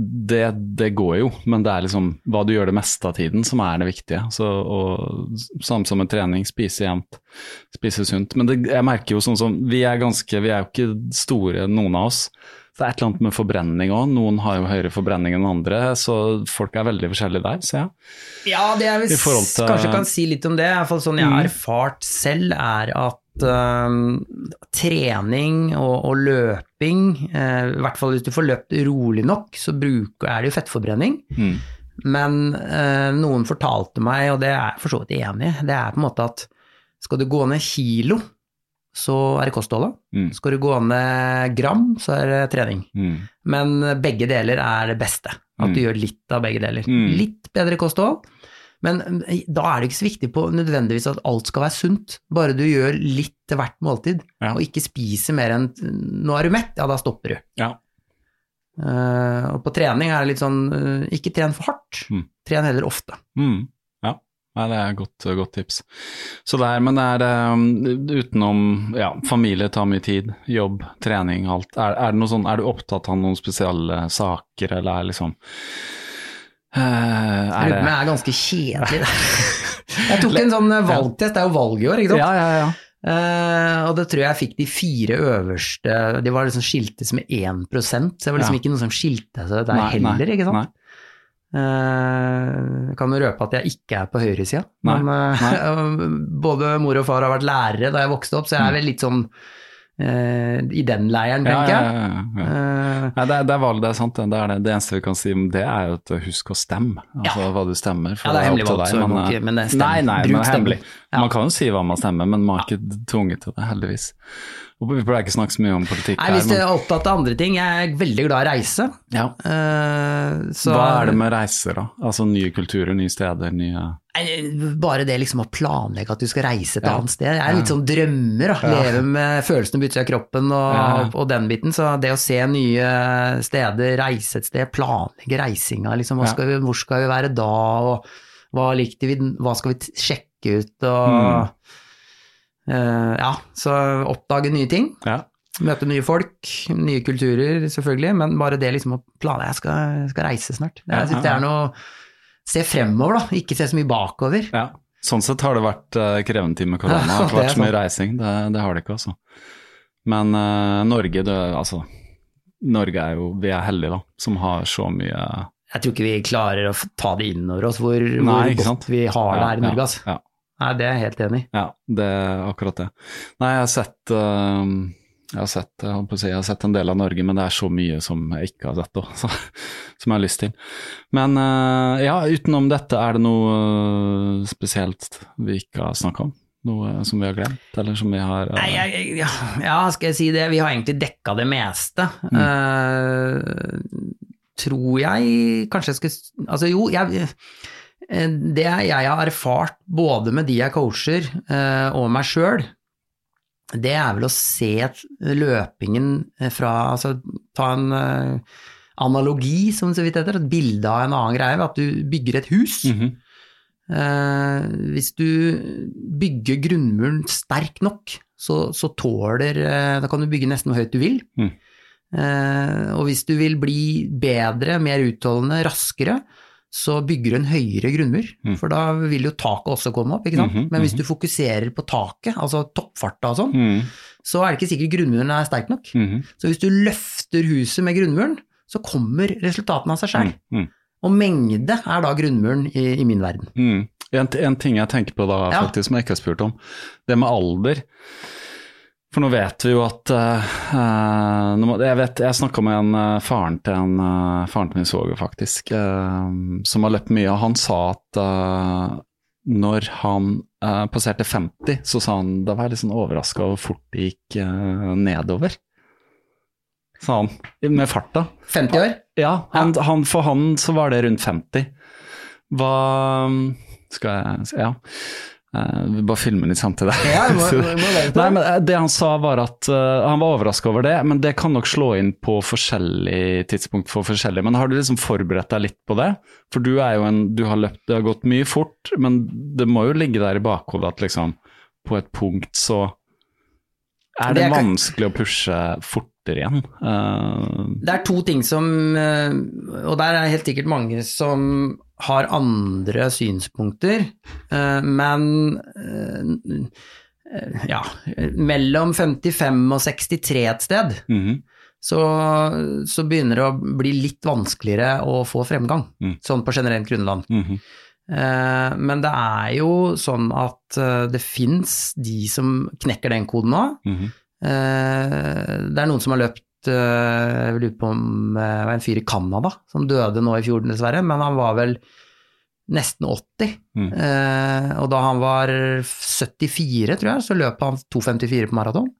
det, det går jo, men det er liksom hva du gjør det meste av tiden som er det viktige. Så, og Samme som med trening, spise jevnt, spise sunt. Men det, jeg merker jo sånn som Vi er ganske, vi er jo ikke store, noen av oss. Så det er et eller annet med forbrenning òg. Noen har jo høyere forbrenning enn andre, så folk er veldig forskjellige der, ser jeg. Ja, det jeg vil til- kanskje kan si litt om det, i hvert fall sånn jeg har Mm. erfart selv, er at uh, trening og, og løping, uh, i hvert fall hvis du får løpt rolig nok, så bruker, er det jo fettforbrenning. Mm. Men uh, noen fortalte meg, og det er jeg for så vidt enig i, det er på en måte at skal du gå ned kilo, så er det kostholdet. Mm. Skal du gå ned gram, så er det trening. Mm. Men begge deler er det beste. At du Mm. gjør litt av begge deler. Mm. Litt bedre kosthold, men eh, da er det ikke så viktig på nødvendigvis at alt skal være sunt. Bare du gjør litt til hvert måltid, Ja. og ikke spiser mer enn Nå er du mett, ja da stopper du. Ja. Uh, og på trening er det litt sånn uh, ikke tren for hardt, Mm. tren heller ofte. Mm. Nei, det er et godt, godt tips. Så det er, men det er um, utenom ja, familie tar mye tid, jobb, trening, alt. Er, er, sånn, er du opptatt av noen spesielle saker, eller er liksom Jeg Er det er ganske kjedelig. Jeg tok en sånn eh, valgtest, det er jo valg i år, ikke sant? Ja, ja, ja. Uh, og det tror jeg jeg fikk de fire øverste De var liksom skiltes med 1 så det var liksom Ja. ikke noe som skilte seg der Nei, nei, heller, ikke sant? nei. Eh, jeg kan jo røpe at jeg ikke er på høyresida, Nei, men eh, både mor og far har vært lærere da jeg vokste opp, så jeg er vel litt sånn eh, i den leiren, Mm. Ja, tenker ja, jeg. ja, ja. Eh, Nei, det, er, det er valg, det er sant. Det, er det. det eneste vi kan si om det, er jo at husk å stemme. Altså hva du stemmer. Ja, det er hemmelig valg, så men, eh, ikke- men det er stem. Nei, nei, Bruk men hemmelig. Ja. Man kan jo si hva man stemmer, men man er ikke tvunget til det, heldigvis. Vi pleier ikke snakke så mye om politikk nei, hvis du er opptatt av andre ting, jeg er veldig glad i å reise. ja. Uh, så- Hva er det med reiser, da? Altså nye kulturer, nye steder, nye Bare det liksom å planlegge at du skal reise et Ja. annet sted. Jeg er litt sånn drømmer, da. Leve med følelsene på utsida av kroppen og, Ja. og den biten. Så det å se nye steder, reise et sted, planlegge reisinga, liksom. Skal vi, hvor skal vi være da, og hva likte vi, hva skal vi sjekke ut, og Mm. Eh, Ja, så oppdage nye ting. Ja. Møte nye folk, nye kulturer, selvfølgelig, men bare det liksom å planlegge Jeg skal, skal reise snart. Ja, Jeg synes det er noe Se fremover, da, ikke se så mye bakover. ja. Sånn sett har det vært uh, krevende tid med korona. Det har vært så mye reising, det, det har det ikke, altså. Men uh, Norge, det, altså Norge er jo Vi er heldige, da, som har så mye Jeg tror ikke vi klarer å ta det inn over oss hvor, Nei, hvor godt vi har det her i Norge. ass. Ja, Nei, det er jeg helt enig i. ja, det er akkurat det. Nei, jeg har sett uh, jeg har sett, jeg si, jeg har sett en del av Norge, men det er så mye som jeg ikke har sett òg, som jeg har lyst til. Men uh, ja, utenom dette, er det noe eh, spesielt vi ikke har snakka om? Noe som vi har glemt, eller som vi har uh... Nei, jeg, ja, ja, skal jeg si det. Vi har egentlig dekka det meste. Mm. Tror jeg kanskje jeg skulle Altså, jo, jeg Det jeg har erfart både med de jeg coacher eh, og meg sjøl, det er vel å se løpingen fra Altså ta en eh, analogi, som så vidt heter, et bilde av en annen greie, ved at du bygger et hus. mhm, Eh, hvis du bygger grunnmuren sterk nok, så, så tåler eh, Da kan du bygge nesten hvor høyt du vil. Mm. Eh, og hvis du vil bli bedre, mer utholdende, raskere, så bygger du en høyere grunnmur. Mm. For da vil jo taket også komme opp, ikke sant. Mhm, Men hvis mhm. du fokuserer på taket, altså toppfarta og sånn, mm. så er det ikke sikkert grunnmuren er sterk nok. -hmm. Så hvis du løfter huset med grunnmuren, så kommer resultatene av seg sjøl. mhm. Og mengde er da grunnmuren i, i min verden. Mm. En, en ting jeg tenker på da, Ja. faktisk, som jeg ikke har spurt om, det med alder. For nå vet vi jo at må, Jeg vet, jeg snakka med en uh, faren til en uh, faren til min svoger, faktisk, som har løpt mye, og han sa at når han passerte 50, så sa han da var jeg litt sånn overraska over hvor fort det gikk nedover. Sa han, med farta. 50 år? Ja, han, Han, for han så var det rundt 50. Hva Skal jeg Ja. Eh, vi bare filmer litt samtidig. Ja, må- må. Nei, men eh, Det han sa var at uh, han var overraska over det, men det kan nok slå inn på forskjellig tidspunkt for forskjellig. Men har du liksom forberedt deg litt på det? For du er jo en Du har løpt, det har gått mye fort, men det må jo ligge der i bakhodet at liksom på et punkt så er det, Det kan- vanskelig å pushe fortere igjen. Uh... Det er to ting som Og der er helt sikkert mange som har andre synspunkter, eh, men eh, ja, mellom 55 og 63 et sted, mhm. så, så begynner det å bli litt vanskeligere å få fremgang, Mm. sånn på generelt grunnland. Mm Eh, Men det er jo sånn at det fins de som knekker den koden nå. Eh, Det er noen som har løpt Jeg lurer på om eh, det var en fyr i Canada som døde nå i fjor, dessverre, men han var vel nesten 80. Mm. Eh, Og da han var 74, tror jeg, så løp han 2,54 på maraton.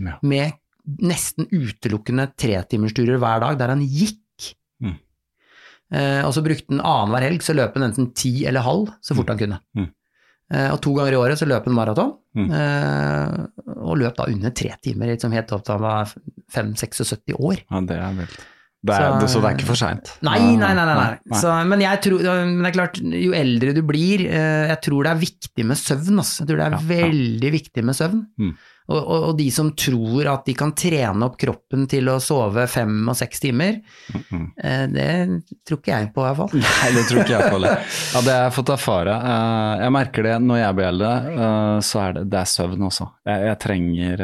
Ja. Med nesten utelukkende tretimersturer hver dag, der han gikk. Mm. Eh, og så brukte han annenhver helg, så løp han enten ti eller halv så fort han kunne. Mm. Eh, og to ganger i året så løp han maraton, Mm. eh, og løp da under tre timer, liksom helt opp til han var 5-76 år. Ja, det er vilt. Det er, Så- det, så det er ikke for seint? Nei, nei, nei. nei, nei. Så, men tror, men det er klart, jo eldre du blir, eh, jeg tror det er viktig med søvn. Altså. Jeg tror det er Ja, ja. veldig viktig med søvn. Mm. Og, og, og de som tror at de kan trene opp kroppen til å sove fem og seks timer, mm eh, det tror ikke jeg på i hvert fall. Nei, det tror ikke jeg på heller. Ja, det har jeg fått erfare. Eh, Jeg merker det når jeg blir eldre, eh, så er det, det er søvn også. Jeg, jeg trenger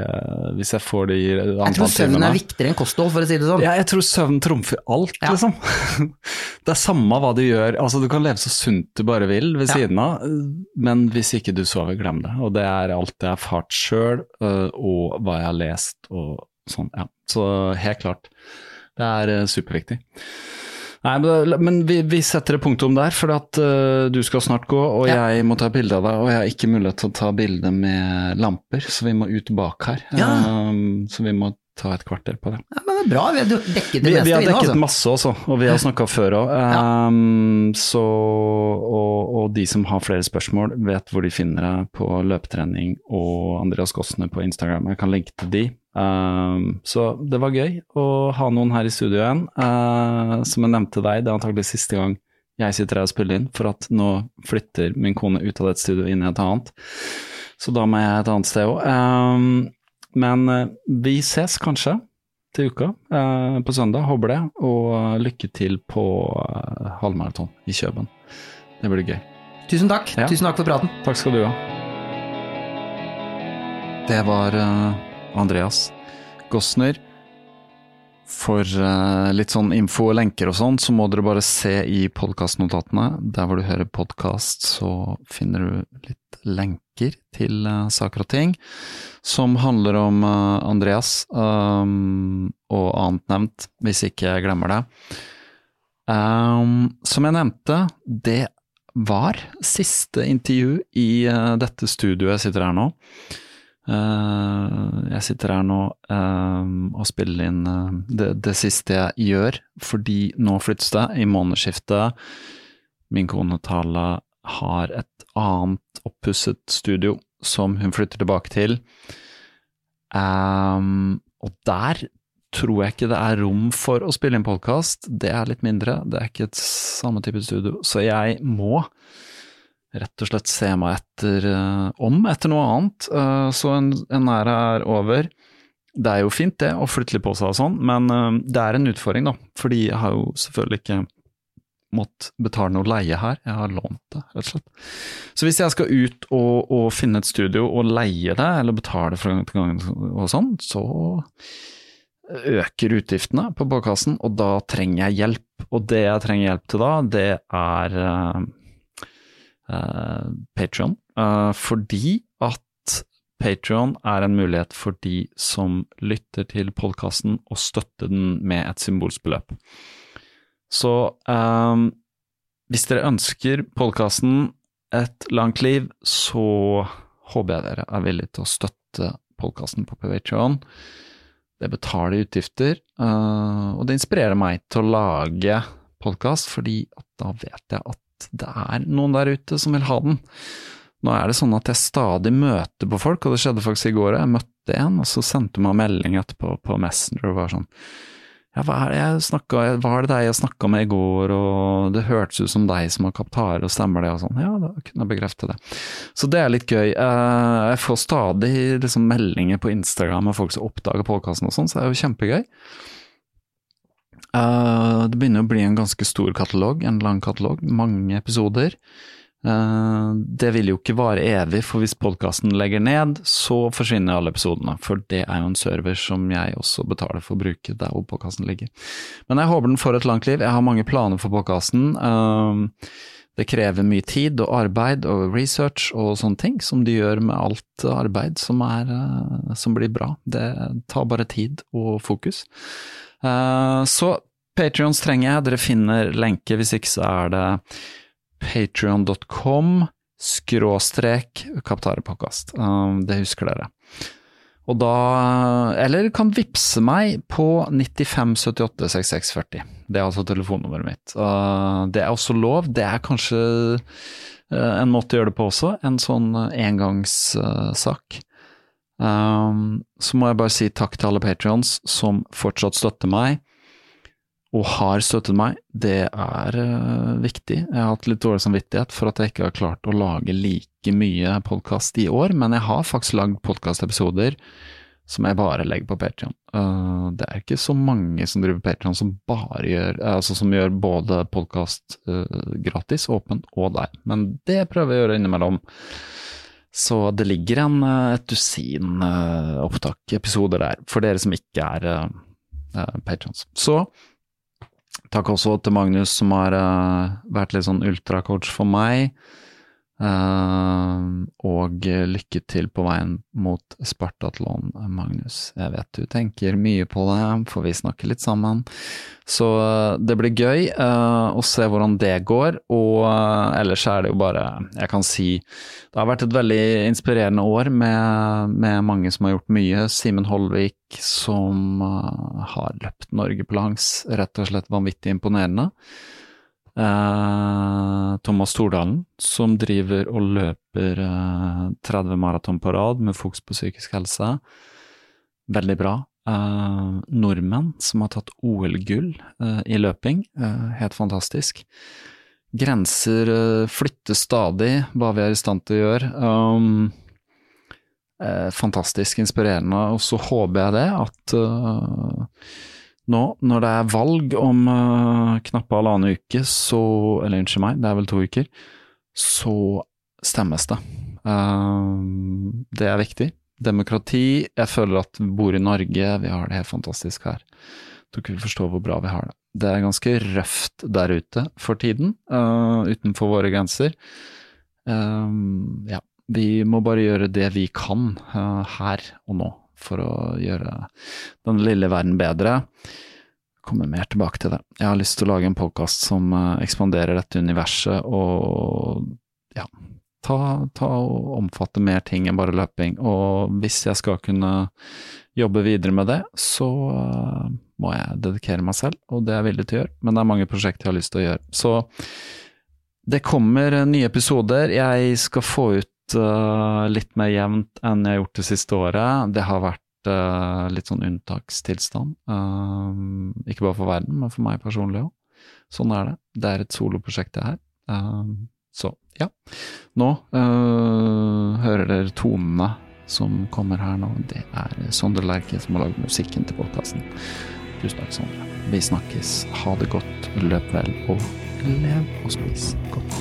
Hvis jeg får de Jeg tror søvn er viktigere enn kosthold, for å si det sånn. ja, jeg tror søvn trumfer alt, Ja. liksom. Det er samme hva du gjør. Altså, du kan leve så sunt du bare vil ved Ja. siden av, men hvis ikke du sover, glem det. Og det er alt jeg har erfart sjøl, og hva jeg har lest og sånn. Ja. Så helt klart, det er eh, superviktig. Nei, men, men vi, vi setter et punktum der, for at uh, du skal snart gå, og Ja. jeg må ta bilde av deg. Og jeg har ikke mulighet til å ta bilde med lamper, så vi må ut bak her. Ja. Um, så vi må ta et kvarter på det. Ja, men det er bra, vi har dekket det Vi, meste vi har dekket altså. masse også, og vi har snakka før òg. Um, så, og, og de som har flere spørsmål, vet hvor de finner deg på løpetrening og Andreas Gossene på Instagram. Jeg kan linke til de. Um, så det var gøy å ha noen her i studio igjen. Uh, som jeg nevnte deg, det er antagelig siste gang jeg sitter her og spiller inn, for at nå flytter min kone ut av dette studioet inn i et annet. Så da må jeg et annet sted òg. Um, men eh, vi ses kanskje til uka eh, på søndag, håper det. Og eh, lykke til på halvmaraton i Kjøben. Det blir gøy. Tusen takk. Ja. Tusen takk for praten. Takk skal du ha. Det var Andreas Gossner. For uh, litt sånn info og lenker og sånn, så må dere bare se i podkastnotatene. Der hvor du hører podkast, så finner du litt lenker til uh, saker og ting som handler om uh, Andreas um, og annet nevnt, hvis ikke jeg glemmer det. Um, som jeg nevnte, det var siste intervju i dette studioet jeg sitter her nå. Uh, jeg sitter her nå uh, og spiller inn uh, det, det, siste jeg gjør, fordi nå flyttes det i månedsskiftet. Min kone Tala har et annet oppusset studio som hun flytter tilbake til. Um, og der tror jeg ikke det er rom for å spille inn podkast. Det er litt mindre, det er ikke et samme type studio. Så jeg må rett og slett se meg etter uh, om etter noe annet. Uh, så en, en æra er over. Det er jo fint det, å flytte litt på seg og sånn, men uh, det er en utfordring, da. Fordi jeg har jo selvfølgelig ikke måttet betale noe leie her, jeg har lånt det, rett og slett. Så hvis jeg skal ut og, og finne et studio og leie det, eller betale fra gang til gang og sånn, så øker utgiftene på bakkassen, og da trenger jeg hjelp. Og det jeg trenger hjelp til da, det er uh, Patrion, uh, fordi at Patrion er en mulighet for de som lytter til podkasten, å støtte den med et symbolsbeløp. Så um, hvis dere ønsker podkasten et langt liv, så håper jeg dere er villige til å støtte podkasten på Patreon. Det betaler utgifter, uh, og det inspirerer meg til å lage podkast, fordi da vet jeg at det er noen der ute som vil ha den. Nå er det sånn at jeg stadig møter på folk, og det skjedde faktisk i går. Jeg møtte en, og så sendte hun meg melding etterpå på Messenger og var sånn ja, hva er det jeg snakka hva er det deg jeg snakka med i går, og det hørtes ut som deg som har kaptare, og stemmer det, og sånn. Ja, da kunne jeg bekrefte det. Så det er litt gøy. Eh, jeg får stadig liksom meldinger på Instagram av folk som oppdager podkasten og sånn, så det er jo kjempegøy. Uh, det begynner å bli en ganske stor katalog, en lang katalog, mange episoder. Uh, det vil jo ikke vare evig, for hvis podkasten legger ned, så forsvinner alle episodene. For det er jo en server som jeg også betaler for å bruke der hvor podkasten ligger. Men jeg håper den får et langt liv. Jeg har mange planer for podkasten. Uh, det krever mye tid og arbeid og research og sånne ting, som de gjør med alt arbeid som, er, som blir bra. Det tar bare tid og fokus. Så Patrions trenger jeg, dere finner lenke, hvis ikke så er det patrion.com skråstrek Kaptarepodkast. Um, det husker dere. Og da Eller kan vippse meg på 95786640. Det er altså telefonnummeret mitt. Uh, det er også lov. Det er kanskje uh, en måte å gjøre det på også. En sånn engangssak. Um, så må jeg bare si takk til alle patrions som fortsatt støtter meg og har støttet meg, det er uh, viktig. Jeg har hatt litt dårlig samvittighet for at jeg ikke har klart å lage like mye podkast i år, men jeg har faktisk lagd podkastepisoder som jeg bare legger på Patrion. Uh, det er ikke så mange som driver Patrion som bare gjør altså som gjør både podkast gratis, åpen, og der, men det prøver jeg å gjøre innimellom. Så det ligger en, et dusin opptak, episoder der, for dere som ikke er uh, patrons. Så Takk også til Magnus som har uh, vært litt sånn ultracoach for meg. Uh, og lykke til på veien mot Spartatlon, Magnus. Jeg vet du tenker mye på det, for vi snakker litt sammen. Så uh, det blir gøy uh, å se hvordan det går, og ellers er det jo bare Jeg kan si det har vært et veldig inspirerende år med, med mange som har gjort mye. Simen Holvik som har løpt Norge på langs, rett og slett vanvittig imponerende. Uh, Thomas Stordalen, som driver og løper uh, eh, 30 maraton på rad med fokus på psykisk helse. Veldig bra. Uh, nordmenn som har tatt OL-gull i løping. helt fantastisk. Grenser flyttes stadig, hva vi er i stand til å gjøre. Fantastisk inspirerende, og så håper jeg det at nå, når det er valg om uh, knappe halvannen uke, så Eller unnskyld meg, det er vel to uker. Så stemmes det. Uh, det er viktig. Demokrati. Jeg føler at vi bor i Norge, vi har det helt fantastisk her. dere forstår hvor bra vi har det. Det er ganske røft der ute for tiden, uh, utenfor våre grenser. Ja, vi må bare gjøre det vi kan her og nå for å gjøre den lille verden bedre. Kommer mer tilbake til det. Jeg har lyst til å lage en podkast som uh, ekspanderer dette universet og ja, ta, ta og omfatte mer ting enn bare løping. Og hvis jeg skal kunne jobbe videre med det, så uh, må jeg dedikere meg selv, og det er jeg villig til å gjøre. Men det er mange prosjekter jeg har lyst til å gjøre. Så det kommer nye episoder. Jeg skal få ut uh, litt mer jevnt enn jeg har gjort det siste året. Det har vært uh, litt sånn unntakstilstand. ikke bare for verden, men for meg personlig òg. Sånn er det. Det er et soloprosjekt, det her. så ja. Nå hører dere tonene som kommer her nå, det er Sondre Lerche som har lagd musikken til podkasten. Tusen takk, Sondre. Vi snakkes. Ha det godt, løp vel, og lev og spis godt.